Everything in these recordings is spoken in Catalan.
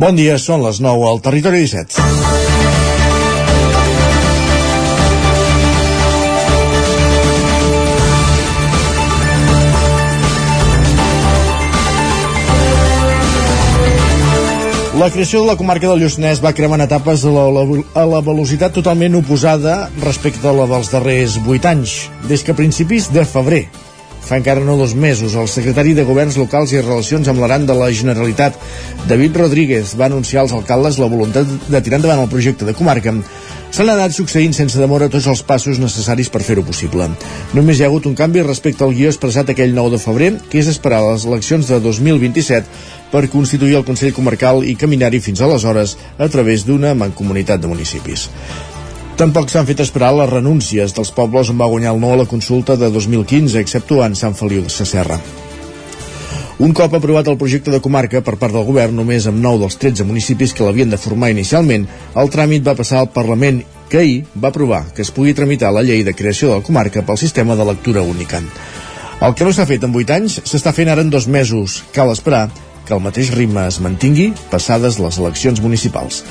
Bon dia, són les 9 al Territori 17. La creació de la comarca del Lluçanès va cremant etapes a la, a la velocitat totalment oposada respecte a la dels darrers 8 anys. Des que a principis de febrer, fa encara no dos mesos, el secretari de Governs Locals i Relacions amb l'Aran de la Generalitat, David Rodríguez, va anunciar als alcaldes la voluntat de tirar endavant el projecte de comarca S'han anat succeint sense demora tots els passos necessaris per fer-ho possible. Només hi ha hagut un canvi respecte al guió expressat aquell 9 de febrer, que és esperar les eleccions de 2027 per constituir el Consell Comarcal i caminar-hi fins aleshores a través d'una mancomunitat de municipis. Tampoc s'han fet esperar les renúncies dels pobles on va guanyar el no a la consulta de 2015, exceptuant Sant Feliu de Serra. Un cop aprovat el projecte de comarca per part del govern, només amb 9 dels 13 municipis que l'havien de formar inicialment, el tràmit va passar al Parlament, que ahir va aprovar que es pugui tramitar la llei de creació de la comarca pel sistema de lectura única. El que no s'ha fet en 8 anys s'està fent ara en dos mesos. Cal esperar que el mateix ritme es mantingui passades les eleccions municipals.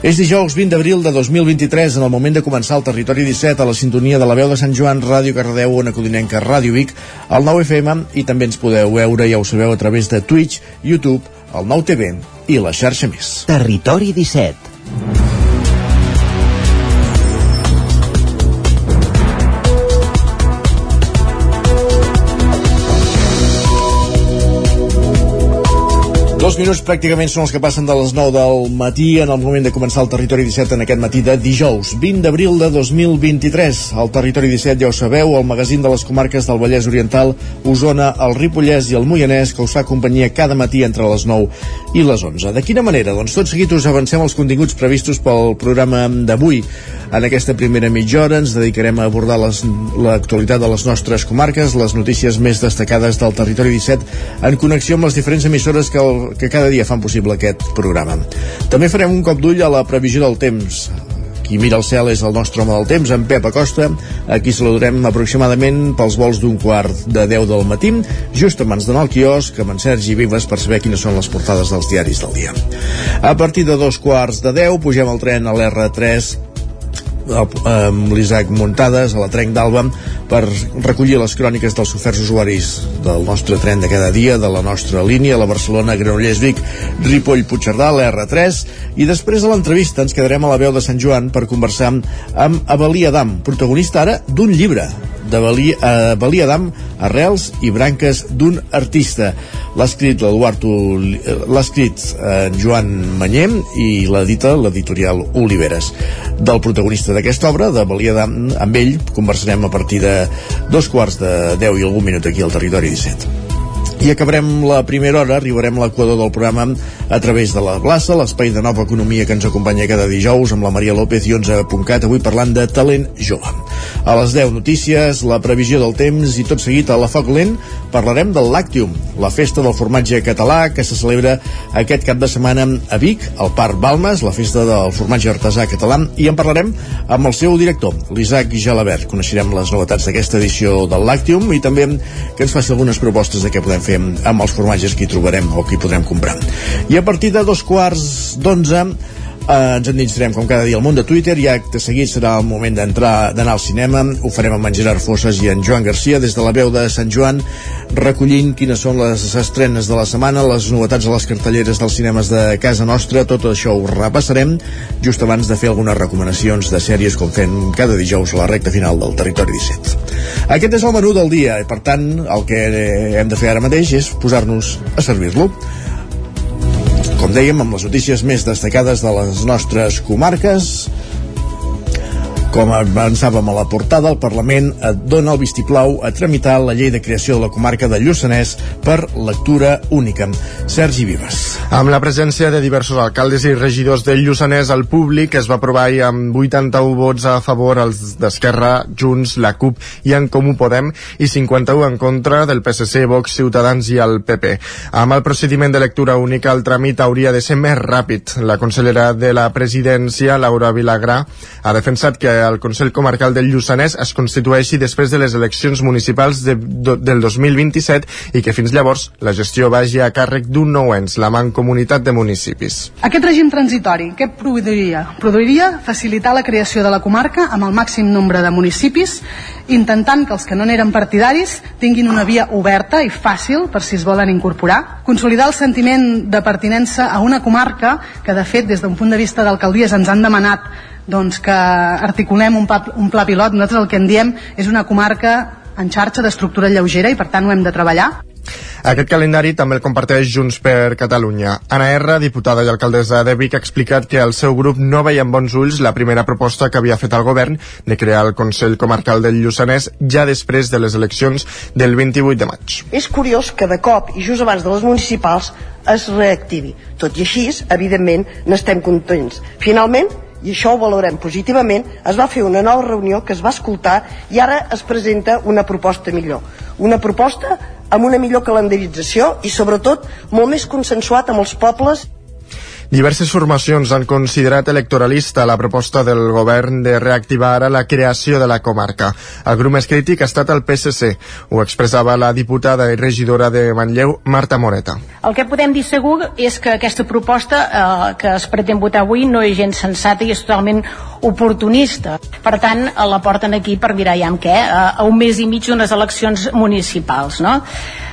És dijous 20 d'abril de 2023, en el moment de començar el Territori 17 a la sintonia de la veu de Sant Joan, Ràdio Cardeu, Ona Codinenca, Ràdio Vic, el 9 FM, i també ens podeu veure, ja ho sabeu, a través de Twitch, YouTube, el 9 TV i la xarxa més. Territori 17 Dos minuts pràcticament són els que passen de les 9 del matí en el moment de començar el Territori 17 en aquest matí de dijous, 20 d'abril de 2023. El Territori 17, ja ho sabeu, el magazín de les comarques del Vallès Oriental, Osona, el Ripollès i el Moianès, que us fa companyia cada matí entre les 9 i les 11. De quina manera? Doncs tot seguit us avancem els continguts previstos pel programa d'avui. En aquesta primera mitja hora ens dedicarem a abordar l'actualitat de les nostres comarques, les notícies més destacades del Territori 17, en connexió amb les diferents emissores que, el, que cada dia fan possible aquest programa. També farem un cop d'ull a la previsió del temps. Qui mira el cel és el nostre home del temps, en Pep Acosta. Aquí saludarem aproximadament pels vols d'un quart de 10 del matí, just abans d'anar al quiosc, amb en Sergi Vives per saber quines són les portades dels diaris del dia. A partir de dos quarts de 10 pugem al tren a l'R3 amb l'Isaac Muntades a la Trenc d'Alba per recollir les cròniques dels oferts usuaris del nostre tren de cada dia, de la nostra línia, la Barcelona, Granollers, Vic, Ripoll, Puigcerdà, la R3 i després de l'entrevista ens quedarem a la veu de Sant Joan per conversar amb Avalí Adam, protagonista ara d'un llibre de Balí, eh, Balí Adam, Arrels i branques d'un artista. L'ha escrit l'Eduard l'ha escrit en eh, Joan Manyem i l'edita l'editorial Oliveres. Del protagonista d'aquesta obra, de Balí Adam, amb ell conversarem a partir de dos quarts de deu i algun minut aquí al Territori 17. I acabarem la primera hora, arribarem a l'equador del programa a través de la plaça, l'espai de nova economia que ens acompanya cada dijous amb la Maria López i 11.cat, avui parlant de talent jove. A les 10 notícies, la previsió del temps i tot seguit a la Foc Lent parlarem del Lactium, la festa del formatge català que se celebra aquest cap de setmana a Vic, al Parc Balmes, la festa del formatge artesà català, i en parlarem amb el seu director, l'Isaac Jalabert. Coneixerem les novetats d'aquesta edició del Lactium i també que ens faci algunes propostes de què podem fer amb els formatges que hi trobarem o que hi podrem comprar. I a partir de dos quarts d'onze eh, ens endinsarem com cada dia al món de Twitter. I acte seguit serà el moment d'entrar d'anar al cinema. Ho farem amb en Gerard Fosses i en Joan Garcia des de la veu de Sant Joan recollint quines són les estrenes de la setmana les novetats a les cartelleres dels cinemes de casa nostra, tot això ho repassarem just abans de fer algunes recomanacions de sèries com fem cada dijous a la recta final del Territori 17 aquest és el menú del dia i per tant el que hem de fer ara mateix és posar-nos a servir-lo com dèiem, amb les notícies més destacades de les nostres comarques com avançàvem a la portada, el Parlament et dona el vistiplau a tramitar la llei de creació de la comarca de Lluçanès per lectura única. Sergi Vives. Amb la presència de diversos alcaldes i regidors del Lluçanès, el públic es va aprovar ahir amb 81 vots a favor els d'Esquerra, Junts, la CUP i en Comú Podem i 51 en contra del PSC, Vox, Ciutadans i el PP. Amb el procediment de lectura única, el tràmit hauria de ser més ràpid. La consellera de la presidència, Laura Vilagrà, ha defensat que el Consell Comarcal del Lluçanès es constitueixi després de les eleccions municipals de, de, del 2027 i que fins llavors la gestió vagi a càrrec d'un nou ens, la Mancomunitat de Municipis. Aquest règim transitori, què produiria? Produiria facilitar la creació de la comarca amb el màxim nombre de municipis, intentant que els que no n'eren partidaris tinguin una via oberta i fàcil per si es volen incorporar, consolidar el sentiment de pertinença a una comarca que de fet des d'un punt de vista d'alcaldies ens han demanat doncs, que articulem un, pla, un pla pilot, nosaltres el que en diem és una comarca en xarxa d'estructura lleugera i per tant ho hem de treballar. Aquest calendari també el comparteix Junts per Catalunya. Anna R, diputada i alcaldessa de Vic, ha explicat que el seu grup no veia amb bons ulls la primera proposta que havia fet el govern de crear el Consell Comarcal del Lluçanès ja després de les eleccions del 28 de maig. És curiós que de cop i just abans de les municipals es reactivi. Tot i així, evidentment, n'estem contents. Finalment, i això ho valorem positivament, es va fer una nova reunió que es va escoltar i ara es presenta una proposta millor. Una proposta amb una millor calendarització i sobretot molt més consensuat amb els pobles Diverses formacions han considerat electoralista la proposta del govern de reactivar ara la creació de la comarca. El grup més crític ha estat el PSC. Ho expressava la diputada i regidora de Manlleu, Marta Moreta. El que podem dir segur és que aquesta proposta eh, que es pretén votar avui no és gens sensata i és totalment oportunista. Per tant, la porten aquí per mirar ja amb què, eh, a un mes i mig d'unes eleccions municipals. No?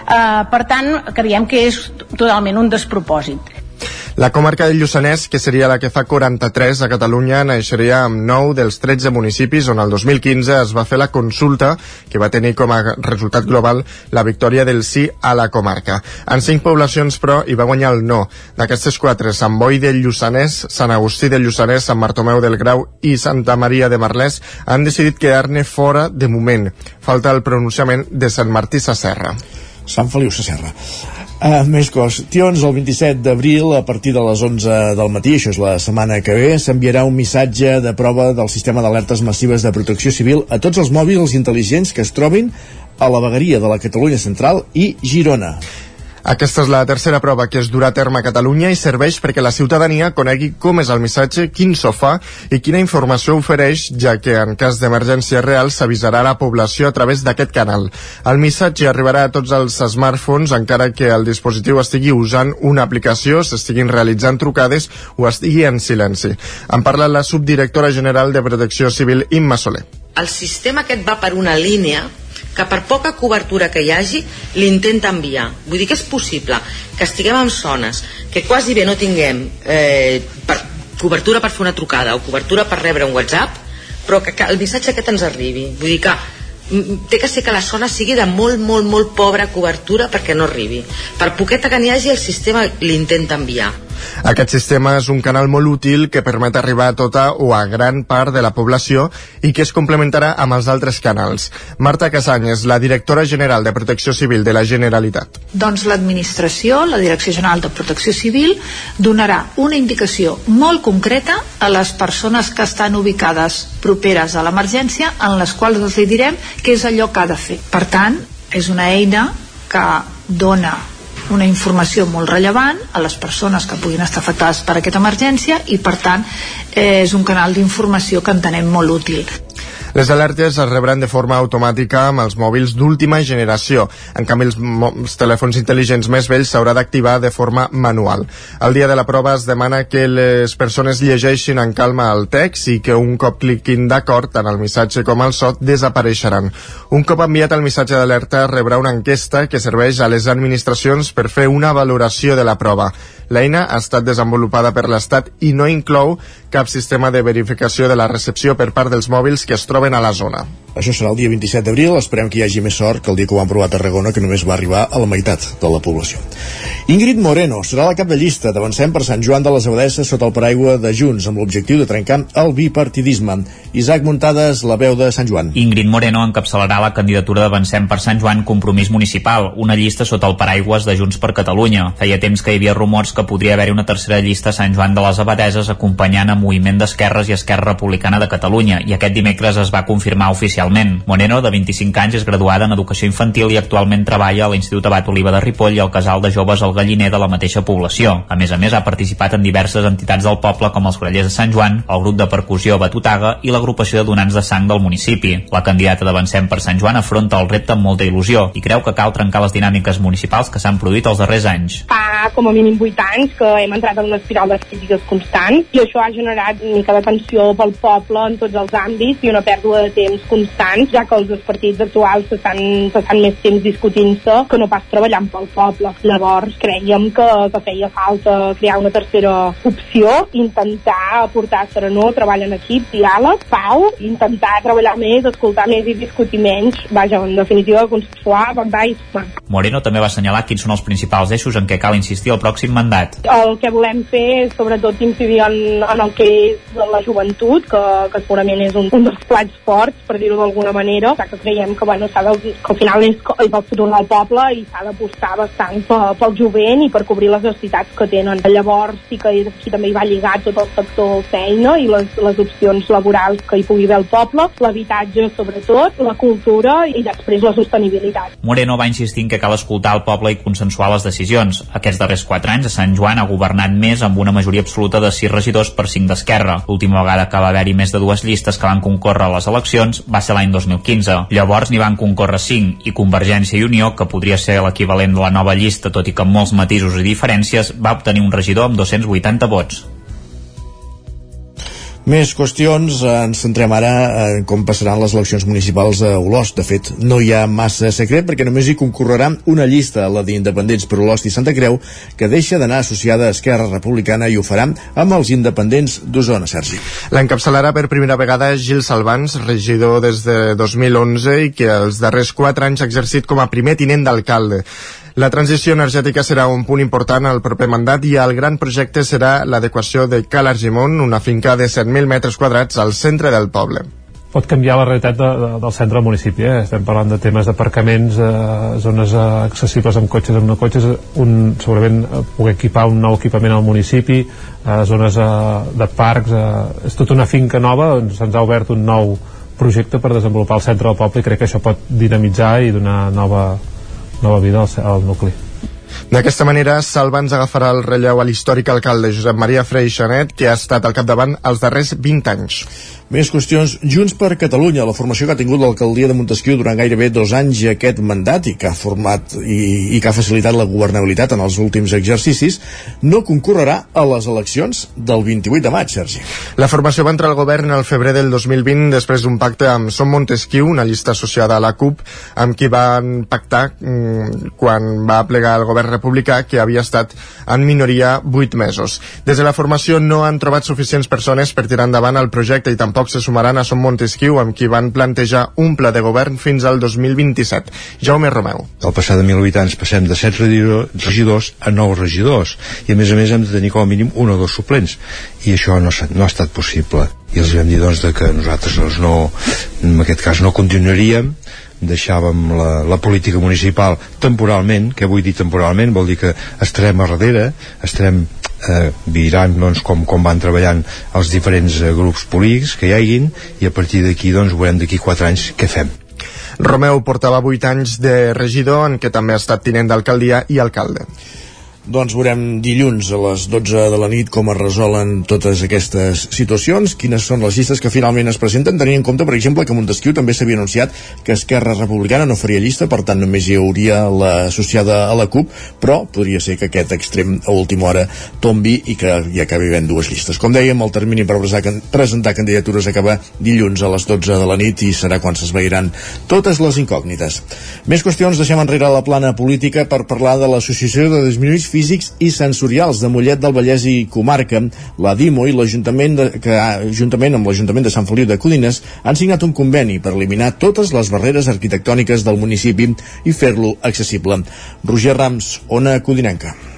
Eh, per tant, creiem que és totalment un despropòsit. La comarca del Lluçanès, que seria la que fa 43 a Catalunya, naixeria amb 9 dels 13 municipis on el 2015 es va fer la consulta que va tenir com a resultat global la victòria del sí a la comarca. En 5 poblacions, però, hi va guanyar el no. D'aquestes 4, Sant Boi del Lluçanès, Sant Agustí del Lluçanès, Sant Bartomeu del Grau i Santa Maria de Marlès han decidit quedar-ne fora de moment. Falta el pronunciament de Sant Martí Sacerra. Sant Feliu Sacerra. Uh, més qüestions, el 27 d'abril a partir de les 11 del matí, això és la setmana que ve, s'enviarà un missatge de prova del sistema d'alertes massives de protecció civil a tots els mòbils intel·ligents que es trobin a la vegueria de la Catalunya Central i Girona. Aquesta és la tercera prova que es durà a terme a Catalunya i serveix perquè la ciutadania conegui com és el missatge, quin so fa i quina informació ofereix, ja que en cas d'emergència real s'avisarà la població a través d'aquest canal. El missatge arribarà a tots els smartphones encara que el dispositiu estigui usant una aplicació, s'estiguin realitzant trucades o estigui en silenci. En parla la subdirectora general de Protecció Civil, Imma Soler. El sistema aquest va per una línia que per poca cobertura que hi hagi l'intenta enviar. Vull dir que és possible que estiguem en zones que quasi bé no tinguem eh, per, cobertura per fer una trucada o cobertura per rebre un WhatsApp, però que, que el missatge aquest ens arribi. Vull dir que té que ser que la zona sigui de molt, molt, molt pobra cobertura perquè no arribi. Per poqueta que n'hi hagi, el sistema l'intenta enviar. Aquest sistema és un canal molt útil que permet arribar a tota o a gran part de la població i que es complementarà amb els altres canals. Marta Casanyes, la directora general de Protecció Civil de la Generalitat. Doncs l'administració, la Direcció General de Protecció Civil, donarà una indicació molt concreta a les persones que estan ubicades properes a l'emergència en les quals els direm què és allò que ha de fer. Per tant, és una eina que dona una informació molt rellevant a les persones que puguin estar afectades per aquesta emergència i per tant eh, és un canal d'informació que entenem molt útil. Les alertes es rebran de forma automàtica amb els mòbils d'última generació. En canvi, els, els telèfons intel·ligents més vells s'haurà d'activar de forma manual. El dia de la prova es demana que les persones llegeixin en calma el text i que un cop cliquin d'acord tant el missatge com el so desapareixeran. Un cop enviat el missatge d'alerta rebrà una enquesta que serveix a les administracions per fer una valoració de la prova. L'eina ha estat desenvolupada per l'Estat i no inclou cap sistema de verificació de la recepció per part dels mòbils que es troben a la zona. Això serà el dia 27 d'abril, esperem que hi hagi més sort que el dia que ho han provat a Tarragona, que només va arribar a la meitat de la població. Ingrid Moreno serà la cap de llista d'Avancem per Sant Joan de les Abadesses sota el paraigua de Junts, amb l'objectiu de trencar el bipartidisme. Isaac Muntades, la veu de Sant Joan. Ingrid Moreno encapçalarà la candidatura d'Avancem per Sant Joan Compromís Municipal, una llista sota el paraigües de Junts per Catalunya. Feia temps que hi havia rumors que podria haver-hi una tercera llista a Sant Joan de les Abadeses acompanyant a Moviment d'Esquerres i Esquerra Republicana de Catalunya, i aquest dimecres es va confirmar oficialment socialment. Moreno, de 25 anys, és graduada en Educació Infantil i actualment treballa a l'Institut Abat Oliva de Ripoll i al Casal de Joves al Galliner de la mateixa població. A més a més, ha participat en diverses entitats del poble com els Grallers de Sant Joan, el grup de percussió Batutaga i l'agrupació de donants de sang del municipi. La candidata d'Avancem per Sant Joan afronta el repte amb molta il·lusió i creu que cal trencar les dinàmiques municipals que s'han produït els darrers anys. Fa com a mínim 8 anys que hem entrat en una espiral de crítiques constants i això ha generat una mica de tensió pel poble en tots els àmbits i una pèrdua de temps constant, ja que els partits actuals s'estan passant més temps discutint-se que no pas treballant pel poble. Llavors creiem que, que feia falta crear una tercera opció, intentar aportar serenor, treball en equip, diàleg, pau, intentar treballar més, escoltar més i discutir menys, vaja, en definitiva, consensuar, pactar i sumar. Moreno també va assenyalar quins són els principals eixos en què cal insistir el pròxim mandat. El que volem fer és sobretot incidir en, en el que és la joventut, que, que segurament és un, un dels plats forts, per dir-ho d'alguna manera, ja que creiem que, bueno, de, que al final és, és el futur del poble i s'ha d'apostar bastant pel, pel jovent i per cobrir les necessitats que tenen. Llavors sí que aquí també hi va lligat tot el sector feina i les, les opcions laborals que hi pugui haver al poble, l'habitatge sobretot, la cultura i després la sostenibilitat. Moreno va insistir que cal escoltar el poble i consensuar les decisions. Aquests darrers quatre anys a Sant Joan ha governat més amb una majoria absoluta de 6 regidors per 5 d'Esquerra. L'última vegada que va haver-hi més de dues llistes que van concórrer a les eleccions va ser l'any 2015. Llavors n'hi van concórrer 5 i Convergència i Unió, que podria ser l'equivalent de la nova llista tot i que amb molts matisos i diferències, va obtenir un regidor amb 280 vots. Més qüestions, ens centrem ara en com passaran les eleccions municipals a Olost. De fet, no hi ha massa secret perquè només hi concorrerà una llista, la d'independents per Olost i Santa Creu, que deixa d'anar associada a Esquerra Republicana i ho farà amb els independents d'Osona, Sergi. L'encapçalarà per primera vegada Gil Salvans, regidor des de 2011 i que els darrers quatre anys ha exercit com a primer tinent d'alcalde. La transició energètica serà un punt important al proper mandat i el gran projecte serà l'adequació de Cal Argimon, una finca de 7.000 metres quadrats al centre del poble pot canviar la realitat de, de, del centre del municipi. Eh? Estem parlant de temes d'aparcaments, eh, zones eh, accessibles amb cotxes, amb no cotxes, un, segurament eh, poder equipar un nou equipament al municipi, eh, zones eh, de parcs, eh, és tota una finca nova, doncs se'ns ha obert un nou projecte per desenvolupar el centre del poble i crec que això pot dinamitzar i donar nova, nova vida al, al nucli. D'aquesta manera, Salvans agafarà el relleu a l'històric alcalde Josep Maria Freixanet, que ha estat al capdavant els darrers 20 anys. Més qüestions. Junts per Catalunya, la formació que ha tingut l'alcaldia de Montesquieu durant gairebé dos anys i aquest mandat i que ha format i, i que ha facilitat la governabilitat en els últims exercicis, no concorrerà a les eleccions del 28 de maig, Sergi. La formació va entrar al govern el febrer del 2020 després d'un pacte amb Som Montesquieu, una llista associada a la CUP, amb qui van pactar mm, quan va plegar el govern republicà, que havia estat en minoria 8 mesos. Des de la formació no han trobat suficients persones per tirar endavant el projecte i tampoc tampoc se sumaran a Som Montesquieu, amb qui van plantejar un pla de govern fins al 2027. Jaume Romeu. Al passar de 1.000 habitants passem de 7 regidors a 9 regidors i a més a més hem de tenir com a mínim un o dos suplents i això no, ha, no ha estat possible i els vam dir doncs de que nosaltres doncs, no, en aquest cas no continuaríem deixàvem la, la política municipal temporalment, què vull dir temporalment? Vol dir que estarem a darrere, estarem eh, viran doncs, com, com van treballant els diferents eh, grups polítics que hi haguin i a partir d'aquí doncs, veurem d'aquí 4 anys què fem. Romeu portava 8 anys de regidor en què també ha estat tinent d'alcaldia i alcalde. Doncs veurem dilluns a les 12 de la nit com es resolen totes aquestes situacions, quines són les llistes que finalment es presenten, tenint en compte, per exemple, que Montesquieu també s'havia anunciat que Esquerra Republicana no faria llista, per tant només hi hauria l'associada a la CUP, però podria ser que aquest extrem a última hora tombi i que hi acabi havent dues llistes. Com dèiem, el termini per presentar candidatures acaba dilluns a les 12 de la nit i serà quan s'esveiran totes les incògnites. Més qüestions, deixem enrere la plana política per parlar de l'Associació de Disminuïts físics i sensorials de Mollet del Vallès i Comarca, la DIMO i l'Ajuntament que juntament amb l'Ajuntament de Sant Feliu de Codines han signat un conveni per eliminar totes les barreres arquitectòniques del municipi i fer-lo accessible. Roger Rams, Ona Codinenca.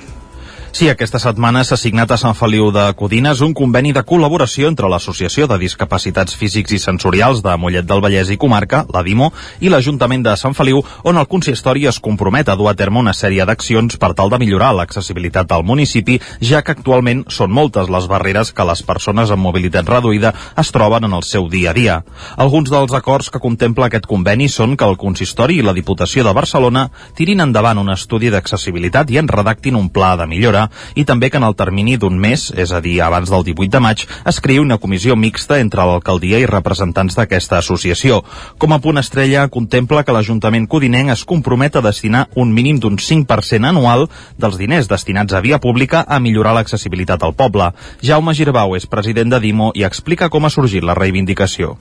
Sí, aquesta setmana s'ha signat a Sant Feliu de Codines un conveni de col·laboració entre l'Associació de Discapacitats Físics i Sensorials de Mollet del Vallès i Comarca, la DIMO, i l'Ajuntament de Sant Feliu, on el consistori es compromet a dur a terme una sèrie d'accions per tal de millorar l'accessibilitat al municipi, ja que actualment són moltes les barreres que les persones amb mobilitat reduïda es troben en el seu dia a dia. Alguns dels acords que contempla aquest conveni són que el consistori i la Diputació de Barcelona tirin endavant un estudi d'accessibilitat i en redactin un pla de millora i també que en el termini d'un mes, és a dir, abans del 18 de maig, es creï una comissió mixta entre l'alcaldia i representants d'aquesta associació. Com a punt estrella, contempla que l'Ajuntament codinenc es compromet a destinar un mínim d'un 5% anual dels diners destinats a via pública a millorar l'accessibilitat al poble. Jaume Girbau és president de Dimo i explica com ha sorgit la reivindicació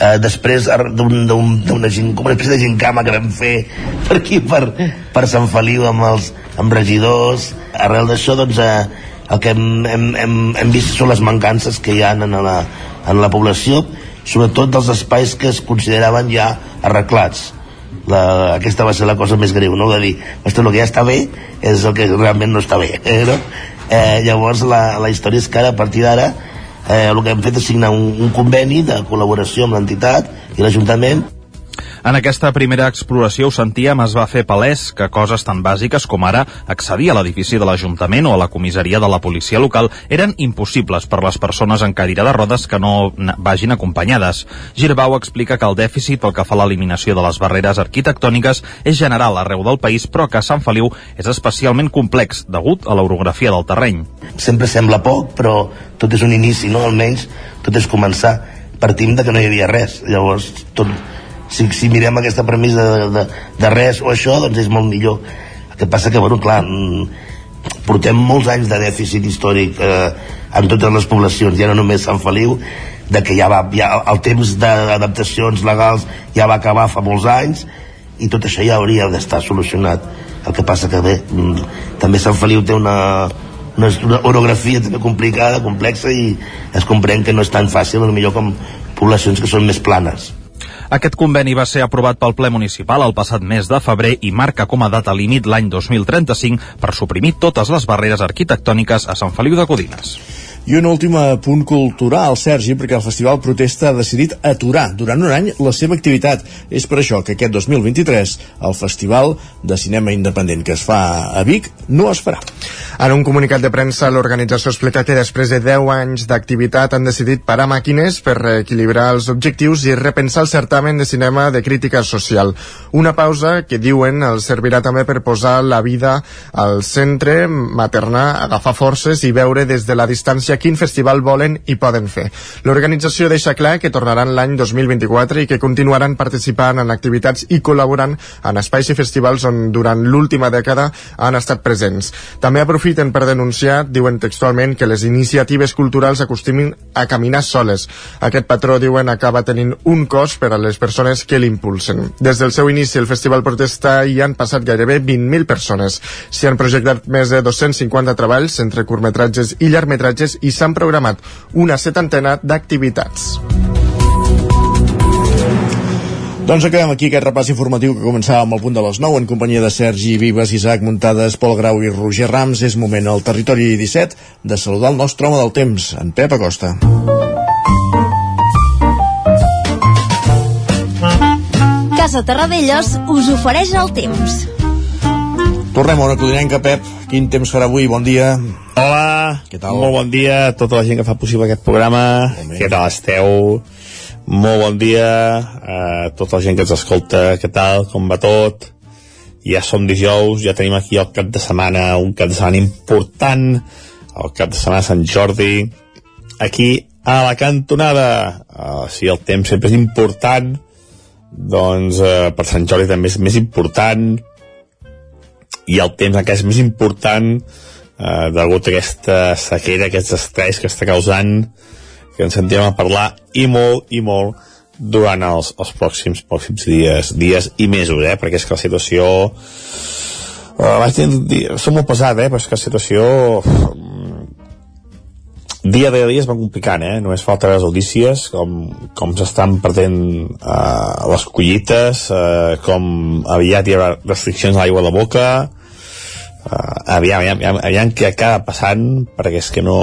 eh, després d'una un, gent, com una espècie de gincama que vam fer per aquí, per, per Sant Feliu amb els amb regidors arrel d'això doncs eh, el que hem, hem, hem, hem vist són les mancances que hi ha en la, en la població sobretot dels espais que es consideraven ja arreglats la, aquesta va ser la cosa més greu no? de dir, ostres, el que ja està bé és el que realment no està bé eh, no? eh, llavors la, la història és que ara a partir d'ara eh, el que hem fet és signar un, un conveni de col·laboració amb l'entitat i l'Ajuntament en aquesta primera exploració ho sentíem es va fer palès que coses tan bàsiques com ara accedir a l'edifici de l'Ajuntament o a la comissaria de la policia local eren impossibles per les persones en cadira de rodes que no vagin acompanyades. Girbau explica que el dèficit pel que fa a l'eliminació de les barreres arquitectòniques és general arreu del país, però que Sant Feliu és especialment complex degut a l'orografia del terreny. Sempre sembla poc, però tot és un inici, no? Almenys tot és començar. Partim de que no hi havia res. Llavors, tot, si, si mirem aquesta premissa de, de, de res o això, doncs és molt millor. El que passa que, bueno, clar, mm, portem molts anys de dèficit històric eh, en totes les poblacions, ja no només Sant Feliu, de que ja va, ja, el temps d'adaptacions legals ja va acabar fa molts anys i tot això ja hauria d'estar solucionat. El que passa que bé, mm, també Sant Feliu té una, una orografia també complicada, complexa i es comprèn que no és tan fàcil, millor com poblacions que són més planes. Aquest conveni va ser aprovat pel ple municipal el passat mes de febrer i marca com a data límit l'any 2035 per suprimir totes les barreres arquitectòniques a Sant Feliu de Codines. I un últim punt cultural, Sergi, perquè el Festival Protesta ha decidit aturar durant un any la seva activitat. És per això que aquest 2023 el Festival de Cinema Independent que es fa a Vic no es farà. En un comunicat de premsa, l'organització explica que després de 10 anys d'activitat han decidit parar màquines per reequilibrar els objectius i repensar el certamen de cinema de crítica social. Una pausa que, diuen, els servirà també per posar la vida al centre, maternar, agafar forces i veure des de la distància quin festival volen i poden fer. L'organització deixa clar que tornaran l'any 2024 i que continuaran participant en activitats i col·laborant en espais i festivals on durant l'última dècada han estat presents. També aprofiten per denunciar, diuen textualment, que les iniciatives culturals acostumin a caminar soles. Aquest patró, diuen, acaba tenint un cost per a les persones que l'impulsen. Des del seu inici, el Festival Protesta hi han passat gairebé 20.000 persones. S'hi han projectat més de 250 treballs entre curtmetratges i llargmetratges i s'han programat una setantena d'activitats. Doncs acabem aquí aquest repàs informatiu que començava amb el punt de les 9 en companyia de Sergi Vives, Isaac Muntades, Pol Grau i Roger Rams. És moment al territori 17 de saludar el nostre home del temps, en Pep Acosta. Casa Terradellos us ofereix el temps. Tornem a una codinenca, Pep. Quin temps farà avui? Bon dia. Hola, Què tal? molt bon dia a tota la gent que fa possible aquest programa. Què tal esteu? Molt bon dia a tota la gent que ens escolta. Què tal? Com va tot? Ja som dijous, ja tenim aquí el cap de setmana, un cap de setmana important, el cap de setmana Sant Jordi. Aquí, a la cantonada, uh, si el temps sempre és important, doncs uh, per Sant Jordi també és més important, i el temps encara és més important eh, degut a aquesta sequera, aquest estrès que està causant que ens sentim a parlar i molt i molt durant els, els pròxims, pròxims dies, dies i mesos, eh? perquè és que la situació uh, vaig dir, som molt pesat, eh? però és que la situació dia de dia es va complicant, eh? només falta les audícies, com, com s'estan perdent uh, les collites, uh, com aviat hi haurà restriccions a l'aigua a la boca, uh, aviam, aviam, aviam, aviam què acaba passant perquè és que no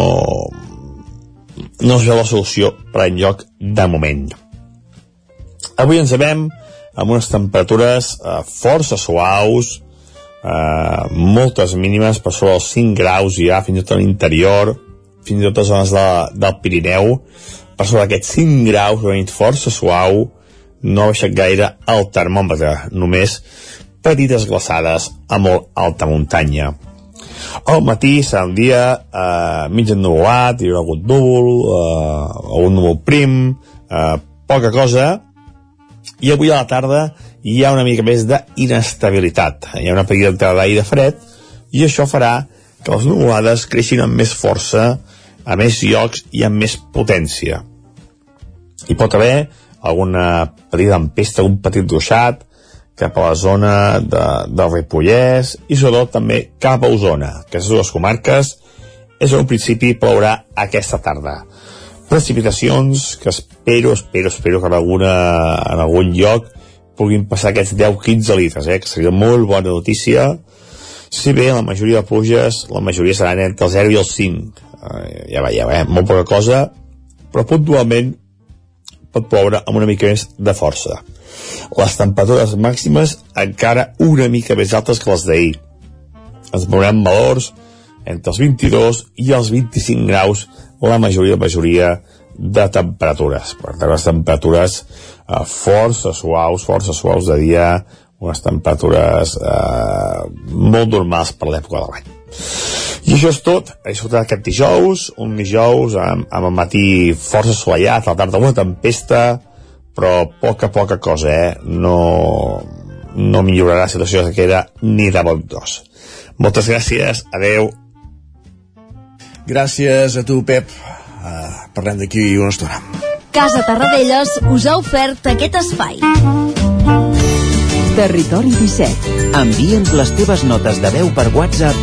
no es veu la solució per enlloc de moment. Avui ens sabem amb unes temperatures uh, força suaus uh, moltes mínimes per sobre els 5 graus ja fins i tot a l'interior fins i tot a zones de, del Pirineu. Per sobre d'aquests 5 graus una nit força suau no ha baixat gaire el termòmetre. Només petites glaçades a molt alta muntanya al matí serà un dia eh, mig ennuvolat, hi haurà hagut núvol, eh, un núvol prim, eh, poca cosa, i avui a la tarda hi ha una mica més d'inestabilitat. Hi ha una petita entrada d'aire fred, i això farà que les nuvolades creixin amb més força, a més llocs i amb més potència. Hi pot haver alguna petita empesta, un petit ruixat, cap a la zona de, del Ripollès i sobretot també cap a Osona. Aquestes dues comarques és un principi plourà aquesta tarda. Precipitacions que espero, espero, espero que en, alguna, en algun lloc puguin passar aquests 10-15 litres, eh, que seria molt bona notícia. Si bé la majoria de pluges, la majoria seran entre el 0 i el 5. Eh, ja veieu, eh, molt poca cosa, però puntualment pot ploure amb una mica més de força les temperatures màximes encara una mica més altes que les d'ahir. Ens veurem valors entre els 22 i els 25 graus la majoria, la majoria de temperatures. Per tant, les temperatures eh, força suaus, força suaus de dia, unes temperatures eh, molt normals per l'època de l'any. I això és tot. He disfrutat aquest dijous, un dijous amb, amb el matí força assolellat, a la tarda una tempesta, però poca, poca cosa, eh? No, no millorarà la situació de sequera ni de bon dos. Moltes gràcies, adeu. Gràcies a tu, Pep. Uh, parlem d'aquí una estona. Casa Tarradellas us ha ofert aquest espai. Territori 17. Envia'ns les teves notes de veu per WhatsApp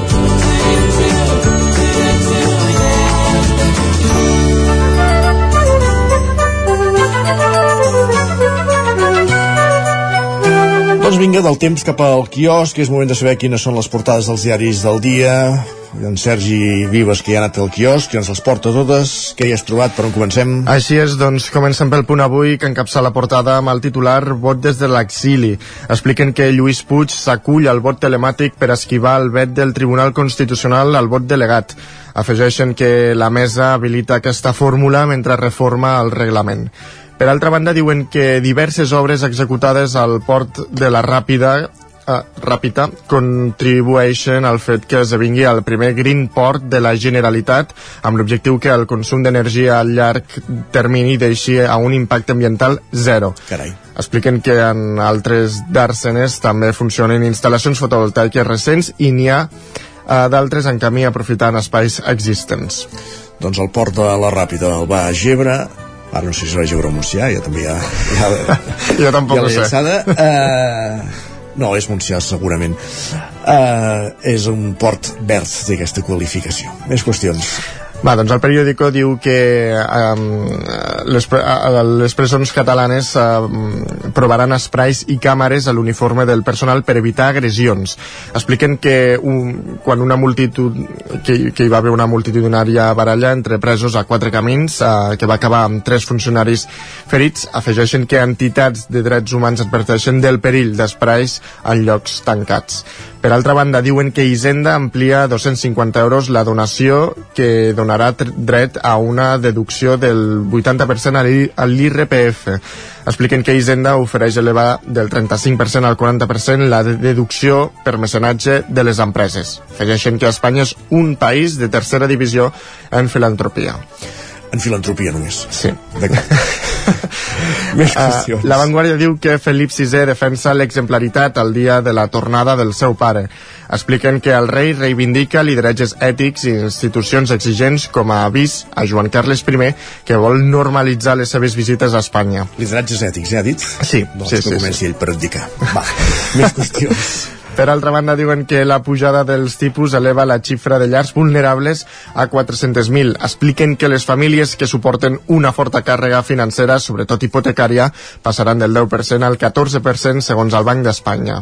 Doncs vinga, del temps cap al quiosc, és moment de saber quines són les portades dels diaris del dia. En Sergi Vives, que ja ha anat al quiosc, i ens les porta totes. Què hi has trobat? Per on comencem? Així és, doncs comencem pel punt avui que encapça la portada amb el titular Vot des de l'exili. Expliquen que Lluís Puig s'acull al vot telemàtic per esquivar el vet del Tribunal Constitucional al vot delegat. Afegeixen que la mesa habilita aquesta fórmula mentre reforma el reglament. Per altra banda, diuen que diverses obres executades al port de la Ràpida eh, Ràpita contribueixen al fet que esdevingui el primer green port de la Generalitat amb l'objectiu que el consum d'energia a llarg termini deixi a un impacte ambiental zero. Carai. Expliquen que en altres dàrsenes també funcionen instal·lacions fotovoltaiques recents i n'hi ha eh, d'altres en camí aprofitant espais existents. Doncs el port de la Ràpida el va a Gebre, ara no sé si serà o Montsià, ja també hi ha... ja, jo tampoc ja ho sé. Uh, no, és Montsià segurament. Uh, és un port verd, té aquesta qualificació. Més qüestions. Va, doncs el periòdico diu que um, les, les presons catalanes um, provaran esprais i càmeres a l'uniforme del personal per evitar agressions. Expliquen que un, quan una multitud que, que hi va haver una multitudinària baralla entre presos a quatre camins uh, que va acabar amb tres funcionaris ferits, afegeixen que entitats de drets humans adverteixen del perill d'esprais en llocs tancats. Per altra banda, diuen que Hisenda amplia 250 euros la donació que donarà dret a una deducció del 80% a l'IRPF. Expliquen que Hisenda ofereix elevar del 35% al 40% la deducció per mecenatge de les empreses. Afegeixen que Espanya és un país de tercera divisió en filantropia. En filantropia només. Sí. Més Uh, qüestions. la Vanguardia diu que Felip VI defensa l'exemplaritat el dia de la tornada del seu pare. Expliquen que el rei reivindica lideratges ètics i institucions exigents com a avís a Joan Carles I, que vol normalitzar les seves visites a Espanya. Lideratges ètics, ja ha dit? Sí, doncs sí, que sí, comenci sí. ell per indicar. Va, més qüestions. Per altra banda, diuen que la pujada dels tipus eleva la xifra de llars vulnerables a 400.000. Expliquen que les famílies que suporten una forta càrrega financera, sobretot hipotecària, passaran del 10% al 14% segons el Banc d'Espanya.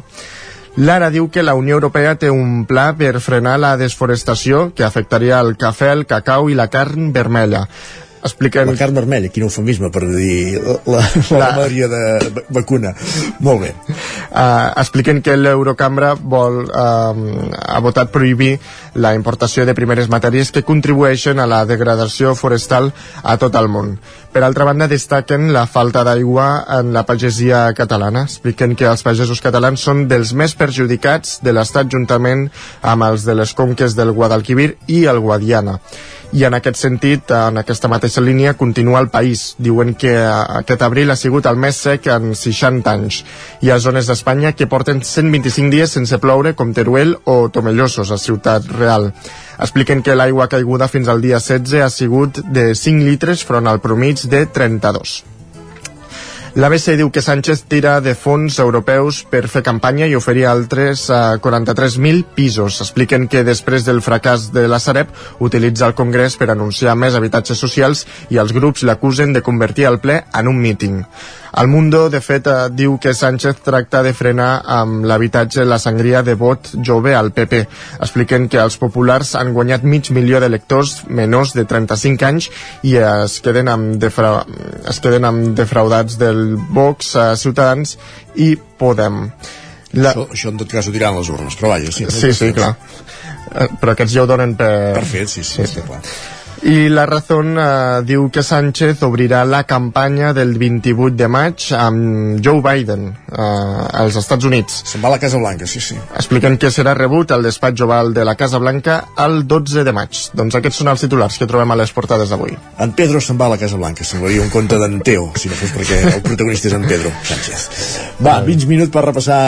Lara diu que la Unió Europea té un pla per frenar la desforestació que afectaria el cafè, el cacau i la carn vermella. Expliquen... La carn vermella, quin eufemisme per dir la, la, la ramaderia de va- vacuna. Molt bé. Uh, expliquen que l'Eurocambra vol, uh, ha votat prohibir la importació de primeres matèries que contribueixen a la degradació forestal a tot el món. Per altra banda, destaquen la falta d'aigua en la pagesia catalana. Expliquen que els pagesos catalans són dels més perjudicats de l'Estat juntament amb els de les conques del Guadalquivir i el Guadiana i en aquest sentit, en aquesta mateixa línia, continua el país. Diuen que eh, aquest abril ha sigut el més sec en 60 anys. Hi ha zones d'Espanya que porten 125 dies sense ploure, com Teruel o Tomellosos, a Ciutat Real. Expliquen que l'aigua caiguda fins al dia 16 ha sigut de 5 litres front al promig de 32. L'ABC diu que Sánchez tira de fons europeus per fer campanya i oferir altres eh, 43.000 pisos. Expliquen que després del fracàs de la Sareb utilitza el Congrés per anunciar més habitatges socials i els grups l'acusen de convertir el ple en un míting. El Mundo, de fet, eh, diu que Sánchez tracta de frenar amb l'habitatge la sangria de vot jove al PP. Expliquen que els populars han guanyat mig milió d'electors menors de 35 anys i es queden amb, defra... es queden amb defraudats del Vox, eh, Ciutadans i Podem. La... Això, això en tot cas ho diran les urnes, però vaja, sí. Sí, sí, clar. Eh, Però aquests ja ho donen per... Per fet, sí, sí, sí, clar. I la Razón eh, diu que Sánchez obrirà la campanya del 28 de maig amb Joe Biden eh, als Estats Units. Se'n va a la Casa Blanca, sí, sí. Expliquen que serà rebut al despatx oval de la Casa Blanca el 12 de maig. Doncs aquests són els titulars que trobem a les portades d'avui. En Pedro se'n va a la Casa Blanca, semblaria un conte d'en Teo, si no fos perquè el protagonista és en Pedro Sánchez. Va, 20 minuts per repassar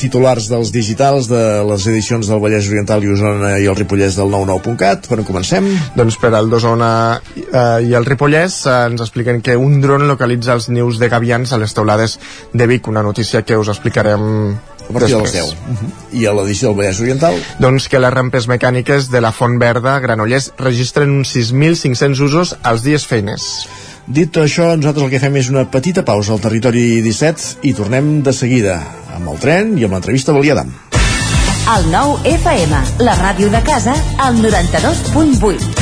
titulars dels digitals de les edicions del Vallès Oriental i Osona i el Ripollès del 99.cat. Per on comencem? Doncs per al d'Osona eh, i el Ripollès eh, ens expliquen que un dron localitza els nius de gavians a les teulades de Vic, una notícia que us explicarem A partir de les 10. Uh -huh. I a l'edició del Vallès Oriental? Doncs que les rampes mecàniques de la Font Verda, Granollers, registren uns 6.500 usos als dies feines. Dit això, nosaltres el que fem és una petita pausa al territori 17 i tornem de seguida amb el tren i amb l'entrevista a Baliadam. El nou FM, la ràdio de casa, al 92.8.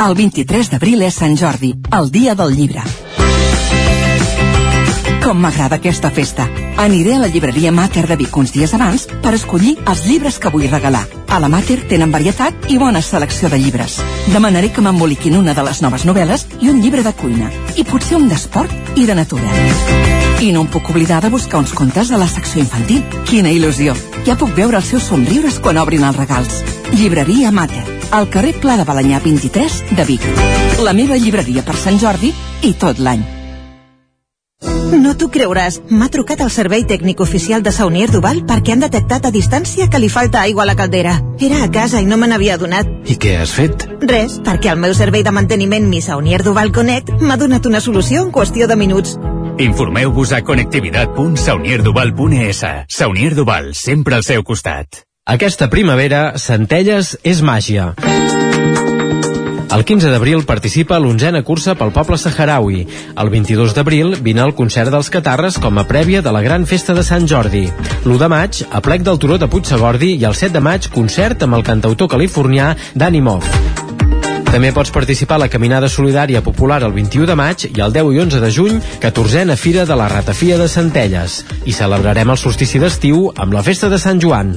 El 23 d'abril és Sant Jordi, el dia del llibre. Com m'agrada aquesta festa. Aniré a la llibreria Mater de Vic uns dies abans per escollir els llibres que vull regalar. A la Mater tenen varietat i bona selecció de llibres. Demanaré que m'emboliquin una de les noves novel·les i un llibre de cuina. I potser un d'esport i de natura. I no em puc oblidar de buscar uns contes a la secció infantil. Quina il·lusió! Ja puc veure els seus somriures quan obrin els regals. Llibreria Mater, al carrer Pla de Balanyà 23 de Vic. La meva llibreria per Sant Jordi i tot l'any. No t'ho creuràs. M'ha trucat el servei tècnic oficial de Saunier Duval perquè han detectat a distància que li falta aigua a la caldera. Era a casa i no me n'havia adonat. I què has fet? Res, perquè el meu servei de manteniment Mi Saunier Duval Connect m'ha donat una solució en qüestió de minuts. Informeu-vos a connectivitat.saunierduval.es. Saunier Duval, sempre al seu costat. Aquesta primavera, Centelles és màgia. El 15 d'abril participa a l'onzena cursa pel poble saharaui. El 22 d'abril vine al concert dels Catarres com a prèvia de la gran festa de Sant Jordi. L'1 de maig, a plec del Turó de Puigsegordi i el 7 de maig, concert amb el cantautor californià Danny Moff. També pots participar a la Caminada Solidària Popular el 21 de maig i el 10 i 11 de juny, 14a Fira de la Ratafia de Centelles. I celebrarem el solstici d'estiu amb la Festa de Sant Joan.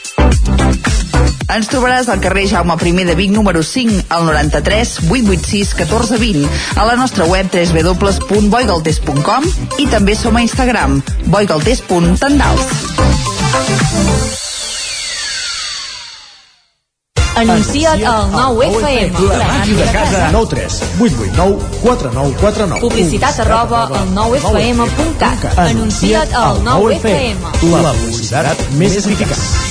Ens trobaràs al carrer Jaume I de Vic número 5 al 93 886 1420 a la nostra web www.boigaltes.com i també som a Instagram boigaltes.tendals Anuncia't al 9FM. La màquina de casa. 9 3 8 8 9 4 9 4 9. Publicitat arroba al 9FM.cat. Anuncia't al 9FM. La publicitat més eficaç.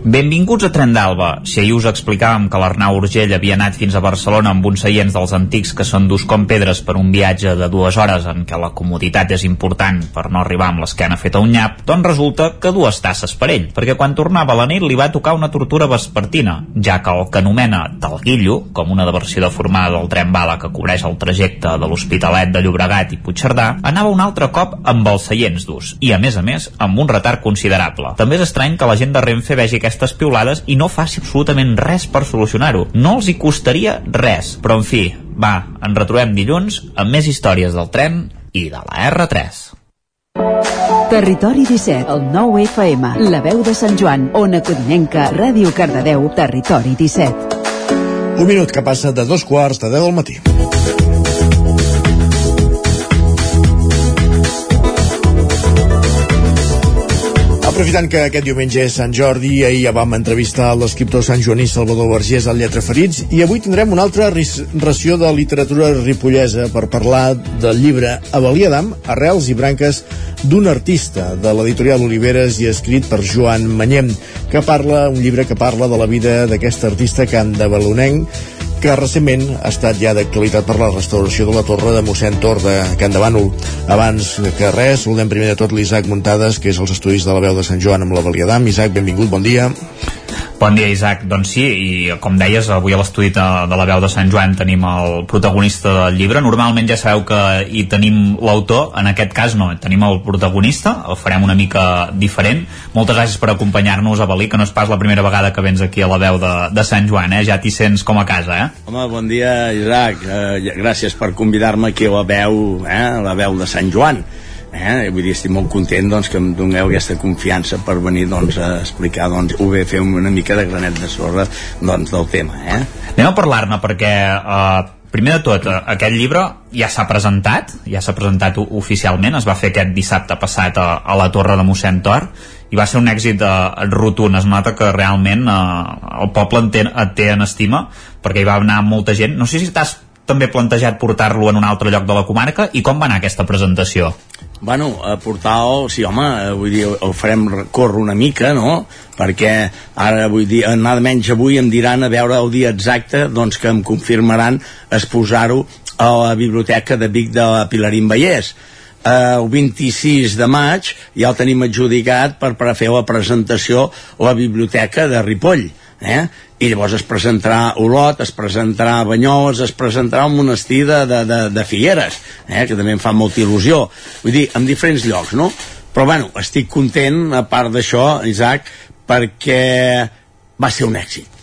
Benvinguts a Tren d'Alba. Si ahir us explicàvem que l'Arnau Urgell havia anat fins a Barcelona amb uns seients dels antics que són durs com pedres per un viatge de dues hores en què la comoditat és important per no arribar amb l'esquena feta un nyap, doncs resulta que dues tasses per ell, perquè quan tornava a la nit li va tocar una tortura vespertina, ja que el que anomena Talguillo, com una diversió deformada del tren bala que cobreix el trajecte de l'Hospitalet de Llobregat i Puigcerdà, anava un altre cop amb els seients durs, i a més a més amb un retard considerable. També és estrany que la gent de Renfe vegi aquestes piulades i no faci absolutament res per solucionar-ho. No els hi costaria res, però en fi, va, ens retrobem dilluns amb més històries del tren i de la R3. Territori 17, el 9 FM, la veu de Sant Joan, Ona Codinenca, Ràdio Cardedeu, Territori 17. Un minut que passa de dos quarts de 10 del matí. Aprofitant que aquest diumenge és Sant Jordi, ahir ja vam entrevistar l'escriptor Sant Joaní Salvador Vergés al Lletra Ferits i avui tindrem una altra ració de literatura ripollesa per parlar del llibre Avalia d'Am, Arrels i branques d'un artista de l'editorial Oliveres i escrit per Joan Manyem, que parla, un llibre que parla de la vida d'aquest artista can de Balonenc que recentment ha estat ja d'actualitat per la restauració de la torre de mossèn Tor de Can de Bànol. Abans que res, saludem primer de tot l'Isaac Muntades, que és els estudis de la veu de Sant Joan amb la Valiadam. Isaac, benvingut, bon dia. Bon dia, Isaac. Doncs sí, i com deies, avui a l'estudi de, de la veu de Sant Joan tenim el protagonista del llibre. Normalment ja sabeu que hi tenim l'autor, en aquest cas no, tenim el protagonista, el farem una mica diferent. Moltes gràcies per acompanyar-nos a Balí, que no és pas la primera vegada que vens aquí a la veu de, de Sant Joan, eh? Ja t'hi sents com a casa, eh? Home, bon dia, Isaac. Eh, gràcies per convidar-me aquí a la veu, eh? la veu de Sant Joan eh? vull dir, estic molt content doncs, que em doneu aquesta confiança per venir doncs, a explicar doncs, ho bé fer una mica de granet de sorra doncs, del tema eh? anem a parlar-ne perquè eh, primer de tot, eh, aquest llibre ja s'ha presentat, ja s'ha presentat oficialment, es va fer aquest dissabte passat a, a la Torre de mossèn Tor i va ser un èxit eh, rotund es nota que realment eh, el poble en té, et té en estima perquè hi va anar molta gent no sé si t'has també plantejat portar-lo en un altre lloc de la comarca i com va anar aquesta presentació? Bueno, a portar-lo, sí home, eh, vull dir, el farem córrer una mica, no? Perquè ara, vull dir, nada menys avui em diran a veure el dia exacte, doncs que em confirmaran exposar-ho a la biblioteca de Vic de Pilarín Vallès. Uh, el 26 de maig ja el tenim adjudicat per, per fer la presentació a la biblioteca de Ripoll eh? i llavors es presentarà Olot, es presentarà Banyoles, es presentarà un monestir de, de, de, de Figueres, eh? que també em fa molta il·lusió. Vull dir, en diferents llocs, no? Però, bueno, estic content, a part d'això, Isaac, perquè va ser un èxit.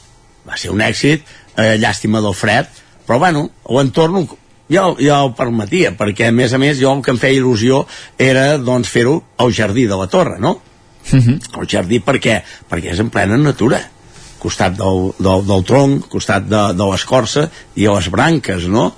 Va ser un èxit, eh, llàstima del fred, però, bueno, l'entorn ja, ja ho permetia, perquè, a més a més, jo el que em feia il·lusió era, doncs, fer-ho al jardí de la torre, no? Uh -huh. El jardí per què? Perquè és en plena natura costat del, del, del tronc, costat de, de l'escorça i a les branques, no?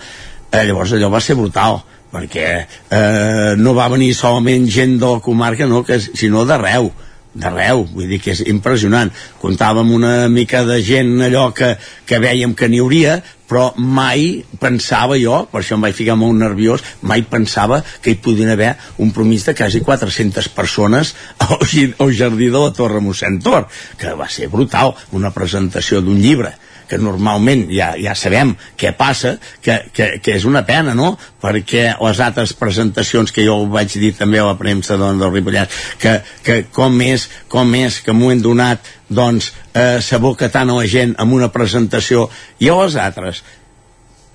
Eh, llavors allò va ser brutal. perquè eh, no va venir solament gent de la comarca, no, que, sinó d'arreu d'arreu, vull dir que és impressionant comptàvem una mica de gent allò que, que vèiem que n'hi hauria però mai pensava jo, per això em vaig ficar molt nerviós, mai pensava que hi podien haver un promís de quasi 400 persones al, jardí de la Torre Mossèn Tor, que va ser brutal, una presentació d'un llibre que normalment ja, ja sabem què passa, que, que, que és una pena, no? Perquè les altres presentacions que jo vaig dir també a la premsa doncs, del Ripollès, que, que com és, com és que m'ho hem donat doncs eh, s'aboca tant a la gent amb una presentació i a les altres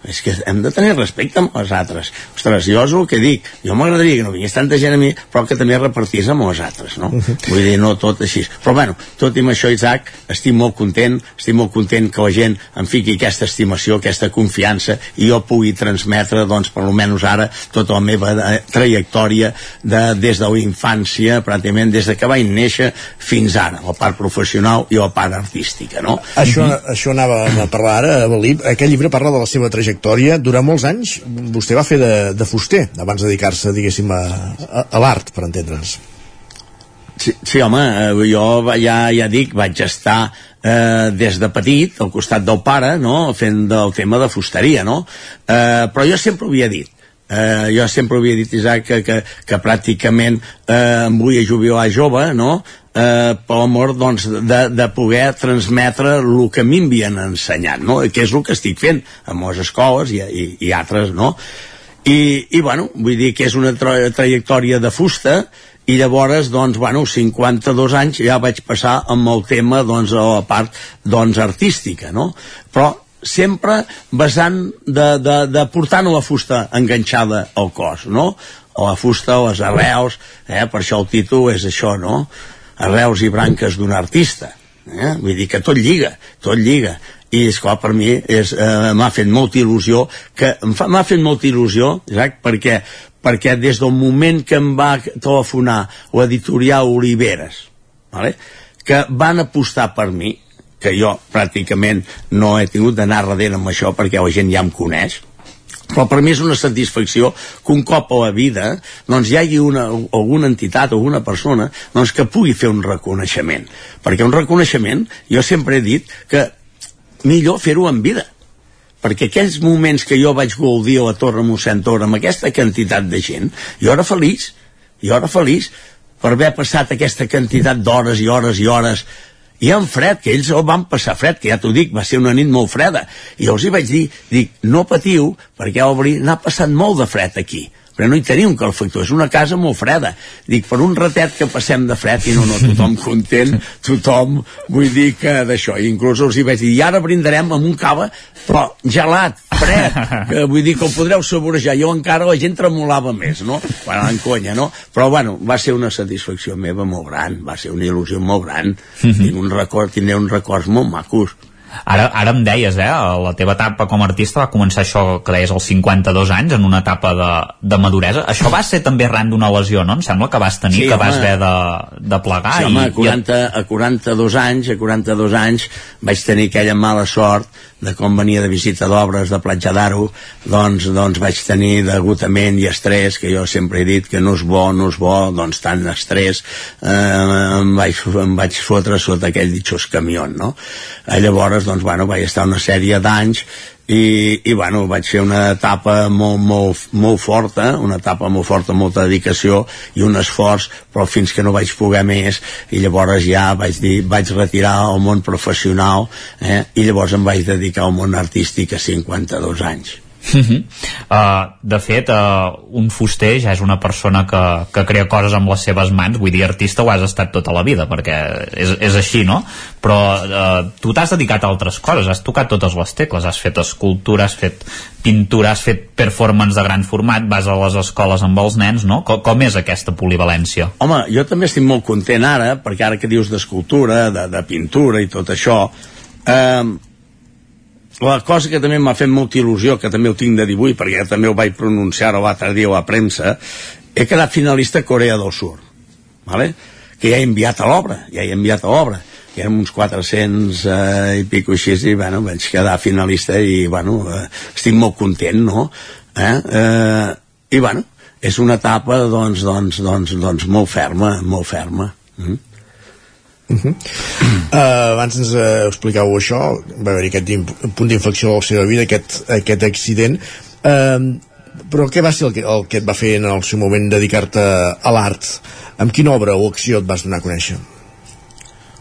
és que hem de tenir respecte amb els altres ostres, jo és el que dic jo m'agradaria que no vingués tanta gent a mi però que també repartís amb els altres no? vull dir, no tot així però bueno, tot i amb això Isaac, estic molt content estic molt content que la gent em fiqui aquesta estimació, aquesta confiança i jo pugui transmetre, doncs, per almenys ara tota la meva eh, trajectòria de, des de la infància pràcticament des de que vaig néixer fins ara, la part professional i la part artística, no? Això, això anava a parlar ara, Balí. Aquest llibre parla de la seva trajectòria. Durant molts anys vostè va fer de, de fuster, abans de dedicar-se, diguéssim, a, a, a l'art, per entendre'ns. Sí, sí home, eh, jo ja, ja dic, vaig estar eh, des de petit al costat del pare, no?, fent del tema de fusteria, no? Eh, però jo sempre ho havia dit, eh, jo sempre havia dit, Isaac, que, que, que pràcticament eh, em vull jubilar jove, no?, eh, per l'amor doncs, de, de poder transmetre el que a mi m'havien ensenyat, no? que és el que estic fent amb les escoles i, i, i altres, no? I, i bueno, vull dir que és una tra trajectòria de fusta i llavors, doncs, bueno, 52 anys ja vaig passar amb el tema, doncs, a la part, doncs, artística, no? Però sempre basant de, de, de portant la fusta enganxada al cos, no? O la fusta, o les arrels, eh? per això el títol és això, no? Arrels i branques d'un artista. Eh? Vull dir que tot lliga, tot lliga i esclar per mi és, eh, m'ha fet molta il·lusió que m'ha fet molta il·lusió Isaac, perquè, perquè des del moment que em va telefonar l'editorial Oliveres vale? que van apostar per mi que jo pràcticament no he tingut d'anar darrere amb això perquè la gent ja em coneix. Però per mi és una satisfacció que un cop a la vida doncs hi hagi una, alguna entitat o alguna persona doncs, que pugui fer un reconeixement. Perquè un reconeixement jo sempre he dit que millor fer-ho en vida. Perquè aquells moments que jo vaig gaudir a la Torre Mossèn Tor amb aquesta quantitat de gent, jo era feliç jo era feliç per haver passat aquesta quantitat d'hores i hores i hores i en fred, que ells el van passar fred, que ja t'ho dic, va ser una nit molt freda. I els hi vaig dir, dic, no patiu, perquè a obrir n'ha passat molt de fred aquí però no hi teniu un calefactor, és una casa molt freda. Dic, per un ratet que passem de fred i no, no, tothom content, tothom, vull dir que d'això, i inclús els hi vaig dir, i ara brindarem amb un cava, però gelat, fred, que vull dir que el podreu saborejar. Jo encara la gent tremolava més, no? Bueno, en conya, no? Però bueno, va ser una satisfacció meva molt gran, va ser una il·lusió molt gran. Tinc un record, tindré uns records molt macos. Ara, ara em deies, eh, la teva etapa com a artista va començar això que deies als 52 anys, en una etapa de, de maduresa. Això va ser també arran d'una lesió, no? Em sembla que vas tenir, Sí, que vas home. haver de, de plegar. Sí, home, i, a, 40, a 42 anys, a 42 anys vaig tenir aquella mala sort de com venia de visita d'obres de Platja d'Aro, doncs, doncs vaig tenir degutament i estrès, que jo sempre he dit que no és bo, no és bo, doncs tant estrès, eh, em, vaig, em vaig fotre sota aquell ditxós camió, no? Eh, llavors, doncs, bueno, vaig estar una sèrie d'anys i, i bueno, vaig fer una etapa molt, molt, molt forta, una etapa molt forta, molta dedicació i un esforç, però fins que no vaig poder més i llavors ja vaig dir, vaig retirar al món professional eh? i llavors em vaig dedicar al món artístic a 52 anys. Uh -huh. uh, de fet, uh, un fuster ja és una persona que, que crea coses amb les seves mans, vull dir, artista ho has estat tota la vida, perquè és, és així, no? Però uh, tu t'has dedicat a altres coses, has tocat totes les tecles, has fet escultura, has fet pintura, has fet performance de gran format, vas a les escoles amb els nens, no? Com, com és aquesta polivalència? Home, jo també estic molt content ara, perquè ara que dius d'escultura, de, de pintura i tot això, eh, la cosa que també m'ha fet molta il·lusió, que també ho tinc de 18, perquè també ho vaig pronunciar l'altre dia a la premsa, he quedat finalista a Corea del Sur, vale? que ja he enviat a l'obra, ja he enviat a l'obra, que érem uns 400 eh, i pico així, i bueno, vaig quedar finalista i bueno, eh, estic molt content, no? Eh? Eh, i bueno, és una etapa doncs, doncs, doncs, doncs molt ferma, molt ferma. Mm. Uh -huh. uh, abans ens uh, explicàveu això va haver aquest punt d'inflexió a la seva vida aquest, aquest accident uh, però què va ser el que, el que et va fer en el seu moment dedicar-te a l'art amb quina obra o acció et vas donar a conèixer?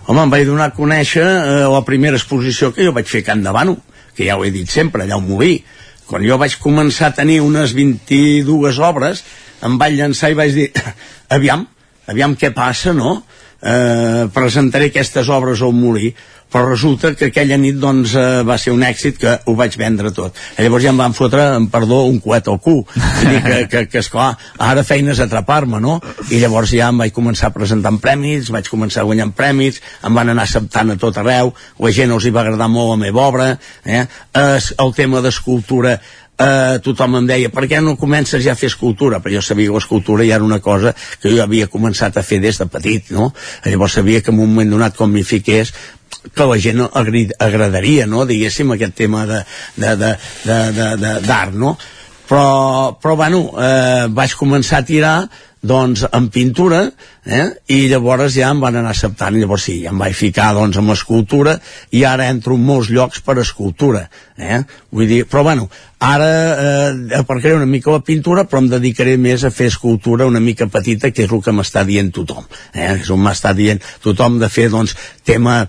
Home, em vaig donar a conèixer eh, la primera exposició que jo vaig fer a Can Davano, que ja ho he dit sempre, allà al Molí. Quan jo vaig començar a tenir unes 22 obres, em vaig llançar i vaig dir, aviam, aviam què passa, no? Eh, presentaré aquestes obres al Molí però resulta que aquella nit doncs, eh, va ser un èxit que ho vaig vendre tot. Llavors ja em van fotre, en perdó, un coet al cul. Dir que, que, que esclar, ara feines atrapar-me, no? I llavors ja em vaig començar presentant premis, vaig començar guanyant premis, em van anar acceptant a tot arreu, la gent els hi va agradar molt la meva obra, eh? El tema d'escultura eh, tothom em deia, per què no comences ja a fer escultura? Però jo sabia que l'escultura ja era una cosa que jo havia començat a fer des de petit, no? Llavors sabia que en un moment donat, com m'hi fiqués, que la gent agradaria, no?, diguéssim, aquest tema d'art, no? Però, però bueno, eh, vaig començar a tirar doncs en pintura eh? i llavors ja em van anar acceptant llavors sí, em vaig ficar doncs amb escultura i ara entro en molts llocs per escultura eh? vull dir, però bueno ara eh, aparcaré una mica la pintura però em dedicaré més a fer escultura una mica petita que és el que m'està dient tothom eh? és on m'està dient tothom de fer doncs tema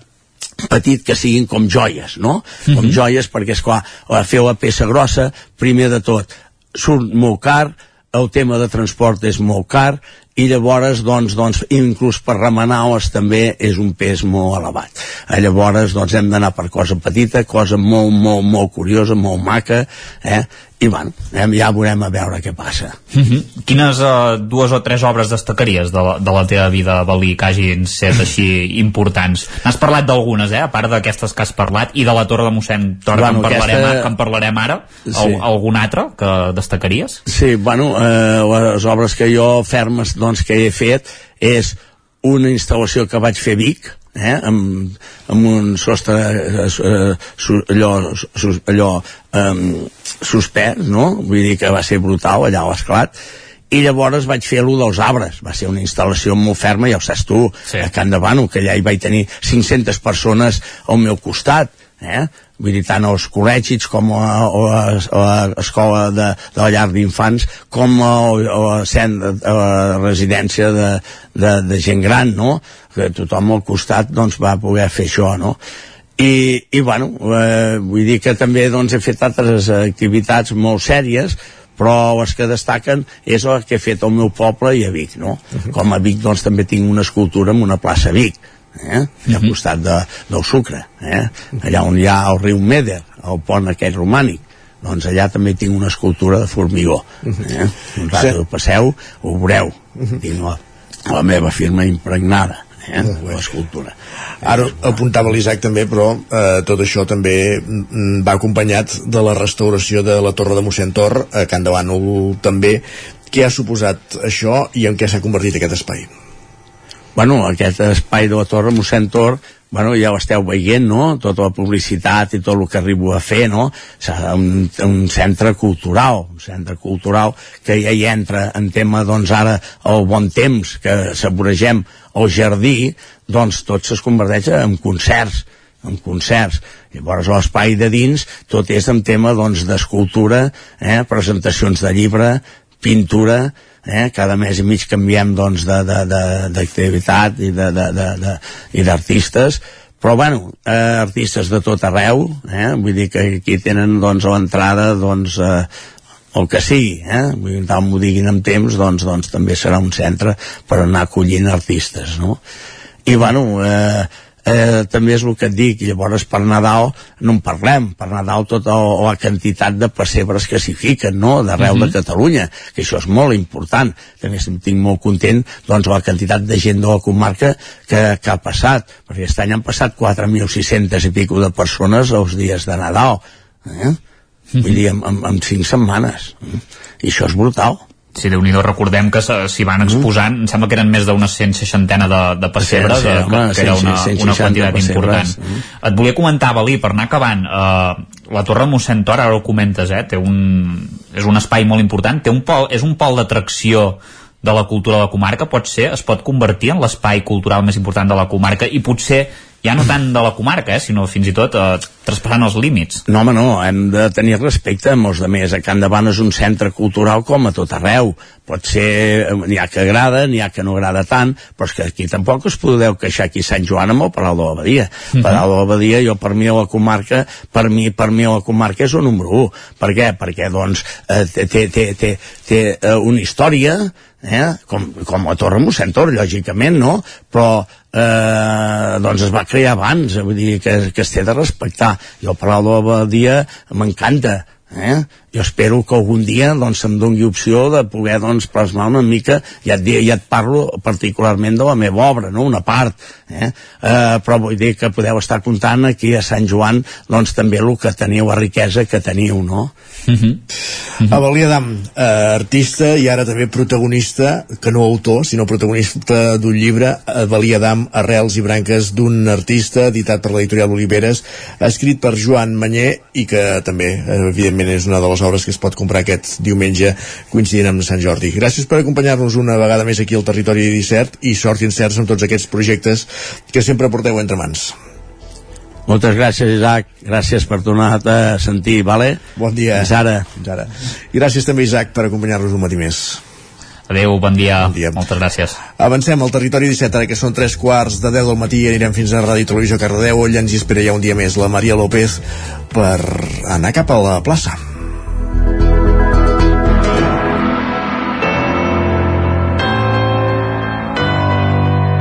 petit que siguin com joies, no? Mm -hmm. Com joies perquè, és clar, fer la peça grossa, primer de tot, surt molt car, el tema de transport és molt car i llavors doncs, doncs inclús per remenar-les també és un pes molt elevat eh, llavors doncs hem d'anar per cosa petita cosa molt molt molt curiosa molt maca eh? I bueno, ja veurem a veure què passa uh -huh. Quines uh, dues o tres obres destacaries de la, de la teva vida, Balí, que hagin set així importants? N'has parlat d'algunes, eh? a part d'aquestes que has parlat i de la Torre de mossèn Torre bueno, que, en parlarem, aquesta... que en parlarem ara sí. Al, algun altre que destacaries? Sí, bueno, eh, les obres que jo fermes doncs, que he fet és una instal·lació que vaig fer a Vic eh, amb, amb un sostre eh, eh, su, allò, su, allò eh, suspès, no? Vull dir que va ser brutal allà a l'esclat i llavors vaig fer lo dels arbres va ser una instal·lació molt ferma, ja ho saps tu sí. a Can Davano, que allà hi vaig tenir 500 persones al meu costat eh? Vull dir, tant als col·legis com a, a, a l'escola de, de la llar d'infants com a, a, a, a la residència de, de, de gent gran, no? Que tothom al costat doncs, va poder fer això, no? I, i bueno, eh, vull dir que també doncs, he fet altres activitats molt sèries, però les que destaquen és el que he fet al meu poble i a Vic, no? Uh -huh. Com a Vic, doncs, també tinc una escultura en una plaça a Vic, eh? -huh. al mhm. costat de, del Sucre, eh? allà on hi ha el riu Meder, el pont aquell romànic, doncs allà també tinc una escultura de formigó. Eh? Un rato sí. passeu, ho veureu. Tinc la, la meva firma impregnada eh? l'escultura. Ara apuntava l'Isaac també, però eh, tot això també va acompanyat de la restauració de la Torre de Mossèn Tor a Can de Bànol també. Què ha suposat això i en què s'ha convertit aquest espai? Bueno, aquest espai de la Torre, mossèn Tor, bueno, ja ho esteu veient, no?, tota la publicitat i tot el que arribo a fer, no?, un, un centre cultural, un centre cultural que ja hi entra en tema, doncs, ara, el bon temps que saboregem el jardí, doncs tot es converteix en concerts, en concerts. Llavors l'espai de dins tot és en tema doncs d'escultura, eh, presentacions de llibre, pintura, eh? cada mes i mig canviem doncs, d'activitat i d'artistes però bueno, eh, artistes de tot arreu eh? vull dir que aquí tenen doncs l'entrada doncs eh, el que sigui, eh? Vull dir, tant m'ho diguin amb temps, doncs, doncs també serà un centre per anar acollint artistes, no? I bueno, eh, eh, també és el que et dic, llavors per Nadal no en parlem, per Nadal tota la quantitat de pessebres que s'hi fiquen, no?, d'arreu uh -huh. de mhm. Catalunya, que això és molt important, també estic molt content, doncs, la quantitat de gent de la comarca que, que ha passat, perquè aquest any han passat 4.600 i pico de persones els dies de Nadal, eh? Uh -huh. Vull dir, en, en, en cinc setmanes. I això és brutal Sí, déu nhi recordem que s'hi van exposant, em sembla que eren més d'una 160 de, de pessebres, Sí, sí, de, home, que, que era sí, sí, una, 160 una quantitat important. Et volia comentar, Valí, per anar acabant, eh, la Torre Mossèn Tor, ara ho comentes, eh, té un, és un espai molt important, té un pol, és un pol d'atracció de la cultura de la comarca, pot ser, es pot convertir en l'espai cultural més important de la comarca i potser ja no tant de la comarca, eh, sinó fins i tot eh, traspassant els límits. No, home, no, hem de tenir respecte a molts de més. A Can Davant és un centre cultural com a tot arreu. Pot ser, eh, n'hi ha que agrada, n'hi ha que no agrada tant, però és que aquí tampoc us podeu queixar aquí Sant Joan amb el Palau de l'Abadia. Mhm. Palau de l'Abadia, jo per mi a la comarca, per mi, per mi a la comarca és el número 1. Per què? Perquè, doncs, eh, té, té, té, té, té eh, una història, eh? com, com la Torre Mossèn Tor, lògicament, no? Però eh, doncs es va crear abans, vull dir que, que es té de respectar. El Palau de l'Abadia m'encanta, eh? Jo espero que algun dia doncs, se'm doni opció de poder doncs, plasmar una mica, ja et, di- ja et parlo particularment de la meva obra, no? una part, eh? Eh, però vull dir que podeu estar comptant aquí a Sant Joan doncs, també el que teniu, la riquesa que teniu, no? Avalí Adam, eh, artista i ara també protagonista, que no autor, sinó protagonista d'un llibre, Avalí Adam, Arrels i branques d'un artista, editat per l'editorial Oliveres, escrit per Joan Manyer i que també, eh, evidentment, és una de les obres que es pot comprar aquest diumenge coincidint amb Sant Jordi. Gràcies per acompanyar-nos una vegada més aquí al Territori 17 i sort i encerts amb tots aquests projectes que sempre porteu entre mans. Moltes gràcies, Isaac. Gràcies per tornar a sentir, vale? Bon dia. Fins ara. Fins ara. I gràcies també, Isaac, per acompanyar-nos un matí més. Adéu, bon dia. bon dia. Moltes gràcies. Avancem al territori 17, ara que són tres quarts de 10 del matí i anirem fins a Ràdio Televisió Cardedeu, allà ens hi espera ja un dia més la Maria López per anar cap a la plaça.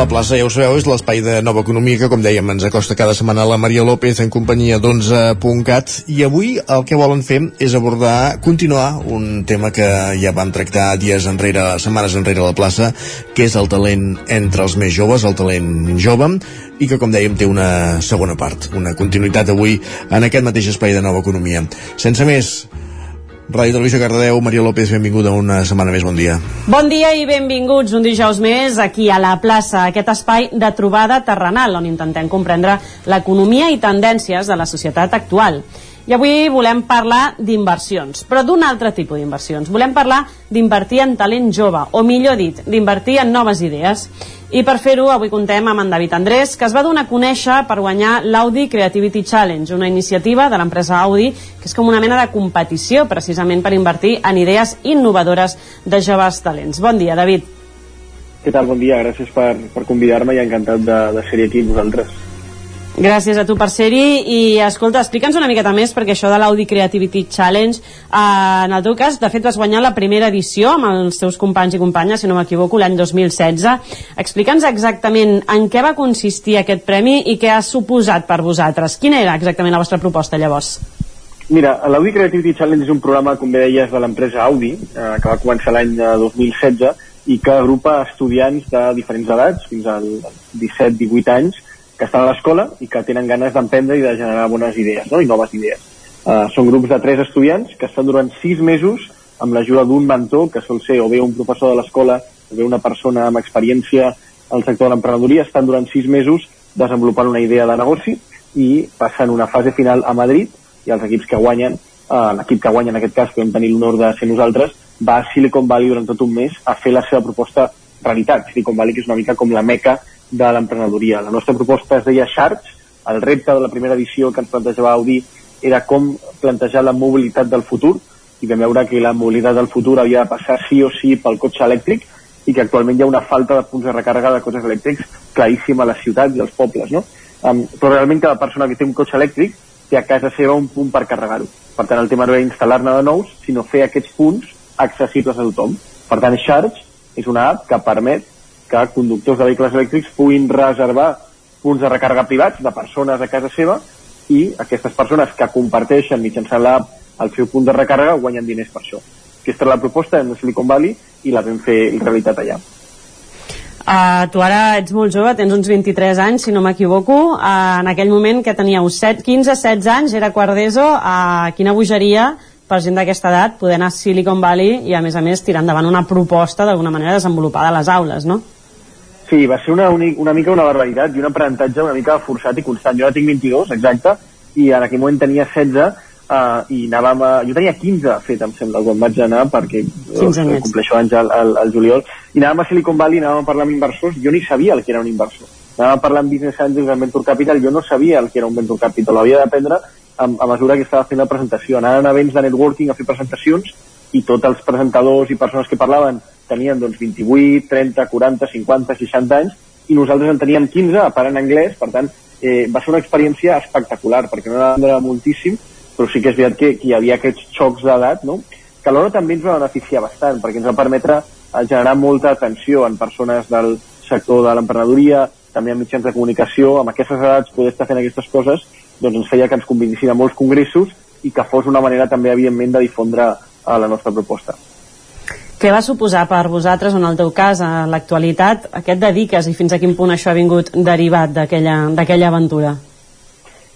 La plaça, ja ho sabeu, és l'espai de nova economia que, com dèiem, ens acosta cada setmana la Maria López en companyia d'11.cat i avui el que volen fer és abordar, continuar un tema que ja vam tractar dies enrere, setmanes enrere a la plaça, que és el talent entre els més joves, el talent jove, i que, com dèiem, té una segona part, una continuïtat avui en aquest mateix espai de nova economia. Sense més, Ràdio Televisió Cardedeu, Maria López, benvinguda una setmana més, bon dia. Bon dia i benvinguts un dijous més aquí a la plaça, aquest espai de trobada terrenal on intentem comprendre l'economia i tendències de la societat actual. I avui volem parlar d'inversions, però d'un altre tipus d'inversions. Volem parlar d'invertir en talent jove, o millor dit, d'invertir en noves idees. I per fer-ho, avui contem amb en David Andrés, que es va donar a conèixer per guanyar l'Audi Creativity Challenge, una iniciativa de l'empresa Audi, que és com una mena de competició, precisament per invertir en idees innovadores de joves talents. Bon dia, David. Què tal? Bon dia, gràcies per, per convidar-me i encantat de, de ser aquí amb vosaltres. Gràcies a tu per ser-hi. I escolta, explica'ns una miqueta més perquè això de l'Audi Creativity Challenge eh, en el teu cas, de fet vas guanyar la primera edició amb els teus companys i companyes si no m'equivoco, l'any 2016 explica'ns exactament en què va consistir aquest premi i què ha suposat per vosaltres. Quina era exactament la vostra proposta llavors? Mira, l'Audi Creativity Challenge és un programa, com bé deies, de l'empresa Audi, eh, que va començar l'any eh, 2016 i que agrupa estudiants de diferents edats, fins als 17-18 anys, que estan a l'escola i que tenen ganes d'emprendre i de generar bones idees, no? i noves idees. Uh, són grups de tres estudiants que estan durant sis mesos amb l'ajuda d'un mentor, que sol ser o bé un professor de l'escola o bé una persona amb experiència al sector de l'emprenedoria, estan durant sis mesos desenvolupant una idea de negoci i passen una fase final a Madrid i els equips que guanyen, uh, l'equip que guanya en aquest cas, que vam tenir l'honor de ser nosaltres, va a Silicon Valley durant tot un mes a fer la seva proposta realitat. Silicon Valley que és una mica com la meca de l'emprenedoria. La nostra proposta es deia Sharks, el repte de la primera edició que ens plantejava Audi era com plantejar la mobilitat del futur i vam veure que la mobilitat del futur havia de passar sí o sí pel cotxe elèctric i que actualment hi ha una falta de punts de recàrrega de cotxes elèctrics claríssima a les ciutats i als pobles, no? Um, però realment cada persona que té un cotxe elèctric té a casa seva un punt per carregar-ho. Per tant, el tema no era instal·lar-ne de nous, sinó fer aquests punts accessibles a tothom. Per tant, Charge és una app que permet que conductors de vehicles elèctrics puguin reservar punts de recàrrega privats de persones a casa seva i aquestes persones que comparteixen mitjançant l'app el seu punt de recàrrega guanyen diners per això. Aquesta era la proposta en Silicon Valley i la vam fer realitat allà. Uh, tu ara ets molt jove, tens uns 23 anys, si no m'equivoco. Uh, en aquell moment que teníeu 7, 15, 16 anys, era quart d'ESO, uh, quina bogeria per gent d'aquesta edat poder anar a Silicon Valley i a més a més tirar endavant una proposta d'alguna manera desenvolupada a les aules, no? Sí, va ser una, una mica una barbaritat i un aprenentatge una mica forçat i constant. Jo ara tinc 22, exacte, i en aquell moment tenia 16 uh, i anàvem a... Jo tenia 15, fet, em sembla, quan vaig anar, perquè jo, compleixo anys al, al, al juliol, i anàvem a Silicon Valley, anàvem a parlar amb inversors, jo ni sabia el que era un inversor. Anàvem a parlar amb Business Angels, amb Venture Capital, jo no sabia el que era un Venture Capital, l'havia d'aprendre a, a mesura que estava fent la presentació. Anaven a events de networking a fer presentacions i tots els presentadors i persones que parlaven tenien doncs 28, 30, 40, 50, 60 anys i nosaltres en teníem 15, a part en anglès, per tant, eh, va ser una experiència espectacular, perquè no era moltíssim, però sí que és veritat que, que hi havia aquests xocs d'edat, no? que alhora també ens va beneficiar bastant, perquè ens va permetre eh, generar molta atenció en persones del sector de l'emprenedoria, també en mitjans de comunicació, amb aquestes edats poder estar fent aquestes coses, doncs ens feia que ens convincin a molts congressos i que fos una manera també, evidentment, de difondre a eh, la nostra proposta. Què va suposar per vosaltres, en el teu cas, a l'actualitat, aquest dediques i fins a quin punt això ha vingut derivat d'aquella aventura?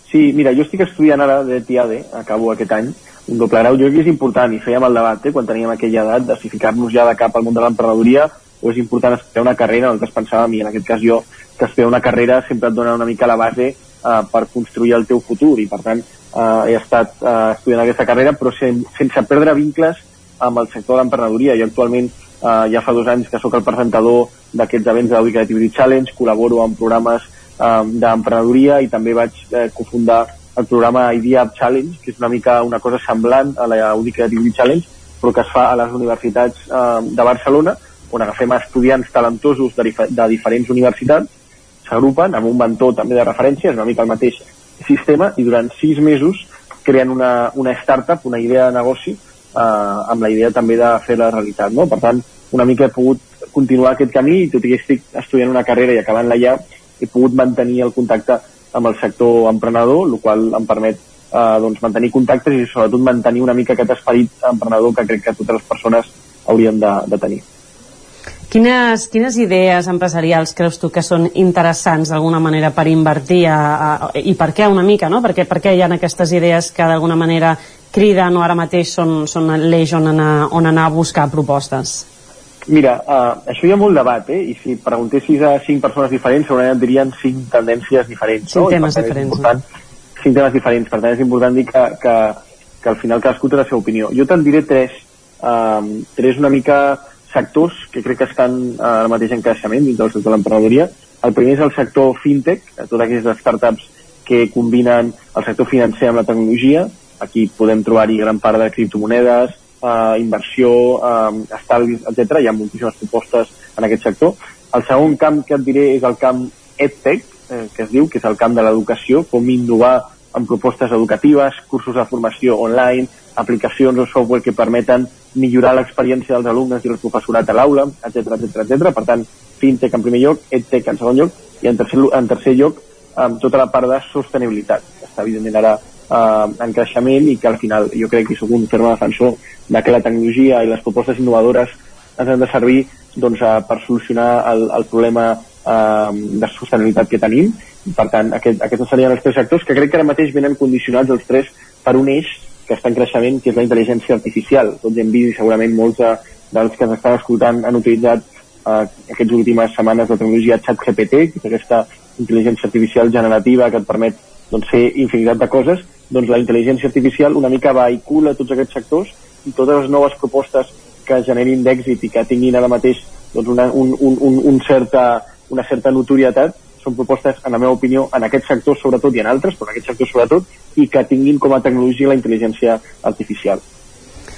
Sí, mira, jo estic estudiant ara de TIAD, acabo aquest any, un doble grau. Jo crec que és important, i fèiem el debat, eh, quan teníem aquella edat, de si ficar-nos ja de cap al món de l'emprenedoria o és important estudiar una carrera, nosaltres pensàvem, i en aquest cas jo, que estudiar una carrera sempre et dona una mica la base eh, per construir el teu futur, i per tant eh, he estat eh, estudiant aquesta carrera, però sen, sense perdre vincles amb el sector de l'emprenedoria. Actualment eh, ja fa dos anys que sóc el presentador d'aquests events de la Creativity Challenge, col·laboro amb programes eh, d'emprenedoria i també vaig eh, cofundar el programa Idea Challenge, que és una mica una cosa semblant a la Audi Creativity Challenge, però que es fa a les universitats eh, de Barcelona, on agafem estudiants talentosos de, de diferents universitats, s'agrupen amb un mentor també de referència, és una mica el mateix sistema, i durant sis mesos creen una, una startup, una idea de negoci, eh, amb la idea també de fer la realitat. No? Per tant, una mica he pogut continuar aquest camí, i tot i que estic estudiant una carrera i acabant-la ja, he pogut mantenir el contacte amb el sector emprenedor, el qual em permet eh, doncs, mantenir contactes i sobretot mantenir una mica aquest esperit emprenedor que crec que totes les persones haurien de, de tenir. Quines, quines idees empresarials creus tu que són interessants d'alguna manera per invertir a, a, i per què una mica, no? Perquè, per què hi ha aquestes idees que d'alguna manera criden o ara mateix són, són l'eix on, anar, on anar a buscar propostes? Mira, uh, això hi ha molt debat, eh? I si preguntessis a cinc persones diferents, segurament et dirien cinc tendències diferents. Cinc no? temes diferents. No? Cinc temes diferents, per tant és important dir que, que, que al final cadascú té la seva opinió. Jo te'n diré tres, um, tres una mica sectors que crec que estan uh, ara mateix en creixement dins del sector de l'emprenedoria. El primer és el sector fintech, totes aquestes startups que combinen el sector financer amb la tecnologia. Aquí podem trobar-hi gran part de criptomonedes, eh, inversió, eh, estalvis, etc. Hi ha moltíssimes propostes en aquest sector. El segon camp que et diré és el camp EdTech, eh, que es diu, que és el camp de l'educació, com innovar en propostes educatives, cursos de formació online, aplicacions o software que permeten millorar l'experiència dels alumnes i el professorat a l'aula, etc etc etc. Per tant, fintech en primer lloc, edtech en segon lloc i en tercer, en tercer lloc amb tota la part de sostenibilitat, que està evidentment ara eh, en creixement i que al final jo crec que sóc un ferme defensor de que la tecnologia i les propostes innovadores ens han de servir doncs, a, per solucionar el, el problema eh, de sostenibilitat que tenim. Per tant, aquest, aquests serien els tres sectors que crec que ara mateix venen condicionats els tres per un eix que està en creixement, que és la intel·ligència artificial. Tots hem vist i segurament molts de, dels que ens estan escoltant han utilitzat eh, aquestes últimes setmanes la tecnologia ChatGPT, que és aquesta intel·ligència artificial generativa que et permet doncs, fer infinitat de coses, doncs la intel·ligència artificial una mica vehicula tots aquests sectors i totes les noves propostes que generin d'èxit i que tinguin ara mateix doncs una, un, un, un, un certa, una certa notorietat són propostes, en la meva opinió, en aquest sector sobretot i en altres, però en aquest sector sobretot, i que tinguin com a tecnologia la intel·ligència artificial.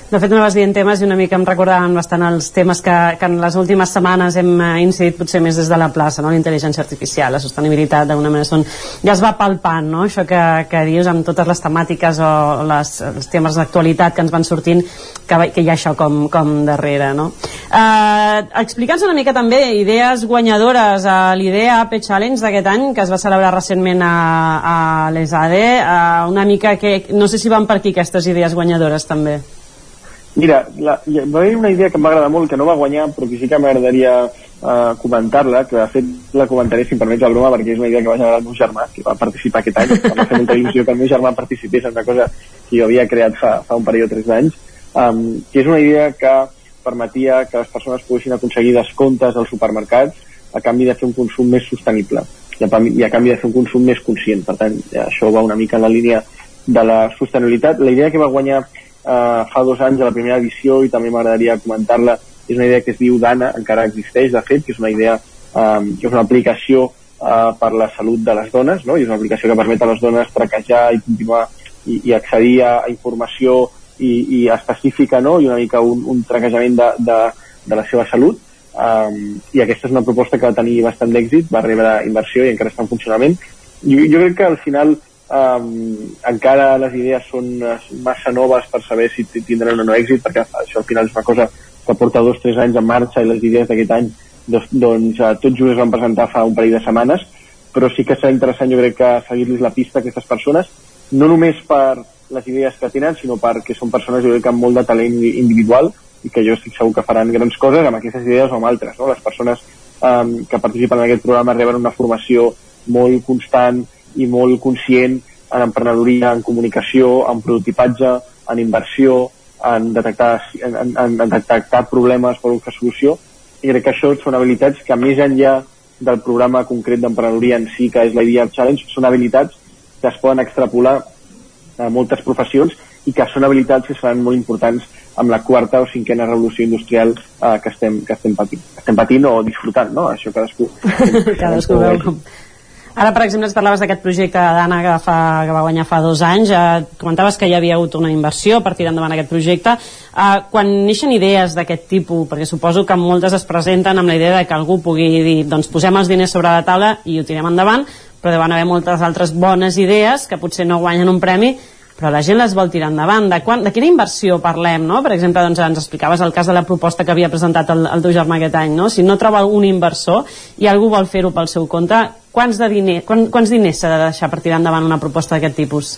De fet, anaves dient temes i una mica em recordaven bastant els temes que, que en les últimes setmanes hem eh, incidit potser més des de la plaça, no? la intel·ligència artificial, la sostenibilitat, d'alguna manera són, ja es va palpant, no? això que, que dius amb totes les temàtiques o les, els temes d'actualitat que ens van sortint, que, que hi ha això com, com darrere. No? Eh, Explica'ns una mica també idees guanyadores a l'idea AP Challenge d'aquest any, que es va celebrar recentment a, a l'ESADE, eh, una mica que no sé si van per aquí aquestes idees guanyadores també. Mira, la, hi va haver una idea que em va agradar molt, que no va guanyar, però que sí que m'agradaria uh, comentar-la, que de fet la comentaré si em permets el broma, perquè és una idea que va generar el meu germà, que va participar aquest any, em va fer molta il·lusió que el meu germà participés en una cosa que jo havia creat fa, fa un parell o tres d'anys, um, que és una idea que permetia que les persones poguessin aconseguir descomptes als supermercats a canvi de fer un consum més sostenible i a, i a canvi de fer un consum més conscient. Per tant, això va una mica en la línia de la sostenibilitat. La idea que va guanyar eh, fa dos anys a la primera edició i també m'agradaria comentar-la és una idea que es diu Dana, encara existeix de fet, que és una idea eh, que és una aplicació eh, per la salut de les dones no? i és una aplicació que permet a les dones traquejar i continuar i, i accedir a, informació i, i específica no? i una mica un, un traquejament de, de, de la seva salut um, i aquesta és una proposta que va tenir bastant d'èxit, va rebre inversió i encara està en funcionament. Jo, jo crec que al final um, encara les idees són massa noves per saber si tindran o no èxit perquè això al final és una cosa que porta dos o tres anys en marxa i les idees d'aquest any doncs, doncs uh, tot just es van presentar fa un parell de setmanes però sí que serà interessant jo crec que seguir-los la pista a aquestes persones no només per les idees que tenen sinó perquè són persones jo crec que amb molt de talent individual i que jo estic segur que faran grans coses amb aquestes idees o amb altres no? les persones um, que participen en aquest programa reben una formació molt constant i molt conscient en emprenedoria, en comunicació, en prototipatge, en inversió, en detectar, en, en, en detectar problemes per buscar solució i crec que això són habilitats que més enllà del programa concret d'emprenedoria en si que és l'Idea Challenge són habilitats que es poden extrapolar a moltes professions i que són habilitats que seran molt importants amb la quarta o cinquena revolució industrial eh, que, estem, que estem patint. Estem patint o disfrutant, no? Això cadascú... cadascú veu com, Ara, per exemple, ens parlaves d'aquest projecte d'Anna que, fa, que va guanyar fa dos anys. Eh, comentaves que hi havia hagut una inversió per tirar endavant aquest projecte. Eh, quan neixen idees d'aquest tipus, perquè suposo que moltes es presenten amb la idea de que algú pugui dir doncs posem els diners sobre la taula i ho tirem endavant, però deuen haver moltes altres bones idees que potser no guanyen un premi però la gent les vol tirar endavant. De, quan, de quina inversió parlem? No? Per exemple, doncs, ens explicaves el cas de la proposta que havia presentat el, el teu germà aquest any. No? Si no troba un inversor i algú vol fer-ho pel seu compte, quants, de diner, quants, quants diners s'ha de deixar per tirar endavant una proposta d'aquest tipus?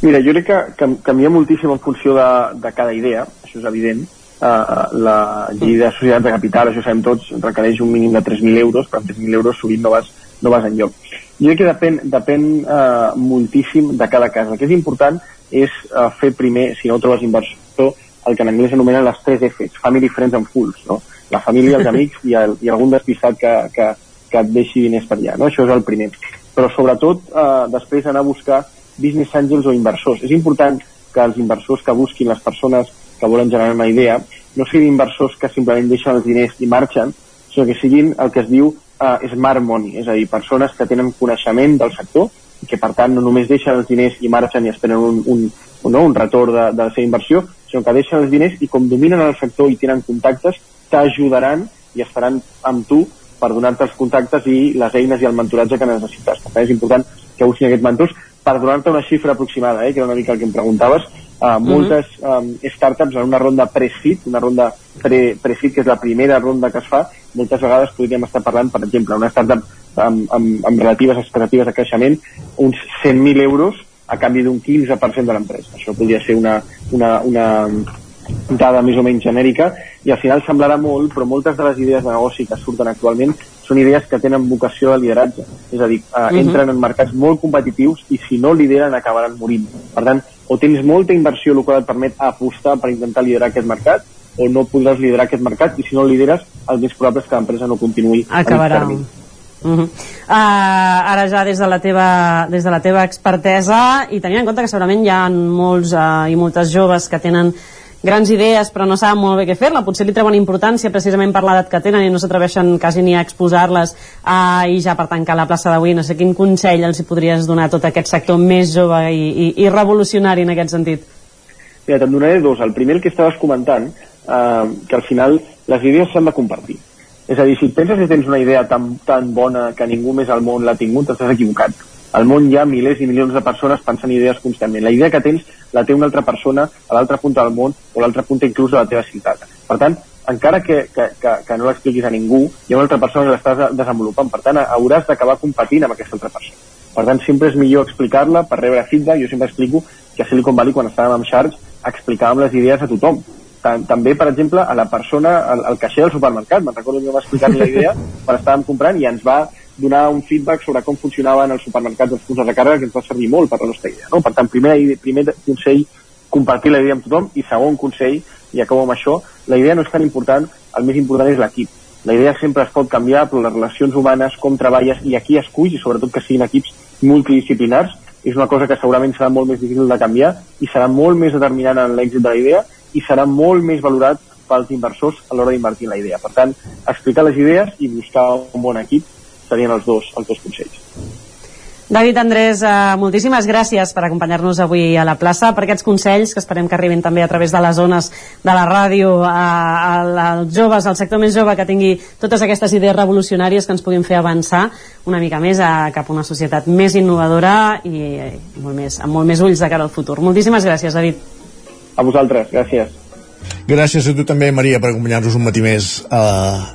Mira, jo crec que, que canvia moltíssim en funció de, de cada idea, això és evident. Uh, la llei de societat de capital, això sabem tots, requereix un mínim de 3.000 euros, però amb 3.000 euros sovint no vas, no vas enlloc jo crec que depèn, depèn eh, moltíssim de cada cas. El que és important és eh, fer primer, si no trobes inversor, el que en anglès anomenen les 3 Fs, Family, Friends and Fools, no? La família, els amics i, el, i algun despistat que, que, que et deixi diners per allà, no? Això és el primer. Però sobretot eh, després anar a buscar business angels o inversors. És important que els inversors que busquin les persones que volen generar una idea no siguin inversors que simplement deixen els diners i marxen, sinó que siguin el que es diu uh, smart money, és a dir, persones que tenen coneixement del sector i que per tant no només deixen els diners i marxen i esperen un, un, un, no, un retorn de, de la seva inversió, sinó que deixen els diners i com dominen el sector i tenen contactes, t'ajudaran i estaran amb tu per donar-te els contactes i les eines i el mentoratge que necessites. Per tant, és important que busquin aquests mentors per donar-te una xifra aproximada, eh, que era una mica el que em preguntaves, uh, moltes um, startups en una ronda pre-seed, una ronda pre-seed, que és la primera ronda que es fa, moltes vegades podríem estar parlant, per exemple, una startup amb, amb, amb relatives expectatives de creixement, uns 100.000 euros a canvi d'un 15% de l'empresa. Això podria ser una, una, una dada més o menys genèrica i al final semblarà molt, però moltes de les idees de negoci que surten actualment són idees que tenen vocació de lideratge. És a dir, eh, uh mhm. -huh. entren en mercats molt competitius i si no lideren acabaran morint. Per tant, o tens molta inversió, el qual et permet apostar per intentar liderar aquest mercat, o no podràs liderar aquest mercat, i si no el lideres, el més probable és que l'empresa no continuï Acabarà. a Uh -huh. uh, ara ja des de, la teva, des de la teva expertesa i tenint en compte que segurament hi ha molts uh, i moltes joves que tenen grans idees però no saben molt bé què fer-la, potser li treuen importància precisament per l'edat que tenen i no s'atreveixen quasi ni a exposar-les uh, i ja per tancar la plaça d'avui, no sé quin consell els hi podries donar a tot aquest sector més jove i, i, i revolucionari en aquest sentit? Mira, te'n donaré dos. El primer, el que estaves comentant, uh, que al final les idees s'han de compartir. És a dir, si penses que tens una idea tan, tan bona que ningú més al món l'ha tingut, estàs equivocat al món hi ha milers i milions de persones pensant idees constantment. La idea que tens la té una altra persona a l'altra punta del món o a l'altra punta inclús de la teva ciutat. Per tant, encara que, que, que, que no l'expliquis a ningú, hi ha una altra persona que l'estàs desenvolupant. Per tant, hauràs d'acabar competint amb aquesta altra persona. Per tant, sempre és millor explicar-la per rebre feedback. Jo sempre explico que a Silicon Valley, quan estàvem amb Sharks, explicàvem les idees a tothom. Tam també, per exemple, a la persona, al, al caixer del supermercat. Me'n recordo que va explicar la idea quan estàvem comprant i ens va donar un feedback sobre com funcionaven els supermercats els punts de recàrrega que ens va servir molt per la nostra idea. No? Per tant, primer, primer consell, compartir la idea amb tothom i segon consell, i acabo amb això, la idea no és tan important, el més important és l'equip. La idea sempre es pot canviar, però les relacions humanes, com treballes i aquí esculls, i sobretot que siguin equips multidisciplinars, és una cosa que segurament serà molt més difícil de canviar i serà molt més determinant en l'èxit de la idea i serà molt més valorat pels inversors a l'hora d'invertir en la idea. Per tant, explicar les idees i buscar un bon equip serien els dos, els dos consells. David Andrés, eh, moltíssimes gràcies per acompanyar-nos avui a la plaça, per aquests consells que esperem que arribin també a través de les zones de la ràdio a, als joves, al sector més jove que tingui totes aquestes idees revolucionàries que ens puguin fer avançar una mica més a, cap a una societat més innovadora i, i molt més, amb molt més ulls de cara al futur. Moltíssimes gràcies, David. A vosaltres, gràcies. Gràcies a tu també, Maria, per acompanyar-nos un matí més a,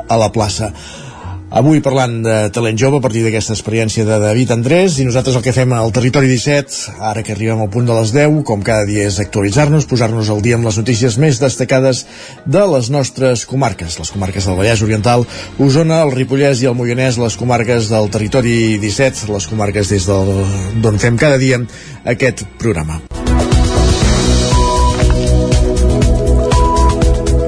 a la plaça. Avui parlant de talent jove a partir d'aquesta experiència de David Andrés i nosaltres el que fem al Territori 17, ara que arribem al punt de les 10, com cada dia és actualitzar-nos, posar-nos al dia amb les notícies més destacades de les nostres comarques, les comarques del Vallès Oriental, Osona, el Ripollès i el Moianès, les comarques del Territori 17, les comarques des d'on fem cada dia aquest programa.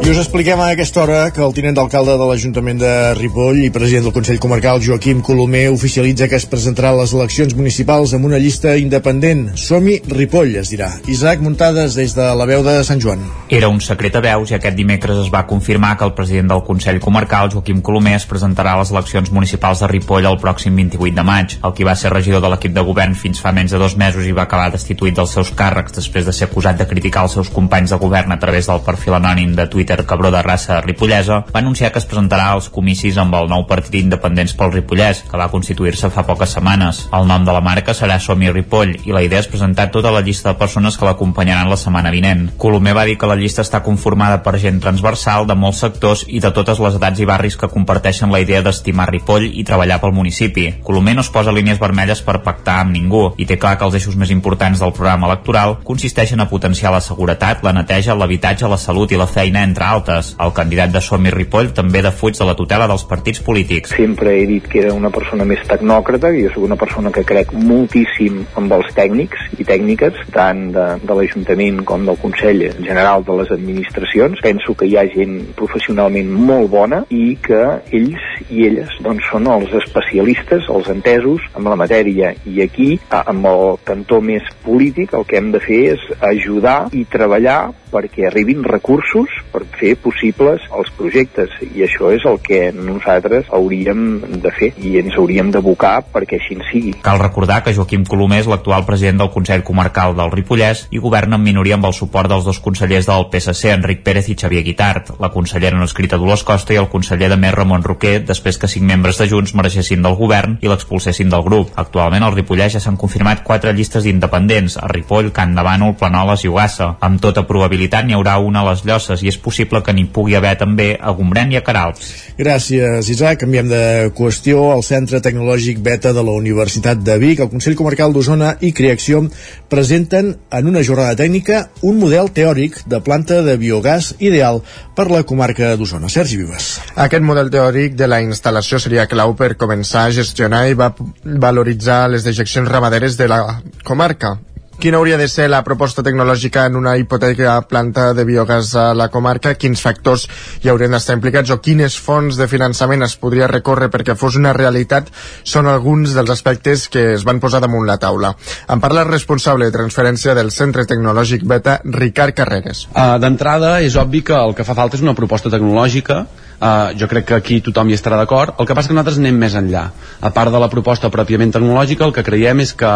I us expliquem a aquesta hora que el tinent d'alcalde de l'Ajuntament de Ripoll i president del Consell Comarcal, Joaquim Colomer, oficialitza que es presentarà a les eleccions municipals amb una llista independent. Som-hi Ripoll, es dirà. Isaac Muntades des de la veu de Sant Joan. Era un secret a veus i aquest dimecres es va confirmar que el president del Consell Comarcal, Joaquim Colomer, es presentarà a les eleccions municipals de Ripoll el pròxim 28 de maig. El qui va ser regidor de l'equip de govern fins fa menys de dos mesos i va acabar destituït dels seus càrrecs després de ser acusat de criticar els seus companys de govern a través del perfil anònim de Twitter Peter Cabró de raça ripollesa, va anunciar que es presentarà als comicis amb el nou partit independents pel Ripollès, que va constituir-se fa poques setmanes. El nom de la marca serà Somi Ripoll i la idea és presentar tota la llista de persones que l'acompanyaran la setmana vinent. Colomer va dir que la llista està conformada per gent transversal de molts sectors i de totes les edats i barris que comparteixen la idea d'estimar Ripoll i treballar pel municipi. Colomer no es posa línies vermelles per pactar amb ningú i té clar que els eixos més importants del programa electoral consisteixen a potenciar la seguretat, la neteja, l'habitatge, la salut i la feina, entre altes. El candidat de Som i Ripoll també defuig de la tutela dels partits polítics. Sempre he dit que era una persona més tecnòcrata, i jo una persona que crec moltíssim amb els tècnics i tècniques, tant de, de l'Ajuntament com del Consell General de les Administracions. Penso que hi ha gent professionalment molt bona i que ells i elles doncs, són els especialistes, els entesos amb la matèria. I aquí, amb el cantó més polític, el que hem de fer és ajudar i treballar perquè arribin recursos per fer possibles els projectes i això és el que nosaltres hauríem de fer i ens hauríem d'abocar perquè així sigui. Cal recordar que Joaquim Colomer és l'actual president del Consell Comarcal del Ripollès i governa en minoria amb el suport dels dos consellers del PSC, Enric Pérez i Xavier Guitart, la consellera no escrita Dolors Costa i el conseller de Més Ramon Roquer, després que cinc membres de Junts marxessin del govern i l'expulsessin del grup. Actualment al Ripollès ja s'han confirmat quatre llistes d'independents, a Ripoll, Can de Bànol, Planoles i Ugassa. Amb tota probabilitat n'hi haurà una a les Llosses i és possible que n'hi pugui haver també a Gombrèn i a Caralps. Gràcies, Isaac. Canviem de qüestió. El Centre Tecnològic Beta de la Universitat de Vic, el Consell Comarcal d'Osona i Creacció presenten en una jornada tècnica un model teòric de planta de biogàs ideal per la comarca d'Osona. Sergi Vives. Aquest model teòric de la instal·lació seria clau per començar a gestionar i va valoritzar les dejeccions ramaderes de la comarca quina hauria de ser la proposta tecnològica en una hipoteca planta de biogàs a la comarca, quins factors hi haurien d'estar implicats o quines fonts de finançament es podria recórrer perquè fos una realitat són alguns dels aspectes que es van posar damunt la taula. En parla el responsable de transferència del Centre Tecnològic Beta, Ricard Carreres. Uh, D'entrada, és obvi que el que fa falta és una proposta tecnològica Uh, jo crec que aquí tothom hi estarà d'acord. El que passa que nosaltres anem més enllà. A part de la proposta pròpiament tecnològica el que creiem és que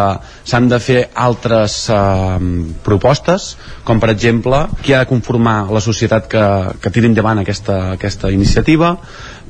s'han de fer altres uh, propostes com per exemple qui ha de conformar la societat que, que tiri endavant aquesta, aquesta iniciativa.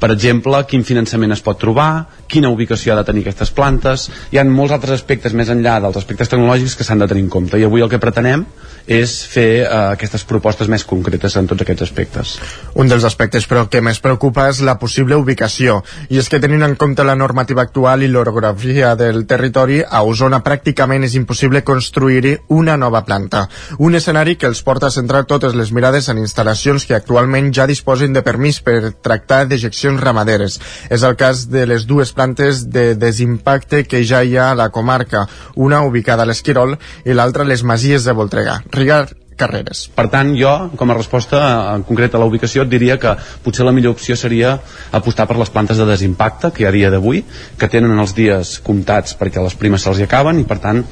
Per exemple, quin finançament es pot trobar, quina ubicació ha de tenir aquestes plantes, hi ha molts altres aspectes més enllà dels aspectes tecnològics que s'han de tenir en compte. I avui el que pretenem és fer eh, aquestes propostes més concretes en tots aquests aspectes. Un dels aspectes però que més preocupa és la possible ubicació i és que tenint en compte la normativa actual i l'orografia del territori a Osona pràcticament és impossible construir-hi una nova planta. Un escenari que els porta a centrar totes les mirades en instal·lacions que actualment ja disposen de permís per tractar dejeccions ramaderes. És el cas de les dues plantes de desimpacte que ja hi ha a la comarca, una ubicada a l'Esquirol i l'altra a les Masies de Voltregà. Ricard Carreres. Per tant, jo, com a resposta en concret a la ubicació, et diria que potser la millor opció seria apostar per les plantes de desimpacte que hi ha dia d'avui, que tenen els dies comptats perquè les primes se'ls acaben i, per tant,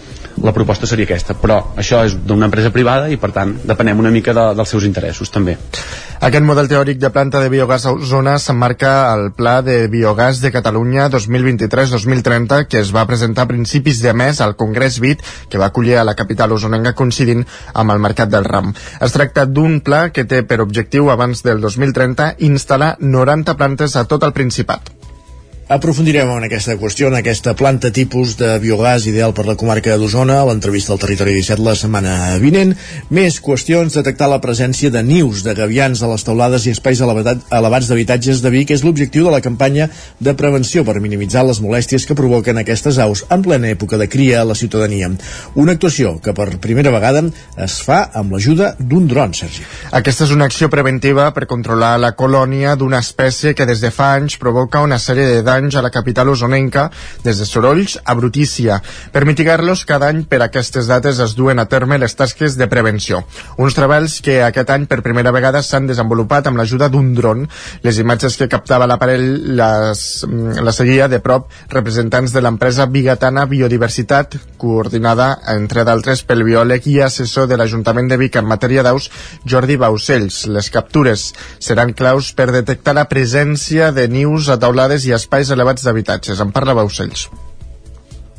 la proposta seria aquesta. Però això és d'una empresa privada i, per tant, depenem una mica de, dels seus interessos, també. Aquest model teòric de planta de biogàs a Osona s'emmarca al Pla de Biogàs de Catalunya 2023-2030 que es va presentar a principis de mes al Congrés BIT que va acollir a la capital osonenga coincidint amb el Mercat del Ram. Es tracta d'un pla que té per objectiu abans del 2030 instal·lar 90 plantes a tot el Principat. Aprofundirem en aquesta qüestió, en aquesta planta tipus de biogàs ideal per la comarca d'Osona, a l'entrevista al Territori 17 la setmana vinent. Més qüestions, detectar la presència de nius de gavians a les teulades i espais elevats d'habitatges de Vic és l'objectiu de la campanya de prevenció per minimitzar les molèsties que provoquen aquestes aus en plena època de cria a la ciutadania. Una actuació que per primera vegada es fa amb l'ajuda d'un dron, Sergi. Aquesta és una acció preventiva per controlar la colònia d'una espècie que des de fa anys provoca una sèrie de danys anys a la capital osonenca, des de sorolls a brutícia. Per mitigar-los, cada any per aquestes dates es duen a terme les tasques de prevenció. Uns treballs que aquest any per primera vegada s'han desenvolupat amb l'ajuda d'un dron. Les imatges que captava l'aparell les, la seguia de prop representants de l'empresa bigatana Biodiversitat, coordinada, entre d'altres, pel biòleg i assessor de l'Ajuntament de Vic en matèria d'aus, Jordi Baucells. Les captures seran claus per detectar la presència de nius a taulades i espais espais elevats d'habitatges. En parla Baucells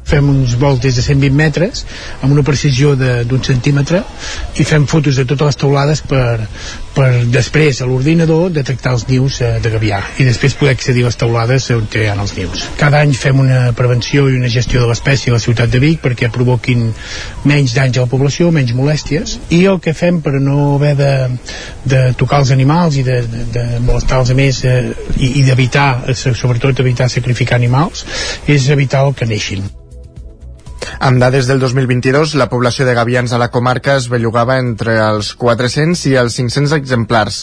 fem uns vols des de 120 metres amb una precisió d'un centímetre i fem fotos de totes les teulades per, per després a l'ordinador detectar els nius eh, de gavià i després poder accedir a les teulades on hi ha els nius. Cada any fem una prevenció i una gestió de l'espècie a la ciutat de Vic perquè provoquin menys danys a la població, menys molèsties i el que fem per no haver de, de tocar els animals i de, de, de molestar-los a més eh, i, i d'evitar, sobretot evitar sacrificar animals és evitar el que neixin. Amb dades del 2022, la població de gavians a la comarca es bellugava entre els 400 i els 500 exemplars,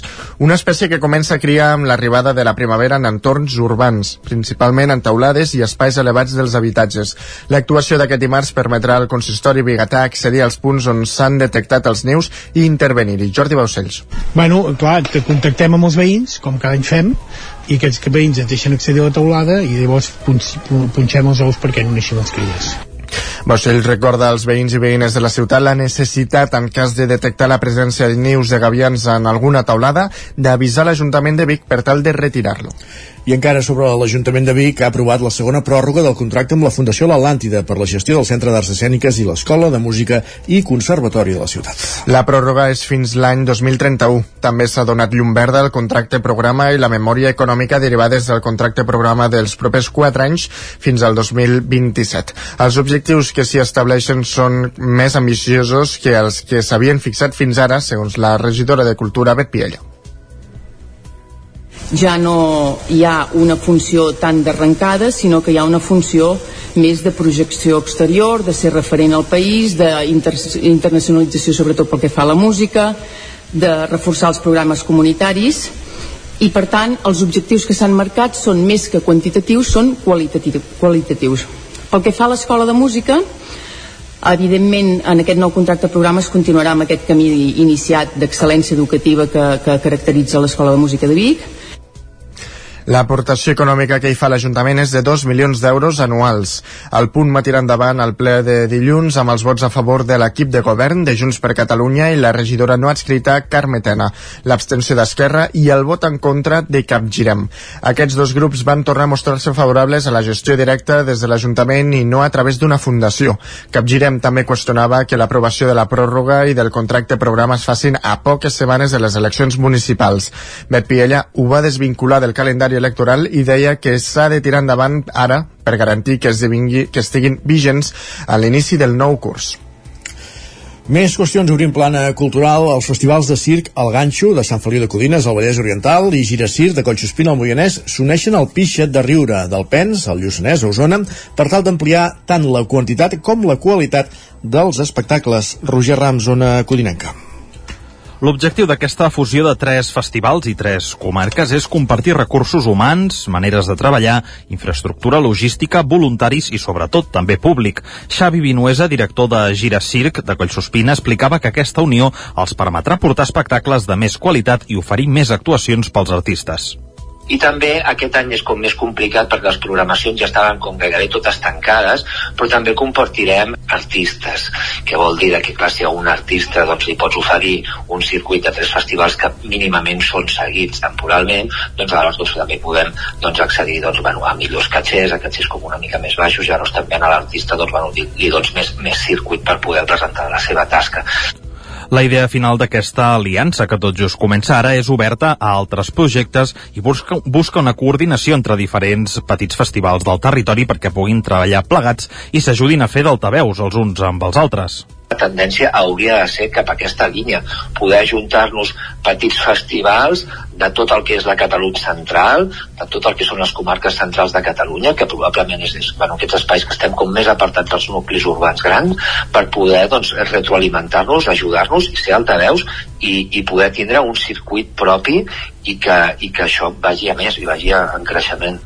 una espècie que comença a criar amb l'arribada de la primavera en entorns urbans, principalment en taulades i espais elevats dels habitatges. L'actuació d'aquest dimarts permetrà al consistori bigatà accedir als punts on s'han detectat els nius i intervenir-hi. Jordi Baucells. Bueno, clar, contactem amb els veïns, com cada any fem, i aquests veïns ens deixen accedir a la taulada i llavors punxem els ous perquè no neixin les cries. Boixell recorda als veïns i veïnes de la ciutat la necessitat, en cas de detectar la presència de nius de gavians en alguna taulada, d'avisar l'Ajuntament de Vic per tal de retirar-lo. I encara sobre l'Ajuntament de Vic ha aprovat la segona pròrroga del contracte amb la Fundació L'Atlàntida per la gestió del Centre d'Arts Escèniques i l'Escola de Música i Conservatori de la ciutat. La pròrroga és fins l'any 2031. També s'ha donat llum verda al contracte programa i la memòria econòmica derivades del contracte programa dels propers 4 anys fins al 2027. Els objectius que s'hi estableixen són més ambiciosos que els que s'havien fixat fins ara, segons la regidora de Cultura, Bet Piella ja no hi ha una funció tan d'arrencada, sinó que hi ha una funció més de projecció exterior, de ser referent al país, d'internacionalització sobretot pel que fa a la música, de reforçar els programes comunitaris i per tant els objectius que s'han marcat són més que quantitatius, són qualitatius. Pel que fa a l'escola de música, evidentment en aquest nou contracte programa es continuarà amb aquest camí iniciat d'excel·lència educativa que, que caracteritza l'escola de música de Vic, L'aportació econòmica que hi fa l'Ajuntament és de 2 milions d'euros anuals. El punt va tirar endavant el ple de dilluns amb els vots a favor de l'equip de govern de Junts per Catalunya i la regidora no adscrita Carme Tena, l'abstenció d'Esquerra i el vot en contra de Capgirem. Aquests dos grups van tornar a mostrar-se favorables a la gestió directa des de l'Ajuntament i no a través d'una fundació. Capgirem també qüestionava que l'aprovació de la pròrroga i del contracte programa es facin a poques setmanes de les eleccions municipals. Bet Piella ho va desvincular del calendari electoral i deia que s'ha de tirar endavant ara per garantir que, esdevingui, que estiguin vigents a l'inici del nou curs. Més qüestions, obrim plana cultural. Els festivals de circ El Ganxo, de Sant Feliu de Codines, al Vallès Oriental, i Giracir, de Collsospina, al Moianès, s'uneixen al Pixet de Riure, del Pens, al Lluçanès, a Osona, per tal d'ampliar tant la quantitat com la qualitat dels espectacles. Roger Ram, zona codinenca. L'objectiu d'aquesta fusió de tres festivals i tres comarques és compartir recursos humans, maneres de treballar, infraestructura logística, voluntaris i sobretot també públic. Xavi Vinuesa, director de Gira Circ de Collsospina, explicava que aquesta unió els permetrà portar espectacles de més qualitat i oferir més actuacions pels artistes. I també aquest any és com més complicat perquè les programacions ja estaven com gairebé totes tancades, però també compartirem artistes, que vol dir que clar, si a un artista doncs, li pots oferir un circuit de tres festivals que mínimament són seguits temporalment, doncs aleshores doncs, també podem doncs, accedir doncs, bueno, a millors catxers, a catxers com una mica més baixos, i llavors també a l'artista doncs, bueno, li, li dones més, més circuit per poder presentar la seva tasca. La idea final d'aquesta aliança, que tot just comença ara, és oberta a altres projectes i busca, busca una coordinació entre diferents petits festivals del territori perquè puguin treballar plegats i s'ajudin a fer d'altaveus els uns amb els altres la tendència hauria de ser cap a aquesta línia, poder ajuntar-nos petits festivals de tot el que és la Catalunya central, de tot el que són les comarques centrals de Catalunya, que probablement és, és bueno, aquests espais que estem com més apartats dels nuclis urbans grans, per poder doncs, retroalimentar-nos, ajudar-nos i ser altaveus i, i poder tindre un circuit propi i que, i que això vagi a més i vagi en creixement.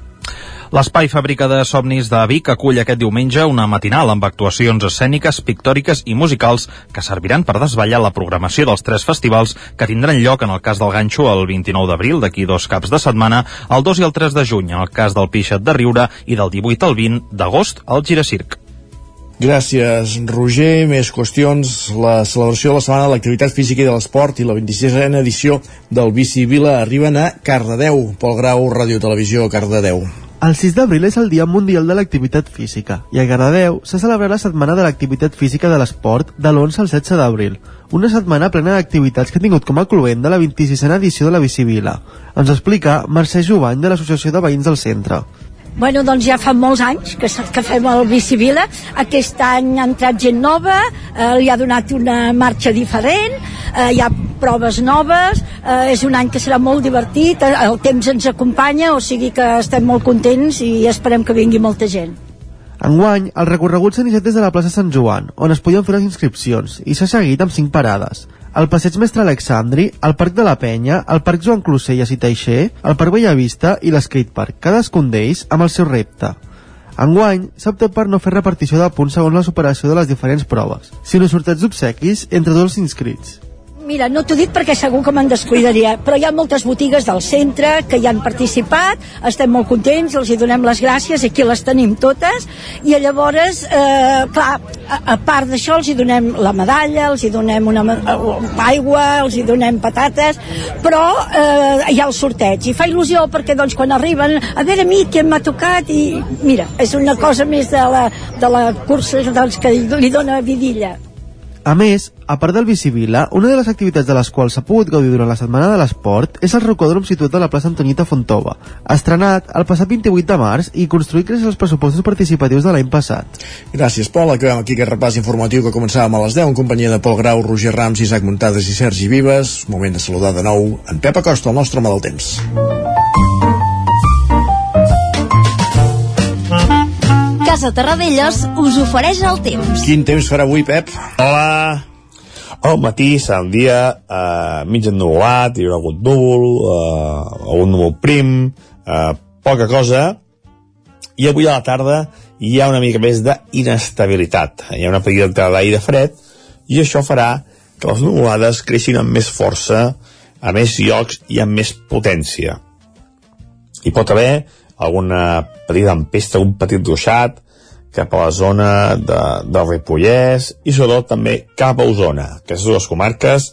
L'Espai Fàbrica de Somnis de Vic acull aquest diumenge una matinal amb actuacions escèniques, pictòriques i musicals que serviran per desvetllar la programació dels tres festivals que tindran lloc en el cas del Ganxo el 29 d'abril, d'aquí dos caps de setmana, el 2 i el 3 de juny, en el cas del Pixet de Riure i del 18 al 20 d'agost al Giracirc. Gràcies, Roger. Més qüestions. La celebració de la Setmana de l'Activitat Física i de l'Esport i la 26a edició del Bici Vila arriben a Cardedeu. Pol Grau, Ràdio Televisió, Cardedeu. El 6 d'abril és el Dia Mundial de l'Activitat Física i a Cardedeu se celebra la Setmana de l'Activitat Física de l'Esport de l'11 al 16 d'abril, una setmana plena d'activitats que ha tingut com a cluent de la 26a edició de la Bicivila. Ens explica Mercè Jovany de l'Associació de Veïns del Centre. Bueno, doncs ja fa molts anys que, que fem el Bicivila. Aquest any ha entrat gent nova, eh, li ha donat una marxa diferent, eh, hi ha proves noves, eh, és un any que serà molt divertit, eh, el temps ens acompanya, o sigui que estem molt contents i esperem que vingui molta gent. Enguany, el recorregut s'ha iniciat des de la plaça Sant Joan, on es podien fer les inscripcions, i s'ha seguit amb cinc parades el Passeig Mestre Alexandri, el Parc de la Penya, el Parc Joan Closelles i Teixer, el Parc Bellavista i l'Skatepark, cadascun d'ells amb el seu repte. Enguany, s'ha optat per no fer repartició de punts segons la superació de les diferents proves, sinó sorteig d'obsequis entre tots els inscrits. Mira, no t'ho dic perquè segur que me'n descuidaria, però hi ha moltes botigues del centre que hi han participat, estem molt contents, els hi donem les gràcies, aquí les tenim totes, i llavors, eh, clar, a, a part d'això els hi donem la medalla, els hi donem una aigua, els hi donem patates, però eh, hi ha el sorteig, i fa il·lusió perquè doncs quan arriben, a veure a mi què m'ha tocat, i mira, és una cosa més de la, de la cursa doncs, que li dona vidilla. A més, a part del Bicivila, una de les activitats de les quals s'ha pogut gaudir durant la Setmana de l'Esport és el rocòdrom situat a la plaça Antonita Fontova, estrenat el passat 28 de març i construït gràcies als pressupostos participatius de l'any passat. Gràcies, Pol. Acabem aquí aquest repàs informatiu que començàvem a les 10 en companyia de Pol Grau, Roger Rams, Isaac Muntades i Sergi Vives. Moment de saludar de nou en Pep Acosta, el nostre home del temps. Casa Terradellos us ofereix el temps. Quin temps farà avui, Pep? Hola! Al matí serà un dia eh, mig ennuvolat, hi haurà hagut núvol, eh, algun núvol prim, eh, poca cosa, i avui a la tarda hi ha una mica més d'inestabilitat. Hi ha una petita entrada d'aire fred, i això farà que les nuvolades creixin amb més força, a més llocs i amb més potència. Hi pot haver alguna petita empesta, un petit ruixat cap a la zona de, del Ripollès i sobretot també cap a Osona. Aquestes dues comarques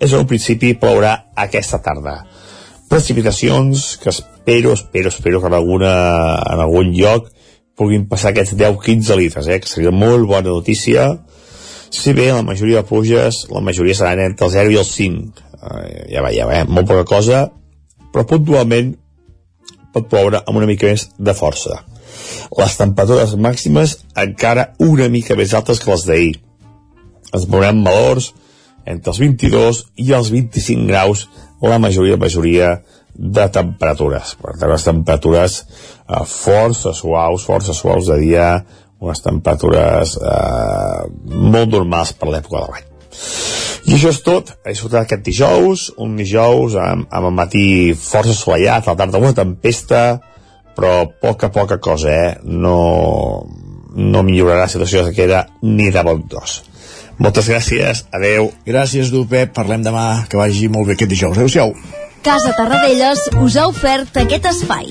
és un principi plourà aquesta tarda. Precipitacions que espero, espero, espero que en, alguna, en algun lloc puguin passar aquests 10-15 litres, eh, que seria molt bona notícia. Si bé la majoria de pluges, la majoria seran entre el 0 i el 5. Eh, ja va, ja va, eh, molt poca cosa, però puntualment pot ploure amb una mica més de força. Les temperatures màximes encara una mica més altes que les d'ahir. ens veurem valors entre els 22 i els 25 graus la majoria, majoria de temperatures. Per tant, les temperatures eh, força suaus, força suaus de dia, unes temperatures eh, molt normals per l'època de l'any. I això és tot. He disfrutat aquest dijous, un dijous amb, amb el matí força assolellat, a la tarda una tempesta, però poca, poca cosa, eh? No, no millorarà la situació que queda ni de bon dos. Moltes gràcies, adeu. Gràcies, du, Pep. Parlem demà. Que vagi molt bé aquest dijous. Adéu-siau. Casa Tarradellas us ha ofert aquest espai.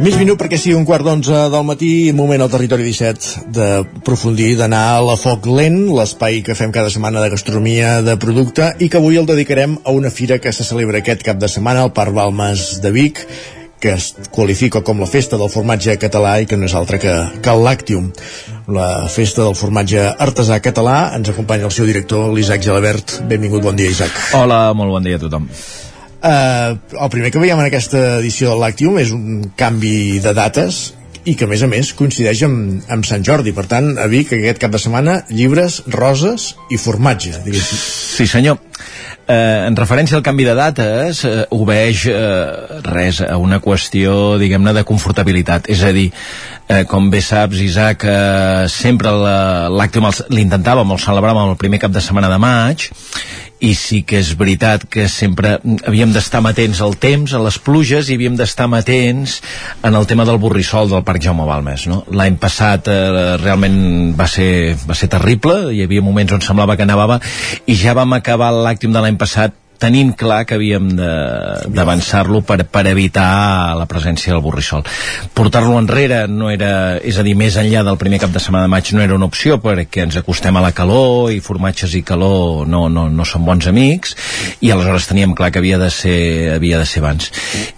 Mig minut perquè sigui un quart d'onze del matí, moment al territori 17 de profundir, d'anar a la Foc Lent, l'espai que fem cada setmana de gastronomia de producte i que avui el dedicarem a una fira que se celebra aquest cap de setmana al Parc Balmes de Vic, que es qualifica com la festa del formatge català i que no és altra que, que el Làctium. La festa del formatge artesà català ens acompanya el seu director, l'Isaac Gelabert. Benvingut, bon dia, Isaac. Hola, molt bon dia a tothom. Uh, el primer que veiem en aquesta edició del Lactium és un canvi de dates i que a més a més coincideix amb, amb Sant Jordi. Per tant a Vic aquest cap de setmana llibres, roses i formatge diguéssim. Sí senyor. Eh, en referència al canvi de dates eh, obeix eh, res a una qüestió diguem-ne de confortabilitat. És a dir, eh, com bé saps Isaac, eh, sempre l'Actium l'intentàvem, el celebràvem el primer cap de setmana de maig i sí que és veritat que sempre havíem d'estar matents al temps, a les pluges i havíem d'estar matents en el tema del borrissol del Parc Jaume Balmes no? l'any passat eh, realment va ser, va ser terrible, hi havia moments on semblava que nevava i ja vam acabar l'àctim de l'any passat tenint clar que havíem d'avançar-lo per, per evitar la presència del borrissol. Portar-lo enrere no era, és a dir, més enllà del primer cap de setmana de maig no era una opció perquè ens acostem a la calor i formatges i calor no, no, no són bons amics i aleshores teníem clar que havia de ser, havia de ser abans.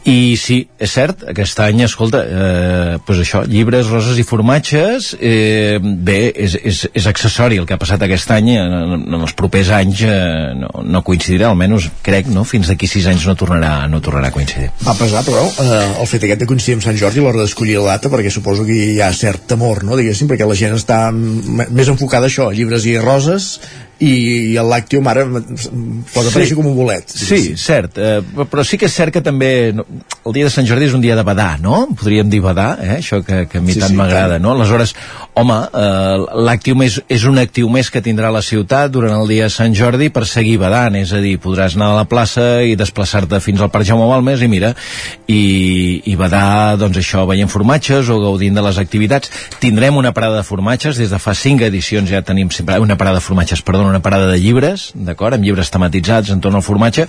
I sí, és cert, aquest any, escolta, eh, pues això, llibres, roses i formatges, eh, bé, és, és, és accessori el que ha passat aquest any, en, en els propers anys eh, no, no coincidirà, almenys crec, no? fins d'aquí sis anys no tornarà, no tornarà a coincidir. Va pesar, però, eh, el fet aquest de coincidir amb Sant Jordi a l'hora d'escollir la data, perquè suposo que hi ha cert temor, no?, diguéssim, perquè la gent està més enfocada a això, llibres i roses, i el Lactium ara pot aparèixer sí. com un bolet. Sí, cert, eh, però sí que és cert que també no, el dia de Sant Jordi és un dia de badar, no? Podríem dir badar, eh? això que, que a mi sí, tant sí, m'agrada, no? Aleshores, home, eh, l'Actium és, és un actiu més que tindrà la ciutat durant el dia de Sant Jordi per seguir badant, és a dir, podràs anar a la plaça i desplaçar-te fins al Parc Jaume Balmes i mira, i, i badar, doncs això, veient formatges o gaudint de les activitats. Tindrem una parada de formatges, des de fa cinc edicions ja tenim sempre una parada de formatges, perdona, una parada de llibres, d'acord, amb llibres tematitzats entorn al formatge,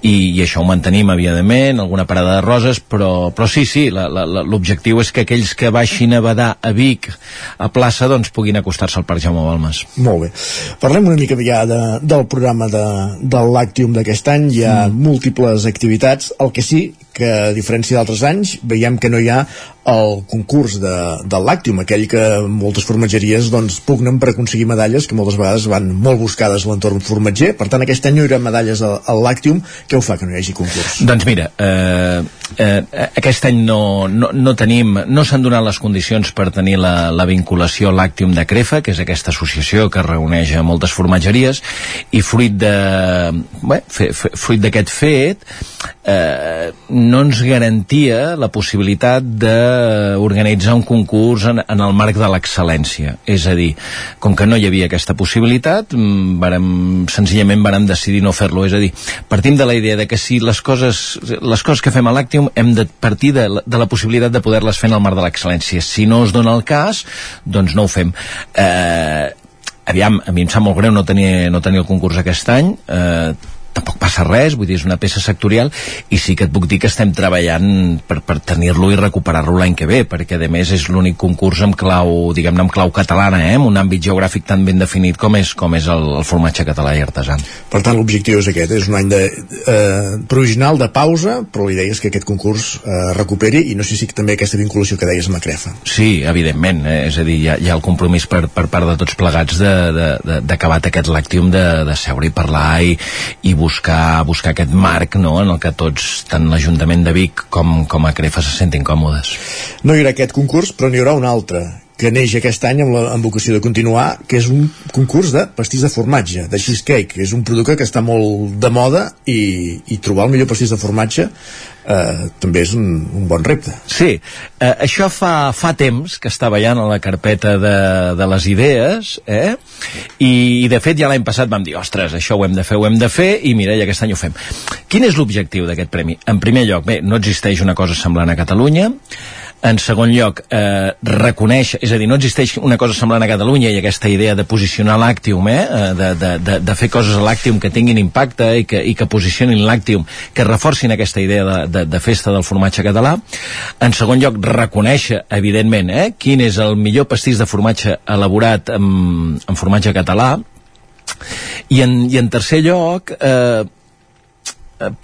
i, i això ho mantenim, evidentment, alguna parada de roses, però, però sí, sí, l'objectiu és que aquells que baixin a badar a Vic, a plaça, doncs puguin acostar-se al Parc Jaume Balmes. Molt bé. Parlem una mica ja de, del programa de, del Lactium d'aquest any, hi ha mm. múltiples activitats, el que sí que a diferència d'altres anys veiem que no hi ha el concurs de, del Lactium, aquell que moltes formatgeries doncs, pugnen per aconseguir medalles que moltes vegades van molt buscades a l'entorn formatger, per tant aquest any hi haurà medalles al, al Lactium, què ho fa que no hi hagi concurs? Doncs mira, eh, eh, aquest any no, no, no tenim, no s'han donat les condicions per tenir la, la vinculació Lactium de Crefa, que és aquesta associació que reuneix a moltes formatgeries, i fruit de, bé, fe, fe, fruit d'aquest fet, eh, no ens garantia la possibilitat d'organitzar un concurs en, en el marc de l'excel·lència. És a dir, com que no hi havia aquesta possibilitat, mm, vàrem, senzillament vàrem decidir no fer-lo. És a dir, partim de la idea de que si les coses, les coses que fem a l'Actium hem de partir de, de la possibilitat de poder-les fer en el marc de l'excel·lència. Si no es dona el cas, doncs no ho fem. Eh, aviam, a mi em sap molt greu no tenir, no tenir el concurs aquest any, eh, tampoc passa res, vull dir, és una peça sectorial i sí que et puc dir que estem treballant per, per tenir-lo i recuperar-lo l'any que ve, perquè a més és l'únic concurs amb clau, diguem-ne, amb clau catalana, eh? amb un àmbit geogràfic tan ben definit com és, com és el, el formatge català i artesà. Per tant, l'objectiu és aquest, és un any de, eh, provisional de pausa, però la idea és que aquest concurs eh, recuperi i no sé si també aquesta vinculació que deies amb la Crefa. Sí, evidentment, eh? és a dir, hi ha, hi ha el compromís per, per part de tots plegats d'acabar aquest làctium de, de seure i parlar i, i buscar, buscar aquest marc no? en el que tots, tant l'Ajuntament de Vic com, com a Crefa se sentin còmodes. No hi haurà aquest concurs, però n'hi haurà un altre, que neix aquest any amb la amb vocació de continuar, que és un concurs de pastís de formatge, de cheesecake, que és un producte que està molt de moda i, i trobar el millor pastís de formatge eh, també és un, un bon repte. Sí, eh, això fa, fa temps que està ballant a la carpeta de, de les idees, eh? I, i de fet ja l'any passat vam dir, ostres, això ho hem de fer, ho hem de fer, i mira, i aquest any ho fem. Quin és l'objectiu d'aquest premi? En primer lloc, bé, no existeix una cosa semblant a Catalunya, en segon lloc, eh, reconeix, és a dir, no existeix una cosa semblant a Catalunya i aquesta idea de posicionar l'Àctium, eh, de, de, de, de fer coses a l'Àctium que tinguin impacte i que, i que posicionin l'Àctium, que reforcin aquesta idea de, de, de festa del formatge català. En segon lloc, reconèixer, evidentment, eh, quin és el millor pastís de formatge elaborat amb, amb formatge català. I en, i en tercer lloc, eh,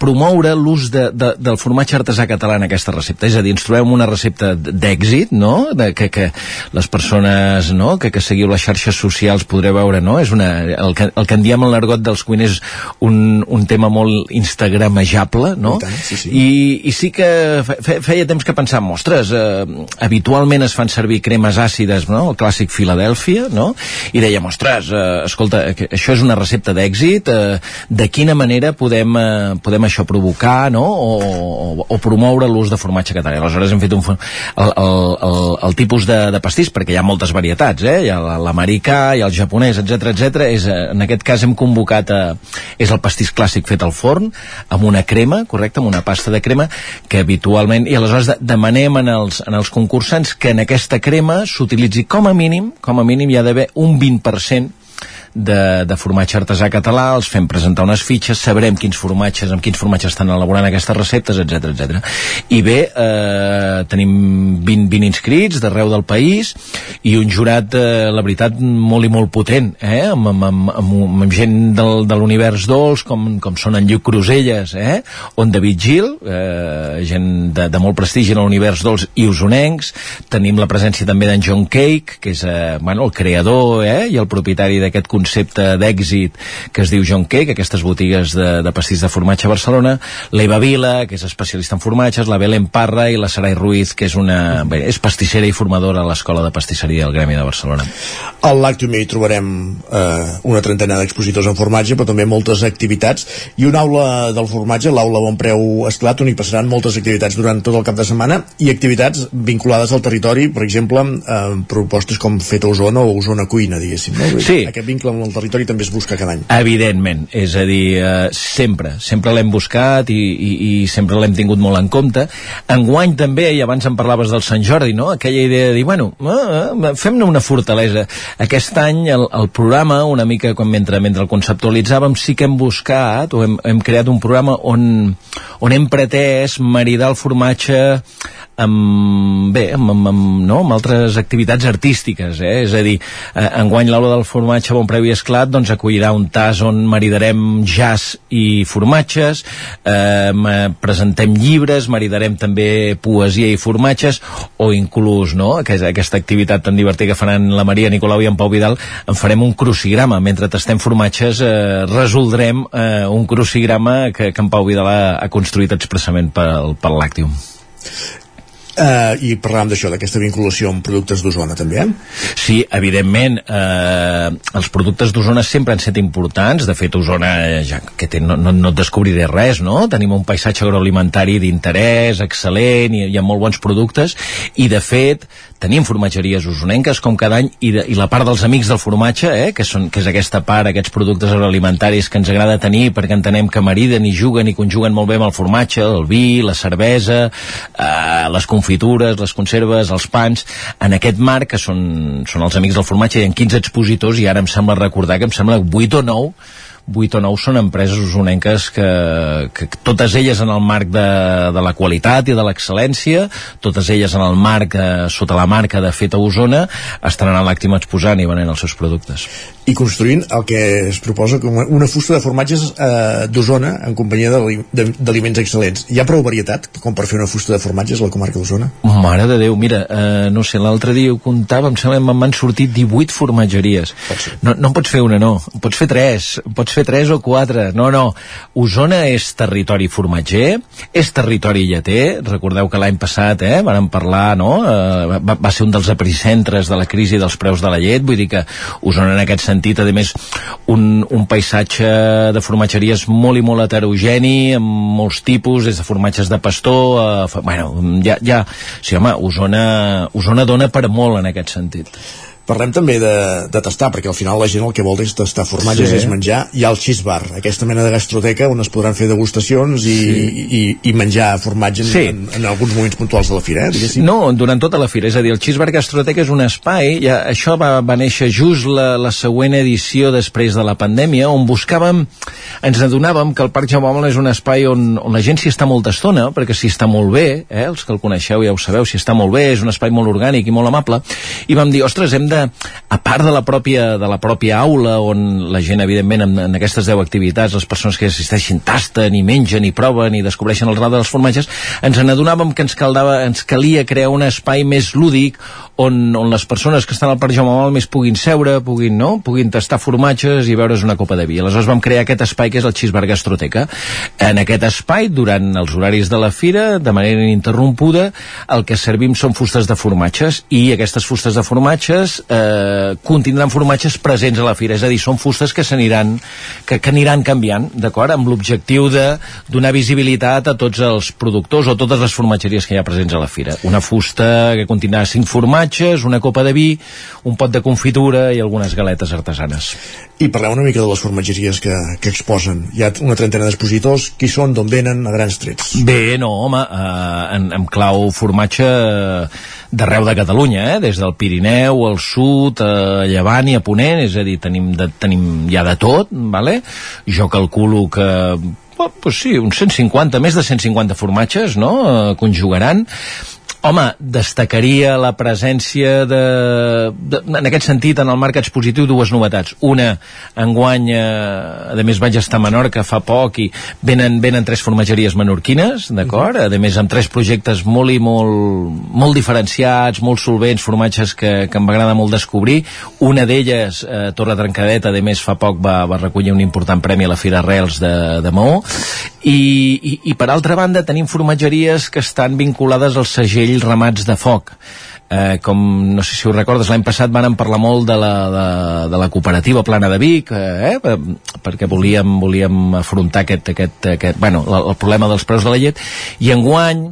promoure l'ús de, de, del formatge artesà català en aquesta recepta. És a dir, ens trobem una recepta d'èxit, no?, de, que, que les persones no? que, que seguiu les xarxes socials podreu veure, no?, és una, el, que, el que en diem en l'argot dels cuiners un, un tema molt instagramejable, no? I, tant, sí, sí. I, I sí que fe, feia temps que pensàvem, ostres, eh, habitualment es fan servir cremes àcides, no?, el clàssic Filadèlfia, no?, i dèiem, ostres, eh, escolta, això és una recepta d'èxit, eh, de quina manera podem, eh, podem això provocar no? o, o, o promoure l'ús de formatge català. Aleshores hem fet un, el, el, el, el tipus de, de pastís, perquè hi ha moltes varietats, eh? hi ha l'americà, ha el japonès, etc etc. És, eh, en aquest cas hem convocat, a, és el pastís clàssic fet al forn, amb una crema, correcte, amb una pasta de crema, que habitualment, i aleshores demanem en els, en els concursants que en aquesta crema s'utilitzi com a mínim, com a mínim hi ha d'haver un 20% de, de formatge artesà català, els fem presentar unes fitxes, sabrem quins formatges, amb quins formatges estan elaborant aquestes receptes, etc etc. I bé, eh, tenim 20, 20 inscrits d'arreu del país i un jurat, eh, la veritat, molt i molt potent, eh? amb, amb, amb, amb, amb gent del, de l'univers dolç, com, com són en Lluc Cruselles, eh? on David Gil, eh, gent de, de molt prestigi en l'univers dolç i usonencs, tenim la presència també d'en John Cake, que és eh, bueno, el creador eh? i el propietari d'aquest concepte d'èxit que es diu John Cake, aquestes botigues de, de pastís de formatge a Barcelona, l'Eva Vila, que és especialista en formatges, la Belén Parra i la Sarai Ruiz, que és una bé, és pastissera i formadora a l'Escola de Pastisseria del Gremi de Barcelona. Al Lactium hi trobarem eh, una trentena d'expositors en formatge, però també moltes activitats i una aula del formatge, l'aula Bon Preu Esclat, on hi passaran moltes activitats durant tot el cap de setmana i activitats vinculades al territori, per exemple, eh, propostes com fet a Osona o Osona Cuina, diguéssim. No? Sí. Aquest vincle amb el territori també es busca cada any. Evidentment, és a dir, eh, sempre, sempre l'hem buscat i, i, i sempre l'hem tingut molt en compte. Enguany també, i abans en parlaves del Sant Jordi, no? aquella idea de dir, bueno, eh, fem-ne una fortalesa. Aquest any el, el programa, una mica com mentre, mentre el conceptualitzàvem, sí que hem buscat o hem, hem creat un programa on, on hem pretès maridar el formatge amb, bé, amb, amb, amb, no? amb altres activitats artístiques, eh? és a dir, eh, enguany l'aula del formatge Bon Preu i Esclat doncs, acollirà un tas on maridarem jazz i formatges, eh, presentem llibres, maridarem també poesia i formatges, o inclús no? aquesta, aquesta activitat tan divertida que faran la Maria Nicolau i en Pau Vidal, en farem un crucigrama, mentre tastem formatges eh, resoldrem eh, un crucigrama que, que en Pau Vidal ha, ha construït expressament pel, pel Làctium. Uh, I parlàvem d'això, d'aquesta vinculació amb productes d'Osona, també? Sí, evidentment, eh, els productes d'Osona sempre han estat importants. De fet, Osona, eh, ja que té, no, no, no et descobriré res, no? Tenim un paisatge agroalimentari d'interès, excel·lent, i hi ha molt bons productes, i de fet, tenim formatgeries usonenques com cada any i, de, i la part dels amics del formatge eh, que, són, que és aquesta part, aquests productes agroalimentaris que ens agrada tenir perquè entenem que mariden i juguen i conjuguen molt bé amb el formatge el vi, la cervesa eh, les confitures, les conserves els pans, en aquest marc que són, són els amics del formatge, hi ha 15 expositors i ara em sembla recordar que em sembla 8 o 9 8 o 9 són empreses usonenques que, que totes elles en el marc de, de la qualitat i de l'excel·lència, totes elles en el marc, eh, sota la marca de Feta Osona, estaran a l'àctim exposant i venent els seus productes. i construint el que es proposa com una fusta de formatges eh, d'Osona en companyia d'aliments excel·lents. Hi ha prou varietat com per fer una fusta de formatges a la comarca d'Osona? Mare de Déu, mira, eh, no sé, l'altre dia ho comptava, em sembla que m'han sortit 18 formatgeries. No, no en pots fer una, no. En pots fer tres, pots fer tres o quatre. No, no. Osona és territori formatger, és territori lleter. Recordeu que l'any passat, eh, vàrem parlar, no?, eh, va, va ser un dels epicentres de la crisi dels preus de la llet, vull dir que Osona en aquest sentit, a més, un, un paisatge de formatgeries molt i molt heterogeni, amb molts tipus, des de formatges de pastor, a, bueno, ja, ja, sí, home, Osona, Osona dona per molt en aquest sentit. Parlem també de, de tastar, perquè al final la gent el que vol és tastar formatges, Sí. és menjar. Hi ha el cheese bar, aquesta mena de gastroteca on es podran fer degustacions i, i, i menjar formatge en, Sí. en, en alguns moments puntuals de la fira, eh, diguéssim. No, durant tota la fira, és a dir, el Cheeseburger Gastroteca és un espai, ja, això va, va néixer just la, la següent edició després de la pandèmia, on buscàvem, ens adonàvem que el Parc Jaume és un espai on, on la gent s'hi està molta estona, perquè s'hi està molt bé, eh, els que el coneixeu ja ho sabeu, s'hi està molt bé, és un espai molt orgànic i molt amable, i vam dir, ostres, hem de, a part de la pròpia, de la pròpia aula, on la gent, evidentment, en, en aquestes 10 activitats, les persones que assisteixen tasten i mengen i proven i descobreixen el rau dels formatges, ens n'adonàvem que ens, caldava, ens calia crear un espai més lúdic on, on les persones que estan al Parc Jaume Mal més puguin seure, puguin, no? puguin tastar formatges i beure's una copa de vi. Aleshores vam crear aquest espai que és el Cheeseburger Gastroteca. En aquest espai, durant els horaris de la fira, de manera ininterrompuda, el que servim són fustes de formatges i aquestes fustes de formatges eh, contindran formatges presents a la fira, és a dir, són fustes que s'aniran que, que aniran canviant, d'acord? Amb l'objectiu de donar visibilitat a tots els productors o totes les formatgeries que hi ha presents a la fira. Una fusta que contindrà cinc formatges, una copa de vi, un pot de confitura i algunes galetes artesanes. I parleu una mica de les formatgeries que, que exposen. Hi ha una trentena d'expositors. Qui són, d'on venen, a grans trets? Bé, no, home, eh, en, en clau formatge d'arreu de Catalunya, eh? des del Pirineu, al sud, a Llevant i a Ponent, és a dir, tenim, de, tenim ja de tot, vale? jo calculo que oh, pues sí, uns 150, més de 150 formatges, no?, eh, conjugaran. Home, destacaria la presència de, de, en aquest sentit, en el marc expositiu, dues novetats. Una, enguany, eh, a més vaig estar a Menorca fa poc i venen, venen tres formatgeries menorquines, d'acord? A més, amb tres projectes molt i molt, molt diferenciats, molt solvents, formatges que, que m'agrada molt descobrir. Una d'elles, eh, Torre Trencadeta, a més fa poc va, va recollir un important premi a la Fira Arrels de, de Maó. I, i, I per altra banda tenim formatgeries que estan vinculades al segell Ramats de Foc. Eh, com, no sé si ho recordes, l'any passat van parlar molt de la, de, de la cooperativa Plana de Vic, eh, eh, perquè volíem, volíem afrontar aquest, aquest, aquest, bueno, el, el problema dels preus de la llet, i enguany,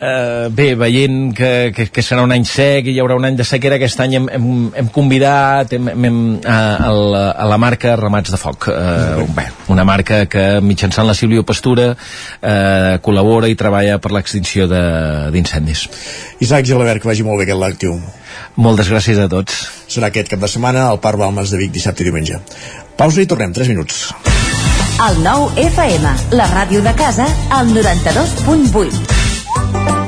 Uh, bé, veient que, que, que serà un any sec i hi haurà un any de sequera, aquest any hem, hem, hem convidat hem, hem, a, a, la, a la marca Ramats de Foc. Uh, bé, una marca que mitjançant la Sílvia Pastura uh, col·labora i treballa per l'extinció d'incendis. Isaac Gelabert, que vagi molt bé aquest l'actiu. Moltes gràcies a tots. Serà aquest cap de setmana al Parc Balmes de Vic dissabte i diumenge. Pausa i tornem, 3 minuts. El nou FM, la ràdio de casa, al 92.8.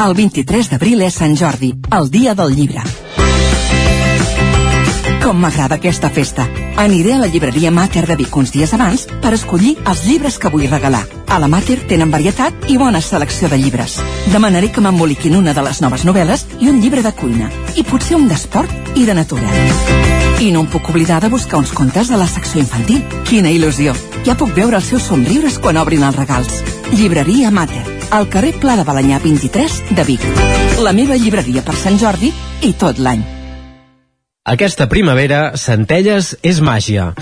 El 23 d'abril és Sant Jordi, el dia del llibre. Com m'agrada aquesta festa. Aniré a la llibreria Mater de Vic uns dies abans per escollir els llibres que vull regalar. A la Mater tenen varietat i bona selecció de llibres. Demanaré que m'emboliquin una de les noves novel·les i un llibre de cuina. I potser un d'esport i de natura. I no em puc oblidar de buscar uns contes de la secció infantil. Quina il·lusió! Ja puc veure els seus somriures quan obrin els regals. Llibreria Mater, al carrer Pla de Balanyà 23 de Vic. La meva llibreria per Sant Jordi i tot l'any. Aquesta primavera, Centelles és màgia.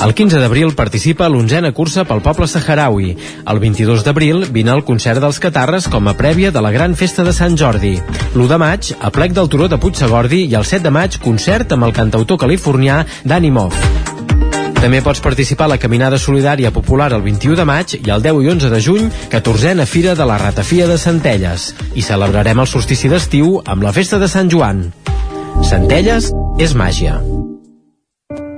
El 15 d'abril participa a l'onzena cursa pel poble saharaui. El 22 d'abril vine al concert dels Catarres com a prèvia de la gran festa de Sant Jordi. L'1 de maig, a plec del Turó de Puigsegordi i el 7 de maig, concert amb el cantautor californià Danny Moff. També pots participar a la Caminada Solidària Popular el 21 de maig i el 10 i 11 de juny, 14a Fira de la Ratafia de Centelles. I celebrarem el solstici d'estiu amb la Festa de Sant Joan. Centelles és màgia.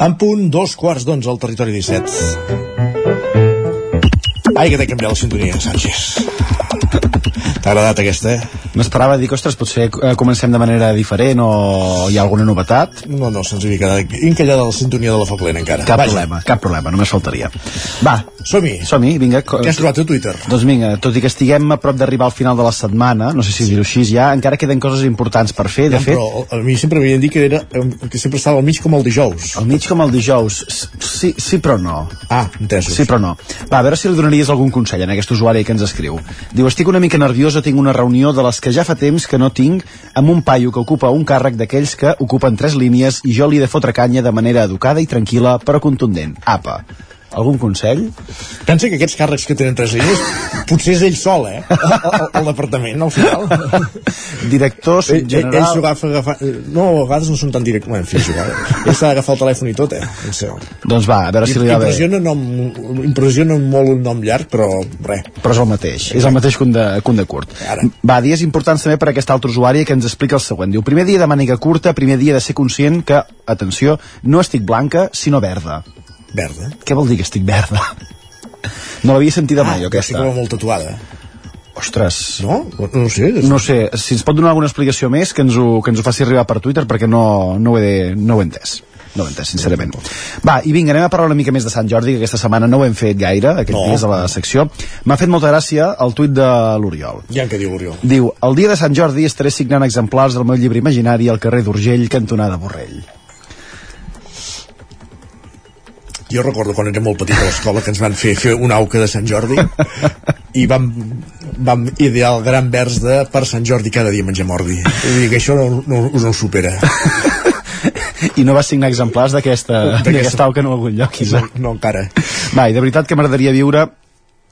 En punt, dos quarts d'onze al territori 17. Ai, que t'he canviat la sintonia, Sánchez. T'ha agradat aquesta, eh? M'esperava dir ostres, potser eh, comencem de manera diferent o hi ha alguna novetat? No, no, se'ns havia quedat encallada la sintonia de la foc lent encara. Cap Vaja. problema, cap problema, només faltaria. Va, som-hi. Som-hi, vinga. Què has trobat a Twitter? Doncs vinga, tot i que estiguem a prop d'arribar al final de la setmana, no sé si dir-ho així ja, encara queden coses importants per fer, de Ja, fet... però a mi sempre m'havien dit que, era, que sempre estava al mig com el dijous. Al mig com el dijous, sí, sí però no. Ah, entesos. Sí però no. Va, a veure si li donaries algun consell a aquest usuari que ens escriu. Diu, estic una mica nerviosa, tinc una reunió de les que ja fa temps que no tinc amb un paio que ocupa un càrrec d'aquells que ocupen tres línies i jo li he de fotre canya de manera educada i tranquil·la però contundent. Apa. Algun consell? Pensa que aquests càrrecs que tenen tres línies potser és ell sol, eh? El, el departament, al final. Director, ell, ell, general... ell s'ho agafa, agafa... No, a vegades no són tan directes. Bueno, en fi, jugar. Ell s'ha d'agafar el telèfon i tot, eh? En seu. Doncs va, a veure si li va bé. Impressiona, nom, impressiona molt un nom llarg, però res. Però és el mateix, és el mateix que un de, que un de curt. Ara. Va, dies importants també per a aquest altre usuari que ens explica el següent. Diu, primer dia de màniga curta, primer dia de ser conscient que, atenció, no estic blanca, sinó verda. Verda? Què vol dir que estic verda? No l'havia sentida mai, ah, jo, aquesta. Ah, molt tatuada. Ostres. No? No sé. No sé, si ens pot donar alguna explicació més, que ens ho, que ens ho faci arribar per Twitter, perquè no, no, ho, he, no ho he entès no ho entès, sincerament. Va, i vinga, anem a parlar una mica més de Sant Jordi, que aquesta setmana no ho hem fet gaire, aquests No. dies a la secció. M'ha fet molta gràcia el tuit de l'Oriol. Ja què diu Oriol. Diu, el dia de Sant Jordi estaré signant exemplars del meu llibre imaginari al carrer d'Urgell, cantonada Borrell. Jo recordo quan era molt petit a l'escola que ens van fer fer una auca de Sant Jordi i vam, vam idear el gran vers de per Sant Jordi cada dia menjar mordi. Vull dir que això no, no, no ho supera. I no va signar exemplars d'aquesta d'aquesta auca en algun lloc, Isaac. No, no encara. Va, i de veritat que m'agradaria viure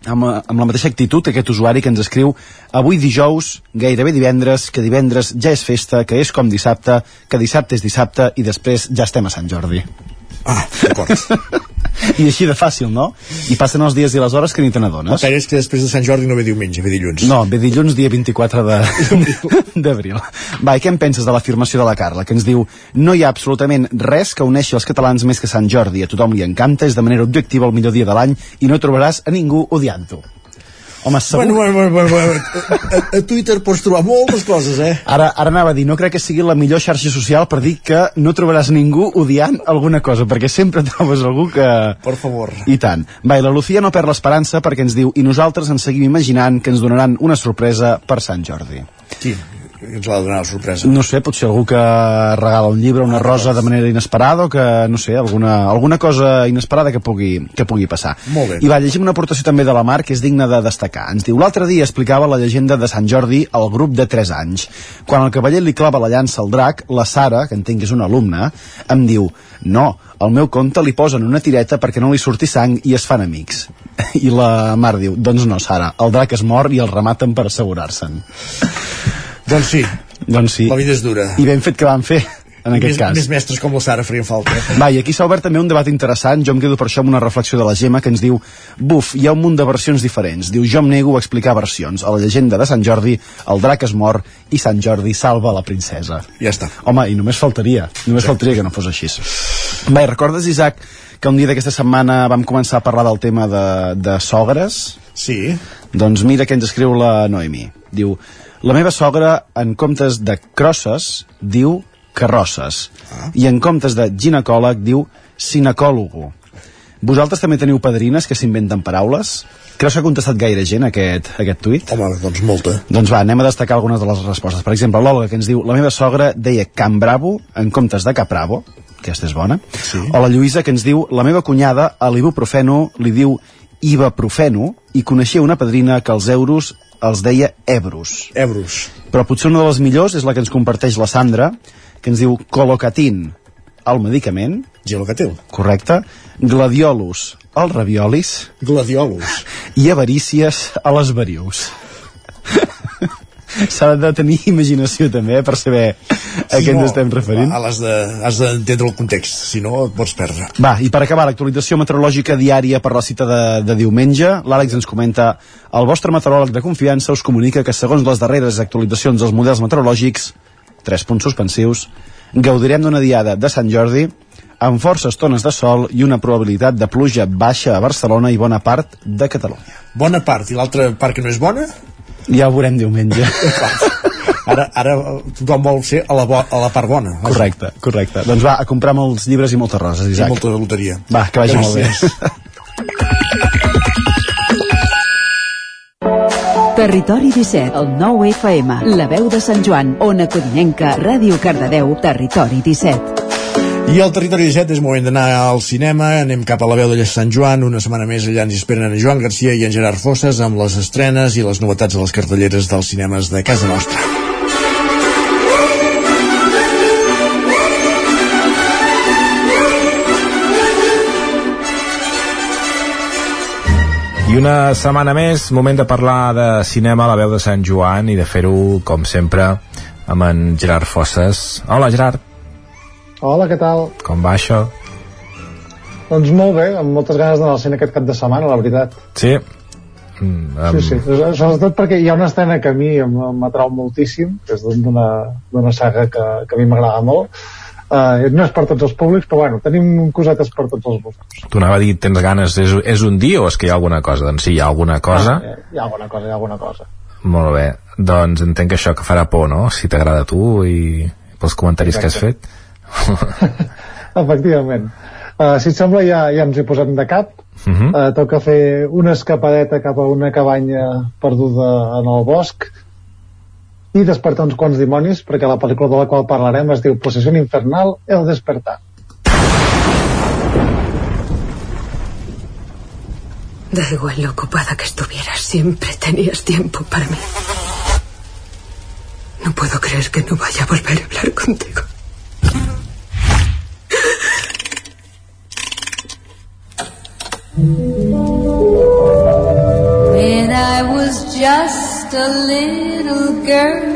amb, amb la mateixa actitud aquest usuari que ens escriu avui dijous, gairebé divendres, que divendres ja és festa, que és com dissabte, que dissabte és dissabte i després ja estem a Sant Jordi. Ah, d'acord. I així de fàcil, no? I passen els dies i les hores que ni te El n'adones. que és que després de Sant Jordi no ve diumenge, ve dilluns. No, ve dilluns dia 24 de- d'abril. Va, i què en penses de l'afirmació de la Carla, que ens diu no hi ha absolutament res que uneixi els catalans més que Sant Jordi, a tothom li encanta, és de manera objectiva el millor dia de l'any i no trobaràs a ningú odiant-ho. Home, segur... Bueno, bueno, bueno, bueno, bueno. A, a Twitter pots trobar moltes coses, eh? Ara, ara anava a dir, no crec que sigui la millor xarxa social per dir que no trobaràs ningú odiant alguna cosa, perquè sempre trobes algú que... Per favor. I tant. Va, i la Lucía no perd l'esperança perquè ens diu i nosaltres ens seguim imaginant que ens donaran una sorpresa per Sant Jordi. Qui? Que ens l'ha de donar la sorpresa. No sé, potser algú que regala un llibre, una rosa de manera inesperada o que, no sé, alguna, alguna cosa inesperada que pugui, que pugui passar. Molt bé. I va, llegim una aportació també de la Mar que és digna de destacar. Ens diu, l'altre dia explicava la llegenda de Sant Jordi al grup de 3 anys. Quan el cavaller li clava la llança al drac, la Sara, que entenc que és una alumna, em diu, no, al meu conte li posen una tireta perquè no li surti sang i es fan amics. I la Mar diu, doncs no, Sara, el drac es mor i el rematen per assegurar-se'n. Doncs sí. Doncs sí. La vida és dura. I ben fet que van fer, en aquest més, cas. Més mestres com la Sara farien falta. eh? Va, i aquí s'ha obert també un debat interessant, jo em quedo per això amb una reflexió de la Gemma que ens diu buf, hi ha un munt de versions diferents. Diu, jo em nego a explicar versions. A la llegenda de Sant Jordi, el drac es mor i Sant Jordi salva la princesa. Ja està. Home, i només faltaria, només faltaria que no fos així. Va, i recordes, Isaac, que un dia d'aquesta setmana vam començar a parlar del tema de, de sogres? Sí. Doncs mira què ens escriu la Noemi. Diu, la meva sogra, en comptes de crosses, diu carrosses. Ah. I en comptes de ginecòleg, diu sinecòlogo. Vosaltres també teniu padrines que s'inventen paraules? Creus que ha contestat gaire gent aquest, aquest tuit? Home, doncs molta. Doncs va, anem a destacar algunes de les respostes. Per exemple, l'Olga, que ens diu la meva sogra deia Can Bravo en comptes de Capravo, aquesta és bona. Sí. O la Lluïsa, que ens diu la meva cunyada a l'ibuprofeno li diu ibuprofeno i coneixia una padrina que els euros els deia ebros. Ebros. Però potser una de les millors és la que ens comparteix la Sandra, que ens diu colocatin, el medicament. Gelocatil. Correcte. Gladiolus, els raviolis. Gladiolus. I avarícies a les varius. S'ha de tenir imaginació també eh, per saber a què ens estem referint. Va, has de- d'entendre el context, si no et pots perdre. Va, i per acabar, l'actualització meteorològica diària per la cita de, de diumenge. L'Àlex ens comenta el vostre meteoròleg de confiança us comunica que segons les darreres actualitzacions dels models meteorològics, tres punts suspensius, gaudirem d'una diada de Sant Jordi amb forces tones de sol i una probabilitat de pluja baixa a Barcelona i bona part de Catalunya. Bona part, i l'altra part que no és bona? Ja ho veurem diumenge. Ara, ara tothom vol ser a la, bo, a la part bona. vaja. correcte, correcte. Doncs va, a comprar molts llibres i moltes roses, I Isaac. molta loteria. Va, que vagi molt bé. Territori 17, el 9 FM, la veu de Sant Joan, Ona Codinenca, Ràdio Cardedeu, Territori 17. I al territori 17 és moment d'anar al cinema, anem cap a la veu de Sant Joan, una setmana més allà ens esperen en Joan Garcia i en Gerard Fosses amb les estrenes i les novetats a les cartelleres dels cinemes de casa nostra. I una setmana més, moment de parlar de cinema a la veu de Sant Joan i de fer-ho, com sempre, amb en Gerard Fosses. Hola, Gerard, Hola, què tal? com va això? Doncs molt bé, amb moltes ganes d'anar al cine aquest cap de setmana, la veritat. Sí? Mm, Sí, sí, sobretot perquè hi ha una estrena que a mi m'atrau moltíssim, que és d'una saga que, que a mi m'agrada molt. Uh, no és per tots els públics, però bueno, tenim cosetes per tots els gustos. Tu anava a dir, tens ganes, és, és un dia o és que hi ha alguna cosa? Doncs sí, hi ha alguna cosa. Ah, hi ha alguna cosa, hi ha alguna cosa. Molt bé. Doncs entenc que això que farà por, no? Si t'agrada tu i pels comentaris que has fet. Efectivament. Uh, si et sembla, ja, ja ens hi posem de cap. Uh -huh. Uh, toca fer una escapadeta cap a una cabanya perduda en el bosc i despertar uns quants dimonis perquè la pel·lícula de la qual parlarem es diu Possessió Infernal, El Despertar. Da igual lo ocupada que estuvieras, siempre tenías tiempo para mí. No puedo creer que no vaya a volver a hablar contigo. A little girl,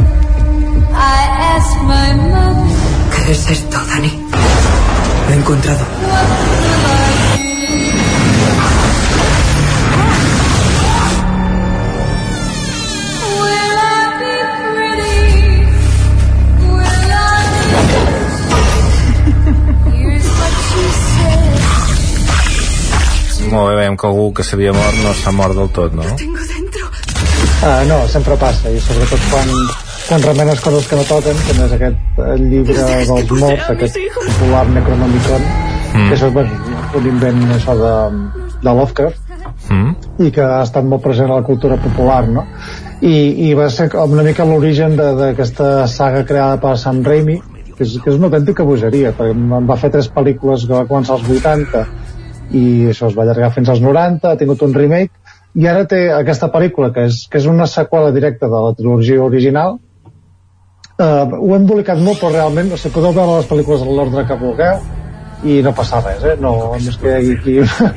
I asked my mother, ¿Qué es esto, Dani? Lo he encontrado. Will I be pretty? Will I Here's what she said. Molt bé, veiem que algú que s'havia mort no s'ha mort del tot, no? Uh, no, sempre passa, i sobretot quan, quan remenes coses que no toquen, com és aquest eh, llibre dels morts, aquest popular Necronomicon, Mm. que això és bueno, un invent això de, de Lovecraft, Mm? i que ha estat molt present a la cultura popular, no? i, i va ser com una mica l'origen de- d'aquesta saga creada per Sam Raimi que és, que és una autèntica bogeria perquè em va fer tres pel·lícules que va començar als 80 i això es va allargar fins als 90 ha tingut un remake i ara té aquesta pel·lícula que és, que és una seqüela directa de la trilogia original uh, ho hem embolicat molt però realment o sigui, podeu veure les pel·lícules a l'ordre que vulgueu i no passa res, eh? no, no és que hi hagi aquí una,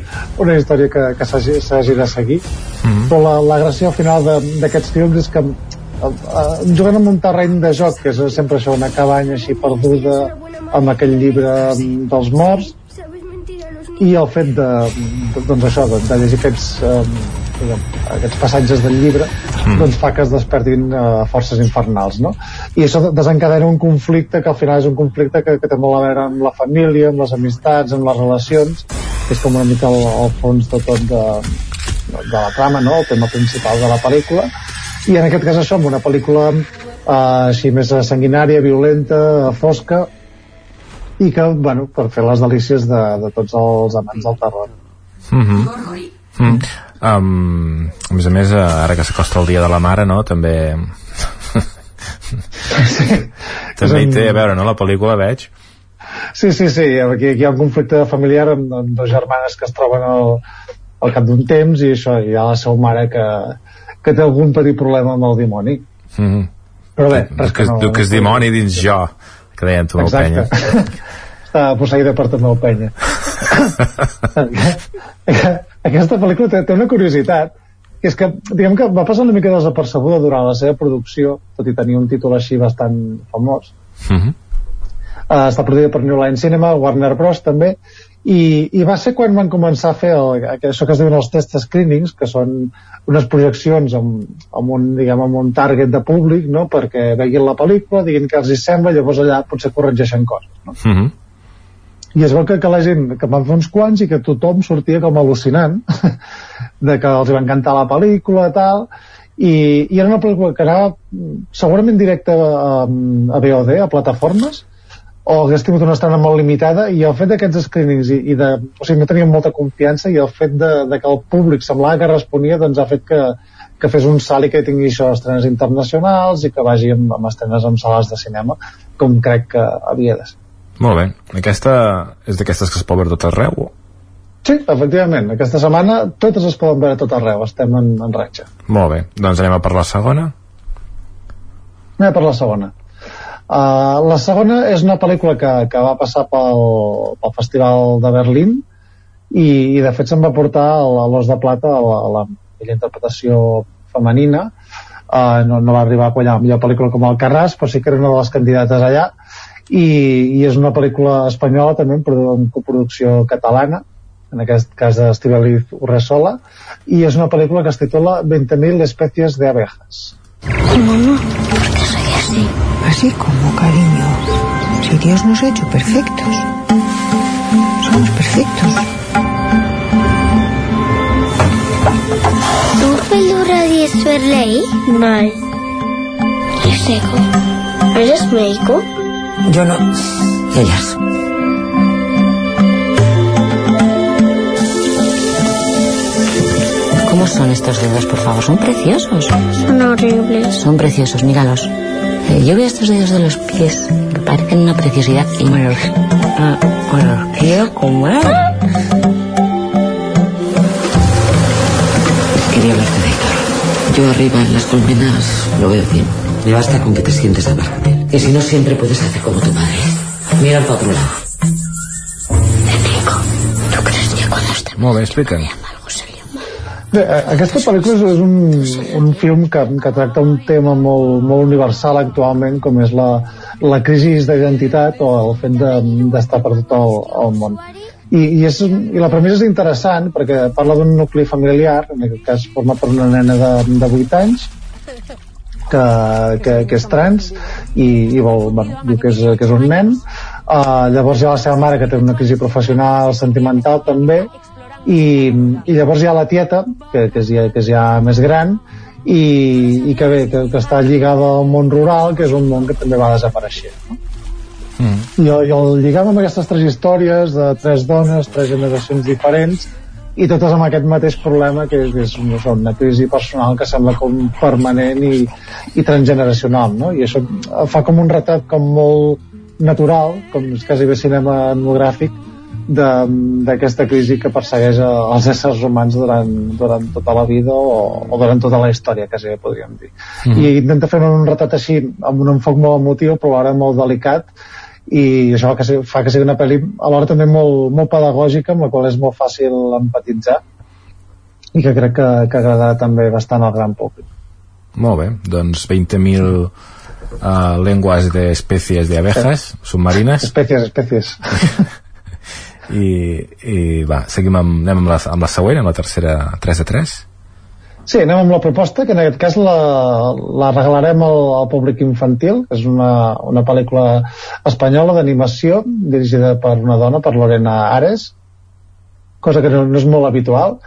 una història que, que s'hagi de seguir Mhm. però la, la gràcia al final de- d'aquests films és que eh, eh, jugant amb un terreny de joc que és sempre això, una cabanya així perduda amb aquell llibre mm, dels morts i el fet de, de doncs això, de, de llegir aquests, eh, diguem, aquests passatges del llibre Mm. doncs fa que es despertin eh, forces infernals no? i això desencadena un conflicte que al final és un conflicte que, que té molt a veure amb la família, amb les amistats, amb les relacions que és com una mica el, el fons de tot de, de la trama, no? el tema principal de la pel·lícula i en aquest cas això, amb una pel·lícula eh, així més sanguinària, violenta, fosca i que, bueno, per fer les delícies de, de tots els amants del terror. Mm -hmm. mm. Um, a més a més, eh, ara que s'acosta el dia de la mare, no?, també... també hi té a veure, no?, la pel·lícula, veig. Sí, sí, sí, aquí, aquí hi ha un conflicte familiar amb, amb dos germanes que es troben al, al cap d'un temps i això, hi ha la seva mare que, que té algun petit problema amb el dimoni. Mm -hmm. Però bé, res que, no, que és dimoni dins jo, que deien tu, Penya. Està posseïda per Tomeu Penya. Aquesta pel·lícula té, té una curiositat, que és que, diguem que va passar una mica desapercebuda durant la seva producció, tot i tenir un títol així bastant famós. Mm -hmm. Uh, està produïda per New Line Cinema, Warner Bros. també, i, i va ser quan van començar a fer el, això que es diuen els test screenings, que són unes projeccions amb, amb, un, diguem, amb un target de públic, no?, perquè veguin la pel·lícula, diguin què els hi sembla, llavors allà potser corregeixen coses, no? Mm -hmm. I es veu que, que la gent, que van fer uns quants i que tothom sortia com al·lucinant de que els va encantar la pel·lícula, tal, i, i era una pel·lícula que anava segurament directa a, a VOD, a plataformes, o hagués tingut una estrena molt limitada i el fet d'aquests screenings i, i de, o sigui, no teníem molta confiança i el fet de, de que el públic semblava que responia doncs ha fet que, que fes un salt i que tingui això estrenes internacionals i que vagi amb, amb estrenes en sales de cinema com crec que havia de ser. Molt bé. Aquesta és d'aquestes que es pot veure tot arreu? Sí, efectivament. Aquesta setmana totes es poden veure tot arreu. Estem en, en ratxa. Molt bé. Doncs anem a per la segona. Anem a per la segona. Uh, la segona és una pel·lícula que, que va passar pel, pel Festival de Berlín i, i de fet se'n va portar a l'Os de Plata a la, a la millor interpretació femenina uh, no, no va arribar a quallar millor pel·lícula com el Carràs però sí que era una de les candidates allà i, i és una pel·lícula espanyola també en coproducció catalana en aquest cas d'Estibaliz Urresola i és una pel·lícula que es titula 20.000 especies de abejas Mamá, ¿por qué soy así? Así como, cariño. Si Dios nos ha hecho perfectos. Somos perfectos. ¿Tu peluda de Sverley? Mal. ¿Y seco? ¿Eres médico? Yo no. Ellas. ¿Cómo son estos dedos, por favor? ¿Son preciosos? Son horribles. Son preciosos, míralos. Eh, yo veo estos dedos de los pies, me parecen una preciosidad y me los, ah, me los quiero comer. Quería hablarte de Héctor. Yo arriba en las colmenas lo veo bien. Me basta con que te sientes a hablar con él. Que si no siempre puedes hacer como tu padre. Mira para otro lado. ¿No crees que cuando esté Molt bé, explica'm. Bé, eh, aquesta pel·lícula és és un, un film que, que tracta un tema molt, molt universal actualment com és la, la crisi d'identitat o el fet de- d'estar de, per tot el, el món I, i, és, i la premissa és interessant perquè parla d'un nucli familiar en aquest cas format per una nena de, de 8 anys que, que, que és trans i, i vol, bueno, diu que és, que és un nen uh, llavors hi ha la seva mare que té una crisi professional sentimental també i, i llavors hi ha la tieta que, que, és, ja, que és ja més gran i, i que bé, que, que està lligada al món rural que és un món que també va desapareixent no? Mm. I, el- i el lligam amb aquestes tres històries de tres dones, tres generacions diferents i totes amb aquest mateix problema que és, és no sé, una crisi personal que sembla com permanent i, i transgeneracional no? i això fa com un retrat com molt natural com és quasi bé cinema etnogràfic d'aquesta crisi que persegueix els éssers humans durant, durant tota la vida o, o durant tota la història, quasi bé podríem dir. Mm. I intenta fer un retrat així amb un enfoc molt emotiu però ara molt delicat i això que, fa que sigui una pel·li alhora també molt, molt pedagògica amb la qual és molt fàcil empatitzar i que crec que, que agradarà també bastant al gran públic. Molt bé, doncs 20.000 uh, lenguas de especies de abejas submarines. Especies, especies i, i va, seguim amb, anem amb la, amb la següent, amb la tercera 3 de 3 Sí, anem amb la proposta, que en aquest cas la, la regalarem al, al públic infantil, que és una, una pel·lícula espanyola d'animació dirigida per una dona, per Lorena Ares, cosa que no, no és molt habitual,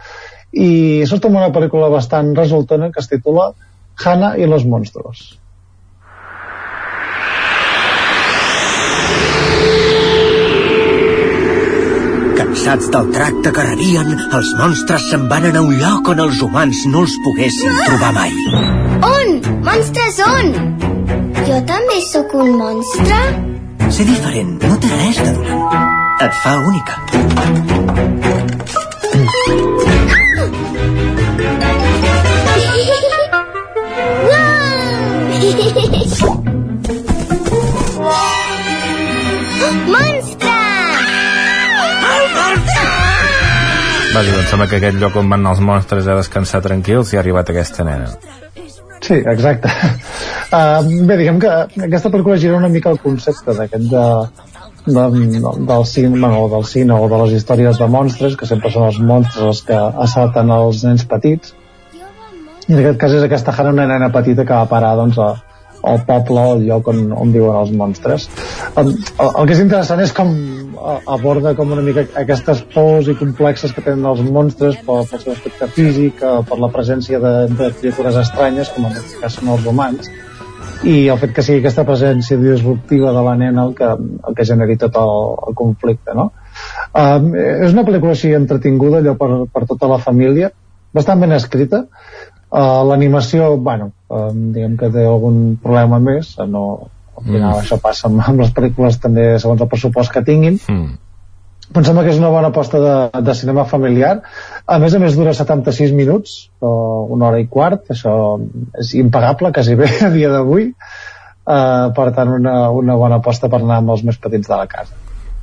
i surt amb una pel·lícula bastant resultona que es titula Hannah i los monstruos. Cansats del tracte que rebien, els monstres se'n van anar a un lloc on els humans no els poguessin trobar mai. On? Monstres on? Jo també sóc un monstre? Ser diferent no té res de dolent. Et fa única. Monstre! Vaja, doncs sembla que aquest lloc on van els monstres a descansar tranquils i ha arribat aquesta nena. Sí, exacte. Uh, bé, diguem que aquesta pel·lícula gira una mica el concepte d'aquest de, de, de, del cinema o del cine o de les històries de monstres, que sempre són els monstres els que assalten els nens petits. I en aquest cas és aquesta Hannah, una nena petita que va parar doncs, a, al poble o al lloc on, on viuen els monstres. El, el, el que és interessant és com aborda com una mica aquestes pors i complexes que tenen els monstres pel, pel seu aspecte físic, eh, per la presència de, de criatures estranyes, com en aquest cas són els humans, i el fet que sigui aquesta presència disruptiva de la nena el que, el que generi tot el, el conflicte, no? Um, és una pel·lícula així entretinguda, allò per, per tota la família, bastant ben escrita, uh, l'animació, bueno, um, diguem que té algun problema més, no, al final mm. això passa amb, amb les pel·lícules també segons el pressupost que tinguin. Mm. em sembla que és una bona aposta de, de cinema familiar. A més a més dura 76 minuts o una hora i quart això és impagable quasi bé a dia d'avui. Uh, per tant una, una bona aposta per anar amb els més petits de la casa.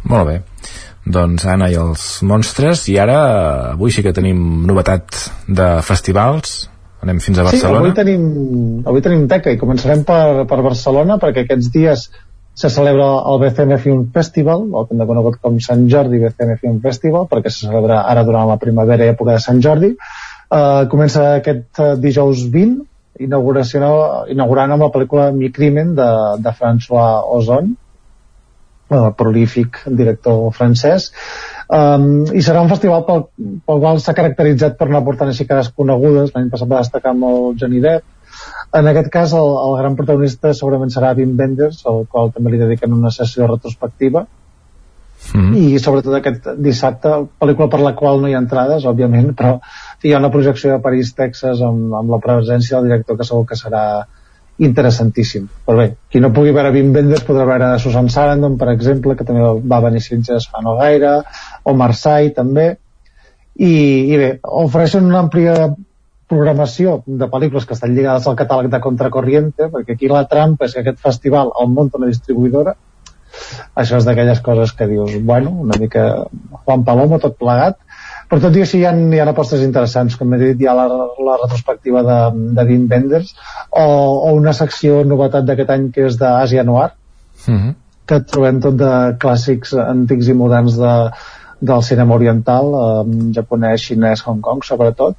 Molt bé. Doncs Anna i els monstres. I ara avui sí que tenim novetat de festivals anem fins a Barcelona. Sí, avui tenim, avui tenim teca i començarem per, per Barcelona perquè aquests dies se celebra el BCM Film Festival, el que hem conegut com Sant Jordi BCM Film Festival, perquè se celebra ara durant la primavera i època de Sant Jordi. Uh, comença aquest uh, dijous 20, inaugurant amb la pel·lícula Mi Crimen de, de François Ozon, uh, prolífic director francès, um, i serà un festival pel, pel qual s'ha caracteritzat per anar portant així cares conegudes. L'any passat va destacar molt Johnny Depp. En aquest cas el, el gran protagonista segurament serà Wim Wenders al qual també li dediquen una sessió retrospectiva. Mm. i sobretot aquest dissabte pel·lícula per la qual no hi ha entrades òbviament però hi ha una projecció a París, Texas amb, amb la presència del director que segur que serà interessantíssim. Però bé, qui no pugui veure Wim Wenders podrà veure Susan Sarandon, per exemple, que també va venir Sitges fa no gaire, o Marseille també, i, i bé, ofereixen una àmplia programació de pel·lícules que estan lligades al catàleg de Contracorriente, perquè aquí la trampa és que aquest festival el munta una distribuïdora, això és d'aquelles coses que dius, bueno, una mica Juan Palomo tot plegat, però tot i així hi ha, hi ha apostes interessants com he dit hi ha la, la retrospectiva de, de Dean Benders o, o una secció novetat d'aquest any que és d'Asia Noir mm -hmm. que trobem tot de clàssics antics i moderns de, del cinema oriental eh, japonès, xinès, Hong Kong sobretot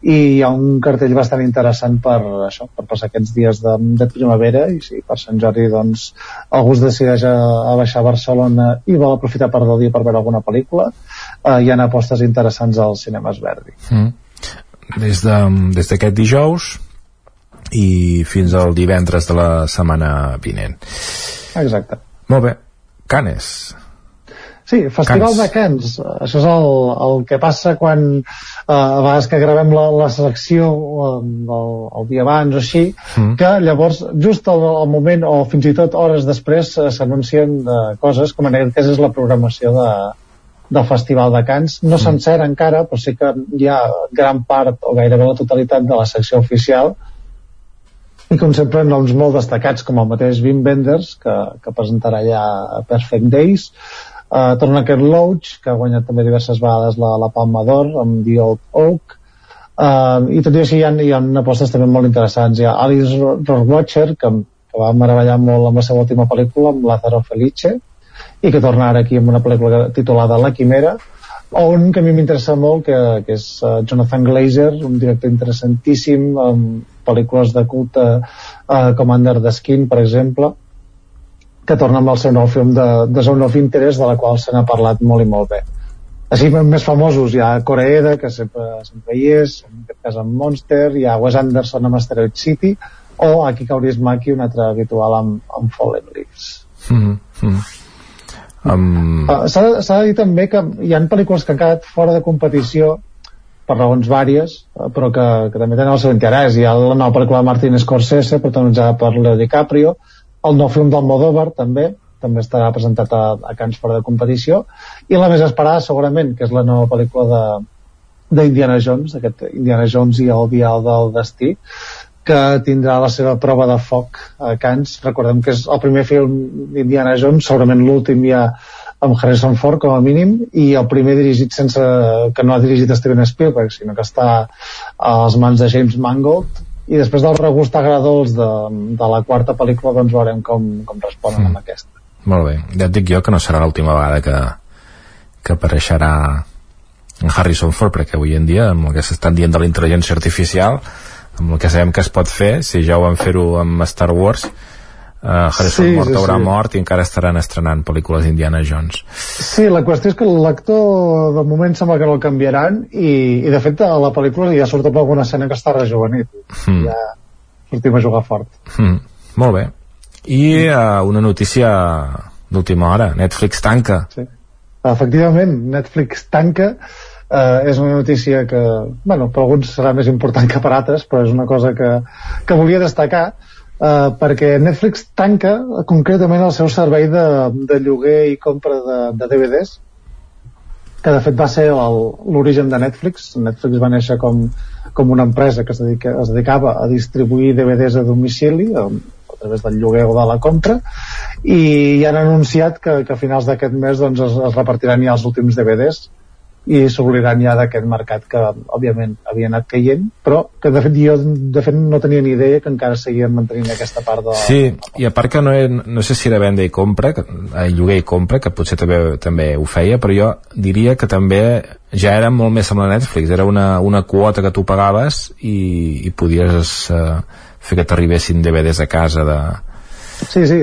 i hi ha un cartell bastant interessant per això, per passar aquests dies de, de primavera i sí, per Sant Jordi doncs algú es decideix a, a baixar a Barcelona i vol aprofitar part del dia per veure alguna pel·lícula eh, hi ha apostes interessants als cinemes Verdi mm. des d'aquest de, des dijous i fins al divendres de la setmana vinent exacte molt bé, Canes Sí, Festival Cans. de Cans. Això és el, el que passa quan eh, a vegades que gravem la, la selecció eh, el, el dia abans o així, Mm. que llavors just al, al moment o fins i tot hores després eh, s'anuncien eh, coses, com en aquest cas és la programació de, del Festival de Cans. No sencera encara, però sí que hi ha gran part o gairebé la totalitat de la secció oficial. I com sempre noms molt destacats com el mateix Wim Wenders que, que presentarà ja Perfect Days. Uh, torna aquest Loach que ha guanyat també diverses vegades la, la Palma d'Or amb The Old Oak. Uh, i tot i així hi ha, hi ha apostes també molt interessants. Hi ha Alice Rohrwacher que, que va meravellar molt amb la seva última pel·lícula amb Lázaro Felice i que torna ara aquí amb una pel·lícula titulada La Quimera o un que a mi m'interessa molt que, que és uh, Jonathan Glazer un director interessantíssim amb pel·lícules de culte uh, com Under the Skin per exemple que torna amb el seu nou film de, de Zone of Interest de la qual se n'ha parlat molt i molt bé així més famosos hi ha Coreeda que sempre, sempre hi és en aquest cas amb Monster hi ha Wes Anderson amb Asteroid City o Aki Kaurismäki un altre habitual amb, amb Fallen Leaves Mm -hmm. Um, Uh, S'ha de, de dir també que hi han pel·lícules que han quedat fora de competició per raons vàries, eh, però que, que també tenen el seu interès. Hi ha la nova pel·lícula de Martin Scorsese, protagonitzada per Leo DiCaprio, el nou film del Modóvar, també, també estarà presentat a, a Cants fora de competició, i la més esperada, segurament, que és la nova pel·lícula de d'Indiana Jones, aquest Indiana Jones i el vial del destí, que tindrà la seva prova de foc a Cannes. Recordem que és el primer film d'Indiana Jones, segurament l'últim ja amb Harrison Ford com a mínim i el primer dirigit sense que no ha dirigit Steven Spielberg sinó que està a les mans de James Mangold i després del regust agradós de, de la quarta pel·lícula doncs veurem com, com responen mm. amb aquesta Molt bé, ja et dic jo que no serà l'última vegada que, que apareixerà en Harrison Ford, perquè avui en dia amb el que s'estan dient de la intel·ligència artificial amb el que sabem que es pot fer si ja ho van fer-ho amb Star Wars uh, Harrison Sí, Ford sí, haurà sí. mort i encara estaran estrenant pel·lícules d'Indiana Jones. Sí, la qüestió és que l'actor de moment sembla que no el canviaran i, i de fet a la pel·lícula ja surt amb alguna escena que està rejuvenit. Mm. ja sortim a jugar fort. Mm, molt bé. I uh, una notícia d'última hora. Netflix tanca. Sí. efectivament, Netflix tanca eh, és una notícia que bueno, per alguns serà més important que per altres però és una cosa que, que volia destacar eh, perquè Netflix tanca concretament el seu servei de, de lloguer i compra de, de DVDs que de fet va ser l'origen de Netflix. Netflix va néixer com, com una empresa que es, dedica, es dedicava a distribuir DVDs a domicili a, a través del lloguer o de la compra i han anunciat que, que a finals d'aquest mes doncs, es, es repartiran ja els últims DVDs i s'obliran ja d'aquest mercat que òbviament havia anat caient però que de fet jo de fet no tenia ni idea que encara seguien mantenint aquesta part de... Sí, i a part que no, he, no sé si era venda i compra, que, eh, lloguer i compra, que potser també, també ho feia, però jo diria que també ja era molt més amb la Netflix, era una, una quota que tu pagaves i, i podies eh, fer que t'arribessin DVDs a casa de... Sí, sí.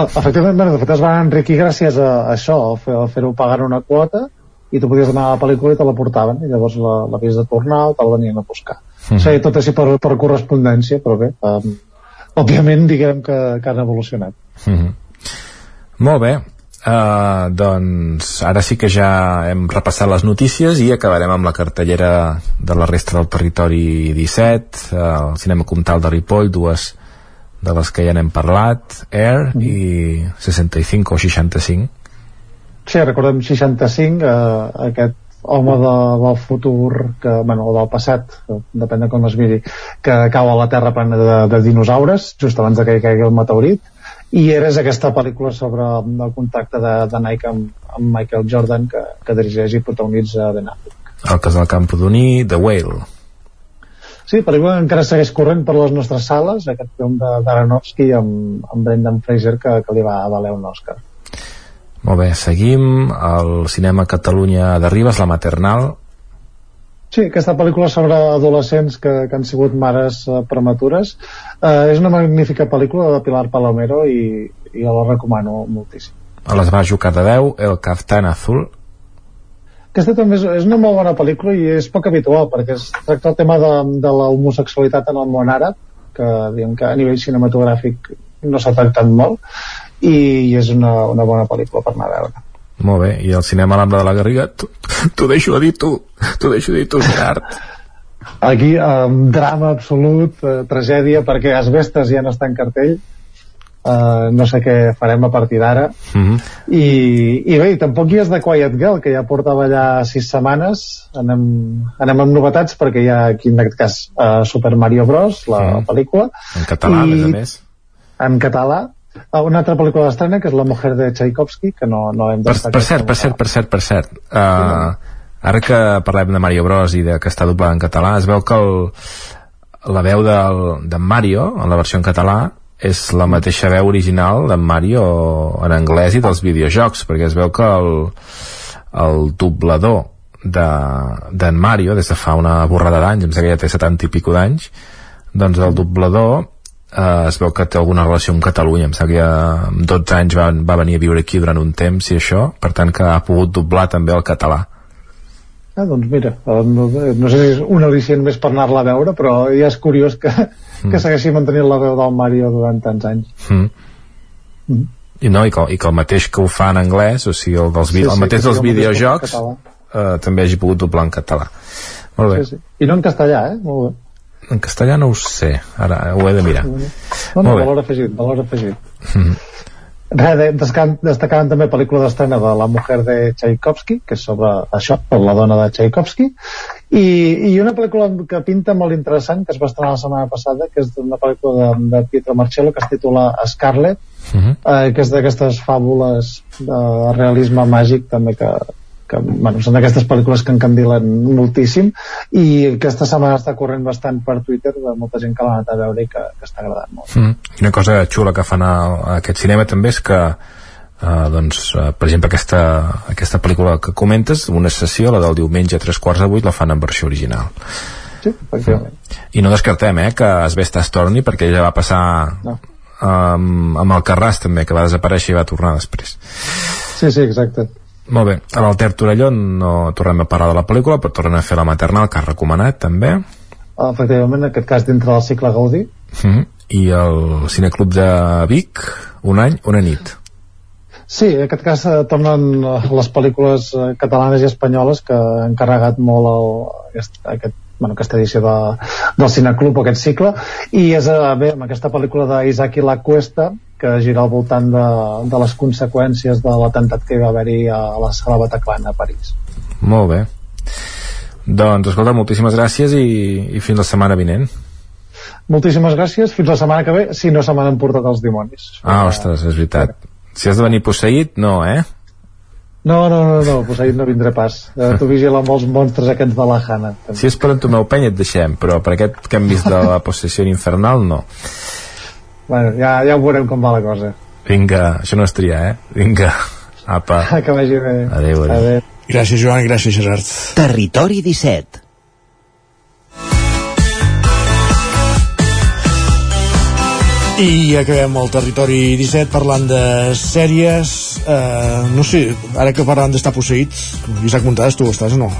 Efectivament, bueno, de fet es van enriquir gràcies a, a això, a a fer-ho pagar una quota i tu podies demanar la pel·lícula i te la portaven i llavors la- l'havies de tornar o te'l venien a buscar. Mhm. O sigui, tot així per, per correspondència, però bé, um, òbviament diguem que, que han evolucionat. Mm -hmm. Molt bé, uh, doncs ara sí que ja hem repassat les notícies i acabarem amb la cartellera de la resta del territori 17, uh, el cinema comtal de Ripoll, dues de les que ja n'hem parlat, Air i 65 o 65. Sí, recordem 65, eh, aquest home de, del futur, que, bueno, o del passat, depèn de com es miri, que cau a la Terra plena de, de dinosaures, just abans de que hi caigui el meteorit, i eres aquesta pel·lícula sobre el contacte de, de Nike amb, amb Michael Jordan, que, que dirigeix i protagonitza Ben Affleck. El casal Campodoní, The Whale. Sí, pel·lícula que encara segueix corrent per les nostres sales, aquest film d'Aronofsky amb, amb Brendan Fraser, que, que li va valer un Oscar. Molt bé, seguim al cinema Catalunya de Ribes, La Maternal. Sí, aquesta pel·lícula sobre adolescents que, que han sigut mares eh, prematures eh, és una magnífica pel·lícula de Pilar Palomero i, i la recomano moltíssim. A les de 10, El Caftan Azul. Aquesta també és, és una molt bona pel·lícula i és poc habitual perquè es tracta el tema de, de la homosexualitat en el món àrab que diguem que a nivell cinematogràfic no s'ha tractat molt i és una, una bona pel·lícula per anar a veure. Molt bé, i el cinema l'Ambra de la Garriga, t'ho deixo a dir tu, t'ho deixo a dir tu, Gerard. Aquí, um, drama absolut, uh, tragèdia, perquè Asbestes ja no està en cartell, uh, no sé què farem a partir d'ara, Mm -hmm. i, i bé, i tampoc hi és de Quiet Girl, que ja portava allà sis setmanes, anem, anem amb novetats, perquè hi ha aquí en aquest cas uh, Super Mario Bros, la Mm. pel·lícula, En català, a més a més. en català, Uh, una altra pel·lícula d'estrena que és La mujer de Tchaikovsky que no, no hem Per, per cert, per cert, per cert, per cert. Uh, ara que parlem de Mario Bros i de que està doblada en català, es veu que el, la veu del, d'en Mario, en la versió en català, és la mateixa veu original d'en Mario en anglès i dels videojocs, perquè es veu que el, el doblador de- d'en Mario, des de fa una borrada d'anys, em sembla que ja té 70 i pico d'anys, doncs el doblador eh, es veu que té alguna relació amb Catalunya em sembla que ja amb 12 anys va, va venir a viure aquí durant un temps i això per tant que ha pogut doblar també el català Ah, doncs mira, eh, no, no sé si és un al·licient més per anar-la a veure, però ja és curiós que, que segueixi mantenint la veu del Mario durant tants anys. mm. Mm. i no, i que, i que el mateix que ho fa en anglès o sigui, el, dels, Sí, el sí, mateix dels videojocs eh, també hagi pogut doblar en català molt bé, Sí, sí. I no en castellà, eh? Molt bé. En castellà no ho sé ara ho he de mirar No, no, valor afegit, valor afegit. mm. Res, de- descan- destacant també pel·lícula d'estrena de La mujer de Tchaikovsky, que és sobre això, sobre la dona de Tchaikovsky, i, i una pel·lícula que pinta molt interessant, que es va estrenar la setmana passada, que és una pel·lícula de, de Pietro Marcello, que es titula Scarlet, Mhm. eh, que és d'aquestes fàbules de realisme màgic també que, que bueno, són d'aquestes pel·lícules que encandilen moltíssim i aquesta setmana està corrent bastant per Twitter de molta gent que l'ha anat a veure i que, que està agradant molt. Mm. Una cosa xula que fan a, a aquest cinema també és que uh, doncs, uh, per exemple aquesta, aquesta pel·lícula que comentes una sessió, la del diumenge a tres quarts de vuit la fan en versió original Sí, efectivament. i no descartem eh, que Asbestas torni perquè ja va passar No. um, amb el Carràs també que va desaparèixer i va tornar després Sí, sí, exacte. Molt bé, a l'Alter Torelló no tornem a parlar de la pel·lícula però tornem a fer la maternal que ha recomanat també Efectivament, en aquest cas dintre del cicle Gaudí. mm. i el Cineclub de Vic un any, una nit Sí, en aquest cas eh, tornen eh, les pel·lícules eh, catalanes i espanyoles que han carregat molt el, aquest, aquest, bueno, aquesta edició de, del Cineclub, aquest cicle, i és eh, bé, amb aquesta pel·lícula d'Isaac i la Cuesta, que gira al voltant de, de les conseqüències de l'atemptat que hi va haver-hi a la sala Bataclan a París. Molt bé. Doncs, escolta, moltíssimes gràcies i, i fins la setmana vinent. Moltíssimes gràcies, fins la setmana que ve, si no se m'han emportat els dimonis. Ah, ostres, és veritat. Si has de venir posseït, no, eh? No, no, no, no, ahir no vindré pas. Eh, tu vigila amb els monstres aquests de la Hanna. Si és per entomar peny et deixem, però per aquest que hem vist de la possessió infernal, no. Bueno, ja, ja ho veurem com va la cosa. Vinga, això no és triar, eh? Vinga, apa. Que vagi bé. Adéu, adéu. adéu. Gràcies, Joan, gràcies, Gerard. Territori 17 I acabem el territori 17 parlant de sèries. Uh, no sé, ara que parlant d'estar posseït, Isaac Montades, tu estàs o no?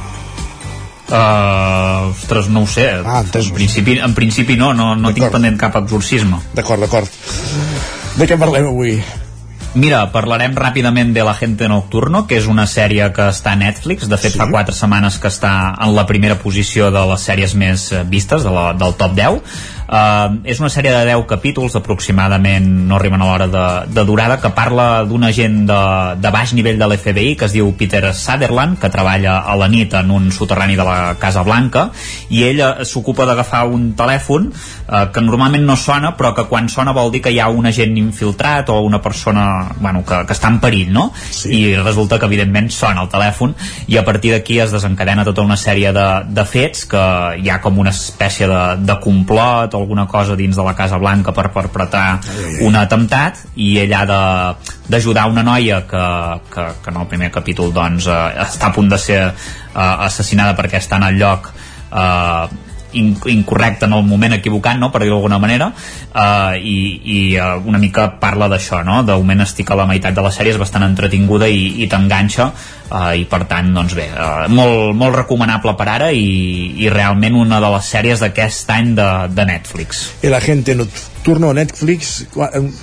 Uh, ostres, no ho sé. Ah, en, principi, en principi no, no, no tinc pendent cap exorcisme. D'acord, d'acord. De què parlem avui? Mira, parlarem ràpidament de La gente nocturno, que és una sèrie que està a Netflix. De fet, sí. fa quatre setmanes que està en la primera posició de les sèries més eh, vistes, de la, del top 10. Uh, és una sèrie de 10 capítols, aproximadament no arriben a l'hora de, de durada, que parla d'un agent de, de baix nivell de l'FBI que es diu Peter Sutherland, que treballa a la nit en un soterrani de la Casa Blanca, i ell s'ocupa d'agafar un telèfon uh, que normalment no sona, però que quan sona vol dir que hi ha un agent infiltrat o una persona bueno, que, que està en perill, no? Sí. I resulta que evidentment sona el telèfon i a partir d'aquí es desencadena tota una sèrie de, de fets que hi ha com una espècie de, de complot o alguna cosa dins de la Casa Blanca per perpetrar un atemptat i ell ha d'ajudar una noia que, que, que en el primer capítol doncs, eh, està a punt de ser eh, assassinada perquè està en el lloc eh, incorrecte en el moment equivocant, no? per dir-ho d'alguna manera uh, i, i uh, una mica parla d'això, no? de moment estic a la meitat de la sèrie, és bastant entretinguda i, i t'enganxa uh, i per tant, doncs bé uh, molt, molt recomanable per ara i, i realment una de les sèries d'aquest any de, de Netflix I la gente nocturno a Netflix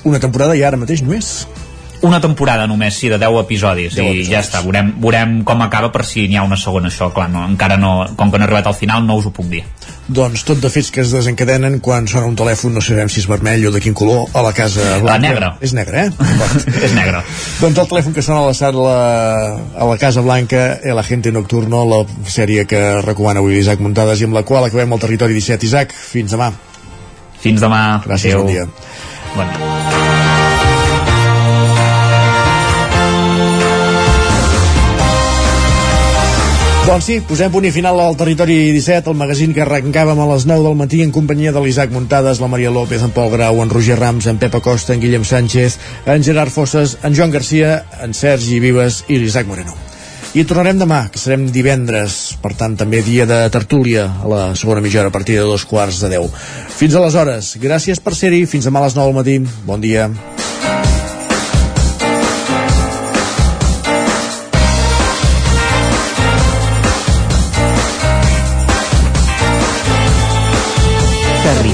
una temporada i ara mateix només? Una temporada només, sí, de 10 episodis 10 i episodis. ja està, veurem, veurem com acaba per si n'hi ha una segona, això, clar, no, encara no, com que no he arribat al final no us ho puc dir. Doncs tot de fets que es desencadenen quan sona un telèfon, no sabem si és vermell o de quin color, a la casa blanca. negre. És negre, eh? és negre. doncs el telèfon que sona a la, sala, a la Casa Blanca, El Agente Nocturno, la sèrie que recomana avui l'Isaac Muntades i amb la qual acabem el territori 17. Isaac, fins demà. Fins demà. Gràcies, Adéu. bon dia. Bon dia. Doncs sí, posem punt i final al Territori 17, el magazín que arrencàvem a les 9 del matí en companyia de l'Isaac Muntades, la Maria López, en Pol Grau, en Roger Rams, en Pep Acosta, en Guillem Sánchez, en Gerard Fosses, en Joan Garcia, en Sergi Vives i l'Isaac Moreno. I tornarem demà, que serem divendres, per tant també dia de tertúlia a la segona mitja hora a partir de dos quarts de deu. Fins aleshores, gràcies per ser-hi, fins demà a les 9 del matí, bon dia.